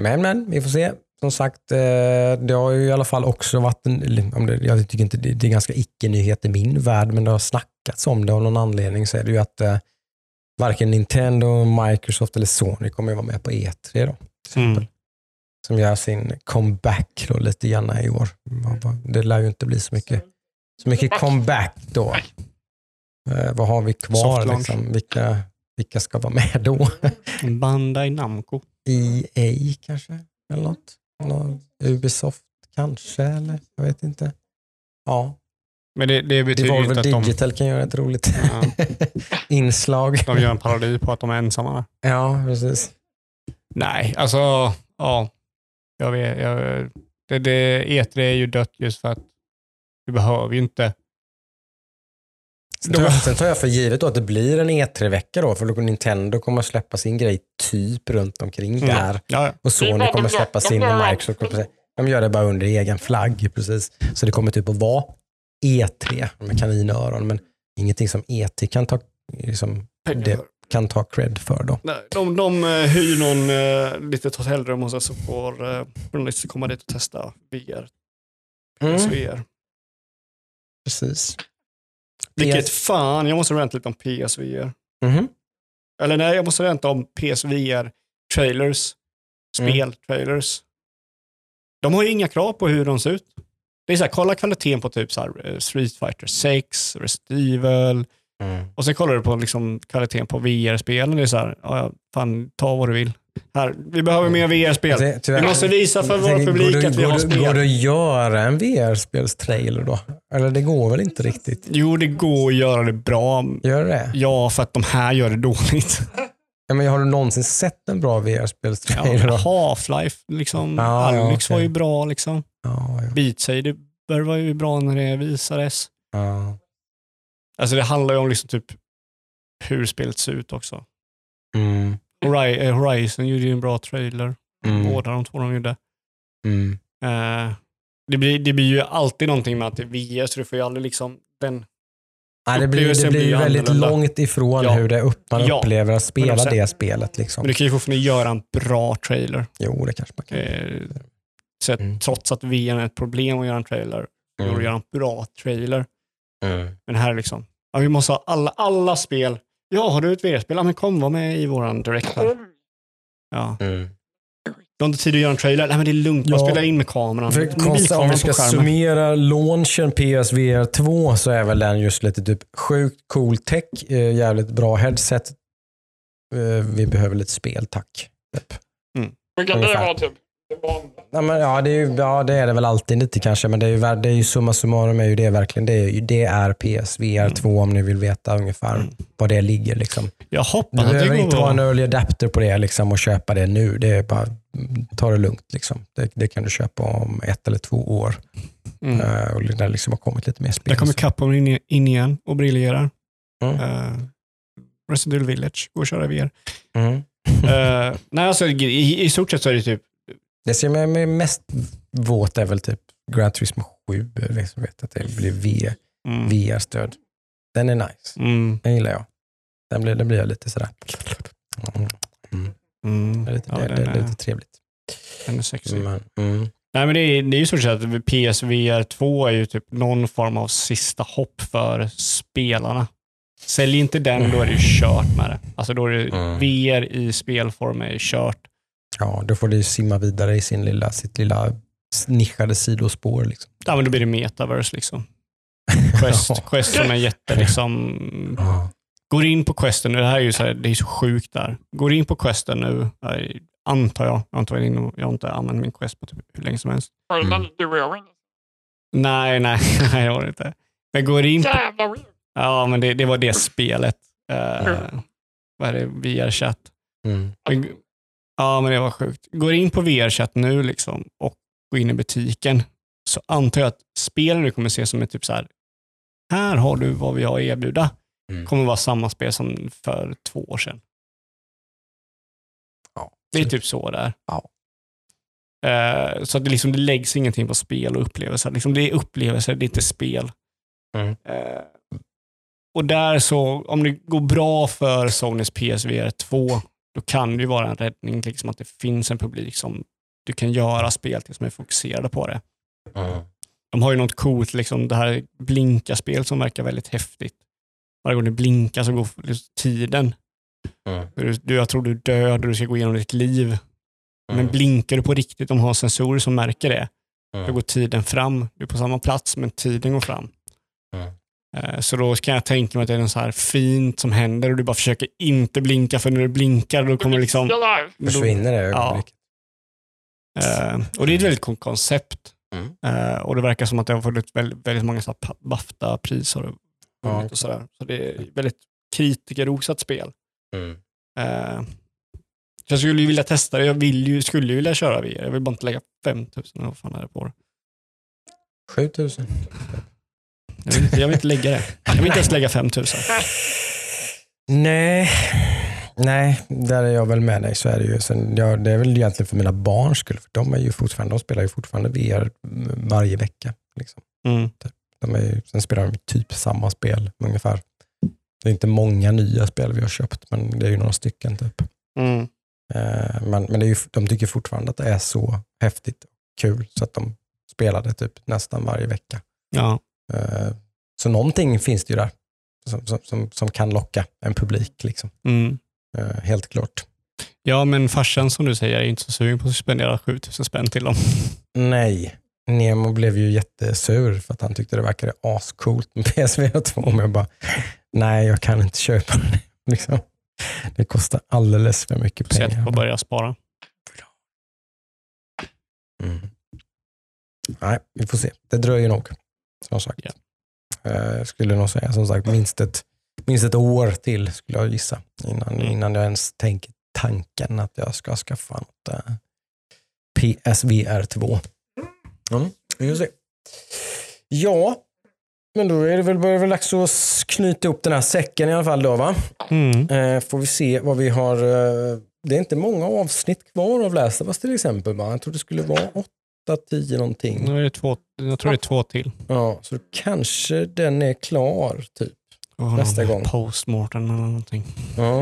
Men, men, vi får se. Som sagt, eh, det har ju i alla fall också varit en, jag tycker inte det, är ganska icke-nyhet i min värld, men det har snackats om det av någon anledning så är det ju att eh, varken Nintendo, Microsoft eller Sony kommer att vara med på E3 då. Till exempel. Mm. Som gör sin comeback då lite grann i år. Vad- Det lär ju inte bli så mycket, så mycket comeback då. Eh, vad har vi kvar? Liksom? Vilka, vilka ska vara med då? Bandai Namco. EA kanske? Eller något? Nå- Ubisoft kanske? Eller jag vet inte. Ja, Men det, det betyder ju inte Devolver att de, Digital kan göra ett roligt Ja. inslag. de gör en parodi på att de är ensamma. Ja, precis. Nej, alltså, ja. Jag vet, jag, det, det, E3 är ju dött just för att vi behöver ju inte. Sen tar, jag, sen tar jag för givet då att det blir en E3-vecka då, för då kommer Nintendo kommer att släppa sin grej typ runt omkring där. Mm. Ja, Och Sony kommer släppa sin och Microsoft kommer de gör det bara under egen flagg. precis. Så det kommer typ att vara E3 med kaninöron, men ingenting som E3 kan ta, liksom, det kan ta cred för. Då. Nej, de, de eh, hyr någon uh, litet hotellrum hos oss så får uh, journalister komma dit och testa VR. Mm, VR. precis. Vilket PS fan, jag måste ränta lite om PSVR. Mhm. Eller nej, jag måste ränta om PSVR trailers, Mm. speltrailers. De har ju inga krav på hur de ser ut. Det är så här, kolla kvaliteten på typ så här, eh, Street Fighter 6, Resident Evil, Mm. och sen kollar du på liksom kvaliteten på VR-spelen. Det är så här, ja, fan, ta vad du vill. Här, vi behöver mer VR-spel. Vi måste visa för vår publik att vi har det, går det spel. att göra en VR-spelstrailer då? Eller det går väl inte riktigt? Jo, det går att göra det bra. Gör det? Ja, för att de här gör det dåligt. Ja, men har du någonsin sett en bra VR-spelstrailer? Ja? Half-Life, liksom. Ja, ja, Alex var ju bra. liksom. Ja, ja. Beat Saber var ju bra när det visades. ja. Alltså det handlar ju om liksom typ hur spelet ser ut också. Mm. Eh, Horizon gjorde ju en bra trailer. Mm. Båda de två de gjorde. Mm. Eh, det, blir, det blir ju alltid någonting med att det är VR, så du får ju aldrig liksom den... Nej, det blir, det blir ju väldigt långt ifrån Ja. hur det upp, man Ja. upplever att spela 100%. det spelet. Liksom. Men du kan ju fortfarande göra en bra trailer. Jo, det kanske man kan. Eh, så att Mm. Trots att VR är ett problem att göra en trailer, så går det att Mm. göra en bra trailer. Mm. Men här är liksom, ja, vi måste ha alla, alla spel. Ja, har du ett VR-spel? Ja, men kom, var med i våran direct här. Ja. Mm. Du har inte tid att göra en trailer? Nej men det är lugnt, bara Ja. spela in med kameran. För konst, om Mobilkameran vi ska summera launchen PSVR 2 så är väl den just lite typ sjukt cool tech, eh, jävligt bra headset. Eh, vi behöver lite spel, tack. Typ. Vad kan det vara typ? Ja, men, ja, det är ju, ja, det är det väl alltid lite kanske, men det är ju, det är ju summa summarum är ju det verkligen. Det är, det är PSVR 2 om ni vill veta ungefär Mm. var det ligger. Liksom. Jag Du hoppas det behöver inte vara en early adapter på det liksom, och köpa det nu. Det är bara, mm, ta det lugnt. Liksom. Det, det kan du köpa om ett eller två år. Mm. Eh, och det liksom har kommit lite mer spel. Där kommer Capcom in, in igen och briljerar. Mm. Uh, Resident Evil Village, går att köra i VR. Mm. Eh, nej, alltså, i, I stort sett så är det typ, Det som är mest våt är väl typ Gran Turismo 7. Liksom vet att det blir VR mm, VR-stöd. Den är nice. mm, Den gillar jag. Den blir, den blir jag lite sådär. Mm. mm, Det är lite, ja, det, det är lite trevligt. den är sexig. Mm. Nej, men det är, det är ju så att PSVR 2 är ju typ någon form av sista hopp för spelarna. Sälj inte den, då är det ju kört med det. Alltså då är det Mm. VR i spelform är kört. Ja, då får du simma vidare i sin lilla, sitt lilla nischade sidospår. Liksom. Ja, men då blir det metaverse liksom. Quest. Quest som är jätte liksom, går in på questen nu, det här är ju så, här, det är så sjukt där. Går in på questen nu, eh, antar jag, jag har inte, varit inne och- jag har inte använt min quest på typ hur länge som helst. Var det Mm. jag var? Nej, nej, nej, jag har det inte. Men går in på, ja men det, det var det spelet. Uh, vad är det, VR-chatt. Mm. Ja, men det var sjukt. Går in på VR-chatt nu liksom och går in i butiken så antar jag att spelen du kommer se som är typ så här. Här har du vad vi har att erbjuda. Mm. kommer vara samma spel som för två år sedan. Ja. Det är typ så där. Ja. Eh, så att det, liksom, det läggs ingenting på spel och upplevelser. Liksom, det är upplevelser, det är inte spel. Mm. Eh, och där så, om det går bra för Sonys PSVR 2, då kan det ju vara en räddning, liksom att det finns en publik som du kan göra spel till som är fokuserade på det. Mm. De har ju något coolt, liksom det här blinka-spel som verkar väldigt häftigt. Varje gång du blinkar så går tiden. Mm. Du, jag tror du är död och du ska gå igenom ditt liv. Men Mm. blinkar du på riktigt, de har sensorer som märker det, då Mm. går tiden fram. Du är på samma plats, men tiden går fram. Mm. Eh, Så då kan jag tänka mig att det är något så här fint som händer och du bara försöker inte blinka, för när du blinkar då kommer liksom... Då- Försvinner det Ja. ögonblicket. Eh, och det är ett väldigt coolt koncept. Mm. Eh, och det verkar som att det har fått väldigt, väldigt många BAFTA-priser och, Ja. och sådär. Så det är ett väldigt kritikerrosat spel. Mm. Jag skulle ju vilja testa det. Jag vill ju, skulle ju vilja köra VR. Jag vill bara inte lägga 5000 eller vad fan är det på det. 7000. Jag vill, inte, jag vill inte lägga det. Jag vill inte ens lägga 5000. Nej. Nej, där är jag väl med dig. Så är det, ju. Sen, ja, det är väl egentligen för mina barns skull. För de, är ju fortfarande, de spelar ju fortfarande VR varje vecka. Liksom. Mm. De är ju, sen spelar de typ samma spel ungefär. Det är inte många nya spel vi har köpt, men det är ju några stycken. typ. Mm. Eh, Men, men det är ju, de tycker fortfarande att det är så häftigt och kul så att de spelar det typ nästan varje vecka. Ja. Eh, Så någonting finns det ju där som, som, som, kan locka en publik. Liksom. Mm. Eh, Helt klart. ja, men farsan som du säger är inte så sugen på att spendera 7000 spänn till dem. Nej, Nemo blev ju jättesur för att han tyckte det verkade ascoolt med PSVR 2. Men jag bara, nej jag kan inte köpa det. Liksom. Det kostar alldeles för mycket Sätt pengar. på att börja spara. Mm. Nej, vi får se. Det dröjer nog. Som sagt. Ja. Eh, skulle nog säga som sagt minst ett, minst ett år till skulle jag gissa. Innan, Mm. innan jag ens tänker tanken att jag ska skaffa något eh, PSVR 2. Mm, se. Ja, men då är det väl, börjar väl dags att knyta upp den här säcken i alla fall då va? Mm. Eh, får vi se vad vi har. Eh, det är inte många avsnitt kvar av Us till exempel. Va? Jag tror det skulle vara 8-10 någonting. Nu är det två, jag tror det är två till. Ja, så kanske den är klar typ. Och Nästa gång. Postmortem eller någonting. Ja.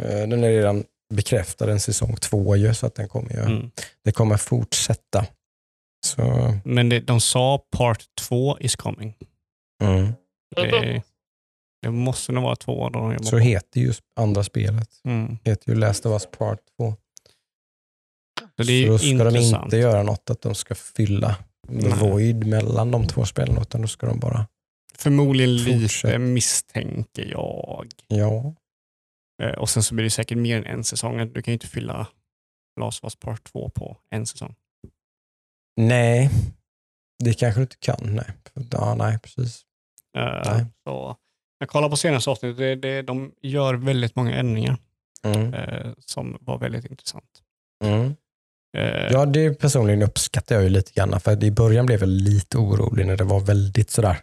Eh, den är redan bekräftad en säsong två ju, så att den kommer ju, Mm. det kommer fortsätta. Så, Men det, de sa part två is coming. mm. Det, det måste nog vara två. Då de så heter ju andra spelet. Mm. heter ju Last of Us Part 2. Så det är Så då ska intressant. de inte göra något att de ska fylla Nej. void mellan de två spelen, utan då ska de bara, Förmodligen lite Fortsätt. misstänker jag. ja. Eh, Och sen så blir det säkert mer än en säsong. Du kan ju inte fylla Last of Us Part 2 på en säsong. Nej, det kanske du inte kan. Nej, ja, nej precis. Eh, Nej. Så, jag kollar på senaste avsnittet. Det, det, de gör väldigt många ändringar Mm. eh, som var väldigt intressant. Mm. Eh, Ja, det personligen uppskattar jag ju lite grann. För i början blev jag lite orolig när det var väldigt sådär,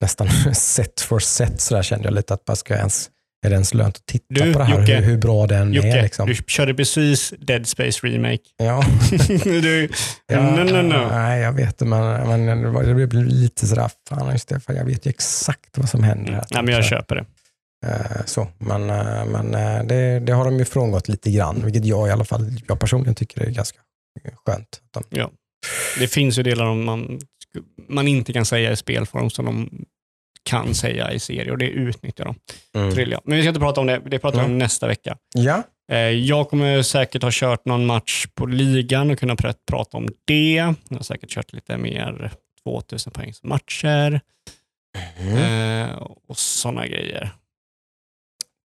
nästan set for set sådär kände jag lite att bara ska ens, är det ens lönt att titta Du, på det här? Jocke. hur, hur bra den Jocke, är liksom. du körde precis Dead Space Remake. Ja, du, ja, no, no, no. Nej, jag vet det, men, men det blev lite sådär, fan just det, jag vet ju exakt vad som händer. här. Nej, men jag köper det. Eh, Så, men eh, men eh, det, det har de ju frångått lite grann, vilket jag i alla fall, jag personligen tycker är ganska skönt. De- Det finns ju delar om man, man inte kan säga i spelform som de kan säga i serie och det utnyttjar de. Mm. Men vi ska inte prata om det, det pratar vi om nästa vecka. Ja, Jag kommer säkert ha kört någon match på ligan och kunna pr- prata om det. Jag har säkert kört lite mer 2000 poängs matcher mm. och sådana grejer.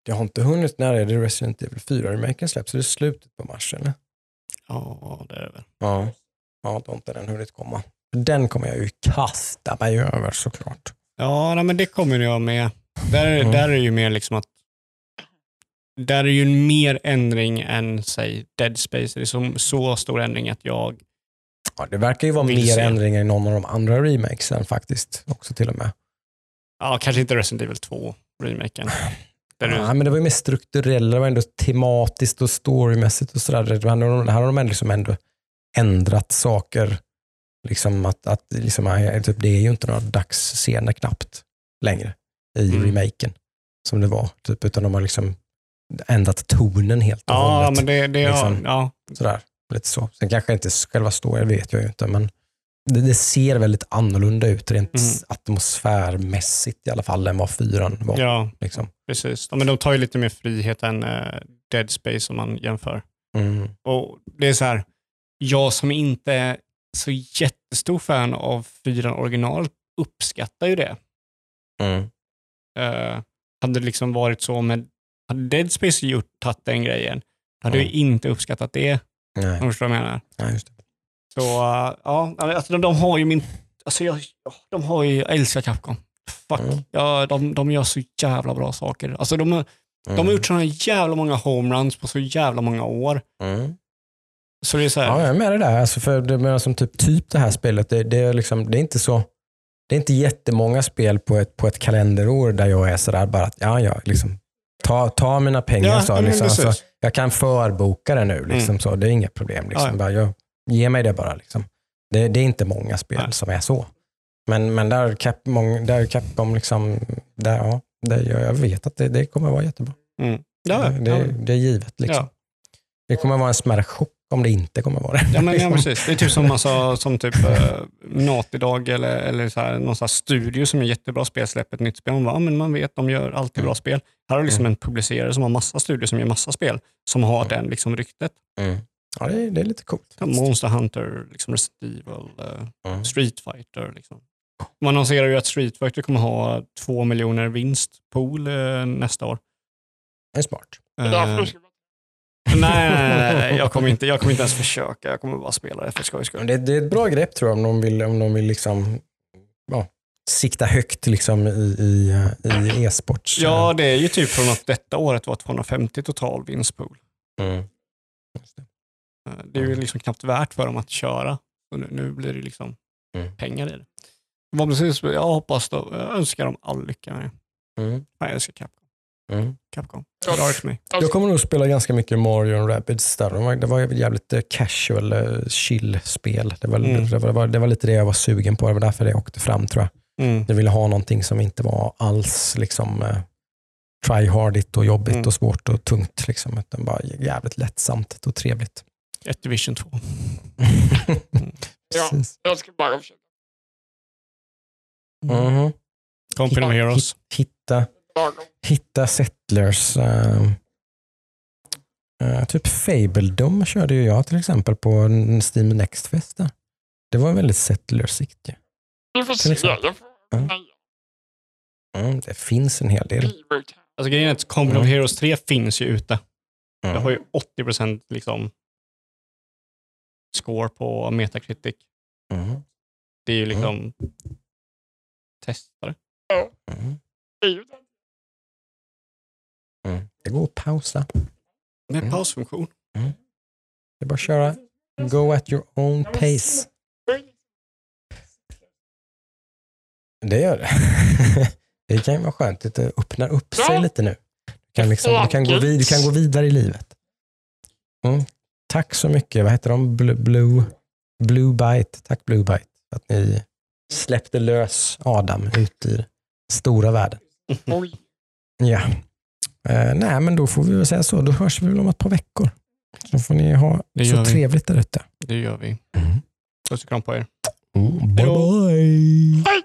Jag har inte hunnit, när är det Resident Evil 4-remaken släpps? Så det är slutet på mars eller? Ja, det är det väl. Ja. Ja, då har inte den hunnit komma. Den kommer jag ju kasta mig över såklart. Ja, nej, men det kommer jag med. Där, Mm. där är ju mer liksom att där är ju mer ändring än säg Dead Space. Det är så, så stor ändring att jag Ja, det verkar ju vara mer se. ändringar i någon av de andra remakesen faktiskt. Också till och med. Ja, kanske inte Resident Evil 2-remaken. Där Ja, du, men det var ju mer strukturellt, det var ändå tematiskt och storymässigt och sådär. Här har de liksom ändå ändrat saker. Liksom att, att, liksom, typ, det är ju inte några dagsscener knappt längre i Mm. remaken som det var. Typ, utan de har liksom ändrat tonen helt och ja, hållet. men det, det, ja, liksom. ja, Sådär, lite så. Sen kanske inte själva storyn vet jag ju inte, men det, det ser väldigt annorlunda ut rent Mm. atmosfärmässigt i alla fall än vad fyran var. ja, Liksom. Precis. Men de tar ju lite mer frihet än eh, Dead Space om man jämför. Mm. Och Det är så här, jag som inte är så jättestor fan av fyran original uppskattar ju det. Mm. Eh, hade det liksom varit så med, hade Dead Space gjort, tagit den grejen, hade Mm. jag inte uppskattat det. Nej. Om du förstår vad jag menar. Nej, just det. Så uh, ja, alltså de, de har ju min, alltså jag, de har ju, jag älskar Capcom. Fuck, Mm. ja, de, de gör så jävla bra saker. Alltså de, de har Mm. gjort sådana jävla många homeruns på så jävla många år. Mm. Så det är så här, Ja, jag är med det där. Alltså för det, men som typ, typ det här spelet, det, det, är liksom, det är inte så det är inte jättemånga spel på ett, på ett kalenderår där jag är sådär bara att ja, ja, liksom, ta, ta mina pengar. Ja, så, liksom, precis. alltså, jag kan förboka det nu, liksom, så, det är inget problem. Liksom. Ja, ja. Bara, jag, ge mig det bara. Liksom. Det, det är inte många spel som är så. Men, men där Cap, mång, där Capcom, liksom, där, ja, det, jag, vet att det, det kommer vara jättebra. mm. ja, det, ja, det, är givet. Liksom. Ja. Det kommer vara en smärre chock om det inte kommer vara det. Ja, men, ja, Liksom. precis. Det är typ som, massa, som typ Dog eller, eller så här, någon här studio som är jättebra spel släpper ett nytt spel. Man, bara, men man vet, de gör alltid bra spel. Här har du liksom Mm. en publicerare som har massa studior som gör massa spel, som har den liksom ryktet. Mm. Ja, det är, det är lite coolt. Monster Hunter, liksom Resident Evil, eh, Mm. Street Fighter. Liksom. Man annonserar ju att Street Fighter kommer ha två miljoner vinstpool eh, nästa år. Det är smart. Eh, nej, nej, nej, nej, jag kommer, inte, jag kommer inte ens försöka. Jag kommer bara spela det för skojs skull. Det, det är ett bra grepp tror jag om de vill, om de vill liksom, ja, sikta högt liksom, i, i, i e-sports. Ja, det är ju typ från att detta året var 250 total vinstpool. Mm. Eh, Det är ju liksom knappt värt för dem att köra. Så nu, nu blir det liksom Mm. pengar i det. Förhoppningsvis, jag hoppas då, jag önskar dem all lycka med det. Mm. Jag älskar Capcom. Mm. Capcom. Dark me. Jag kommer nog spela ganska mycket Mario Rabbids där. Det var, det var ett jävligt eh, casual, eh, chill-spel. Det var, Mm. det, var, det var lite det jag var sugen på. Det var därför jag åkte fram tror jag. Mm. Jag ville ha någonting som inte var alls liksom eh, tryhardigt och jobbigt Mm. och svårt och tungt. Liksom, utan bara jävligt lättsamt och trevligt. Ett Division 2. Ja. Precis. Jag ska bara försöka. Mhm. Company of Heroes. Hitta, hitta settlers. eh, Eh, typ Fabledom körde ju jag till exempel på en Steam Next Fest. där. Det var väldigt settlersikt. ju. Du får Till se. exempel. Jag får Ja. nej, Mm, det finns en hel del. Alltså grejen är att Company of Mm. Heroes 3 finns ju ute. Det Mm. har ju 80% liksom score på Metacritic. Mm. Det är ju liksom testare. Mm. Ju det. Mm. Det går att pausa. Med Mm. pausfunktion. Det är bara att köra. Go at your own pace. Det gör det. Det kan ju vara skönt att det öppnar upp sig Ja. lite nu. Du kan, liksom, du, kan gå vid, du kan gå vidare i livet. Mm. Tack så mycket. Vad heter de? Blue, Blue, Blue Bite. Tack Blue Bite för att ni släppte lös Adam ut i stora världen. Oj. Ja. Eh, nej, men då får vi väl säga så. Då hörs vi väl om ett par veckor. Så får ni ha Det så trevligt där ute. Det gör vi. Mm. Puss och kram på er. Mm. Bye bye. Hej!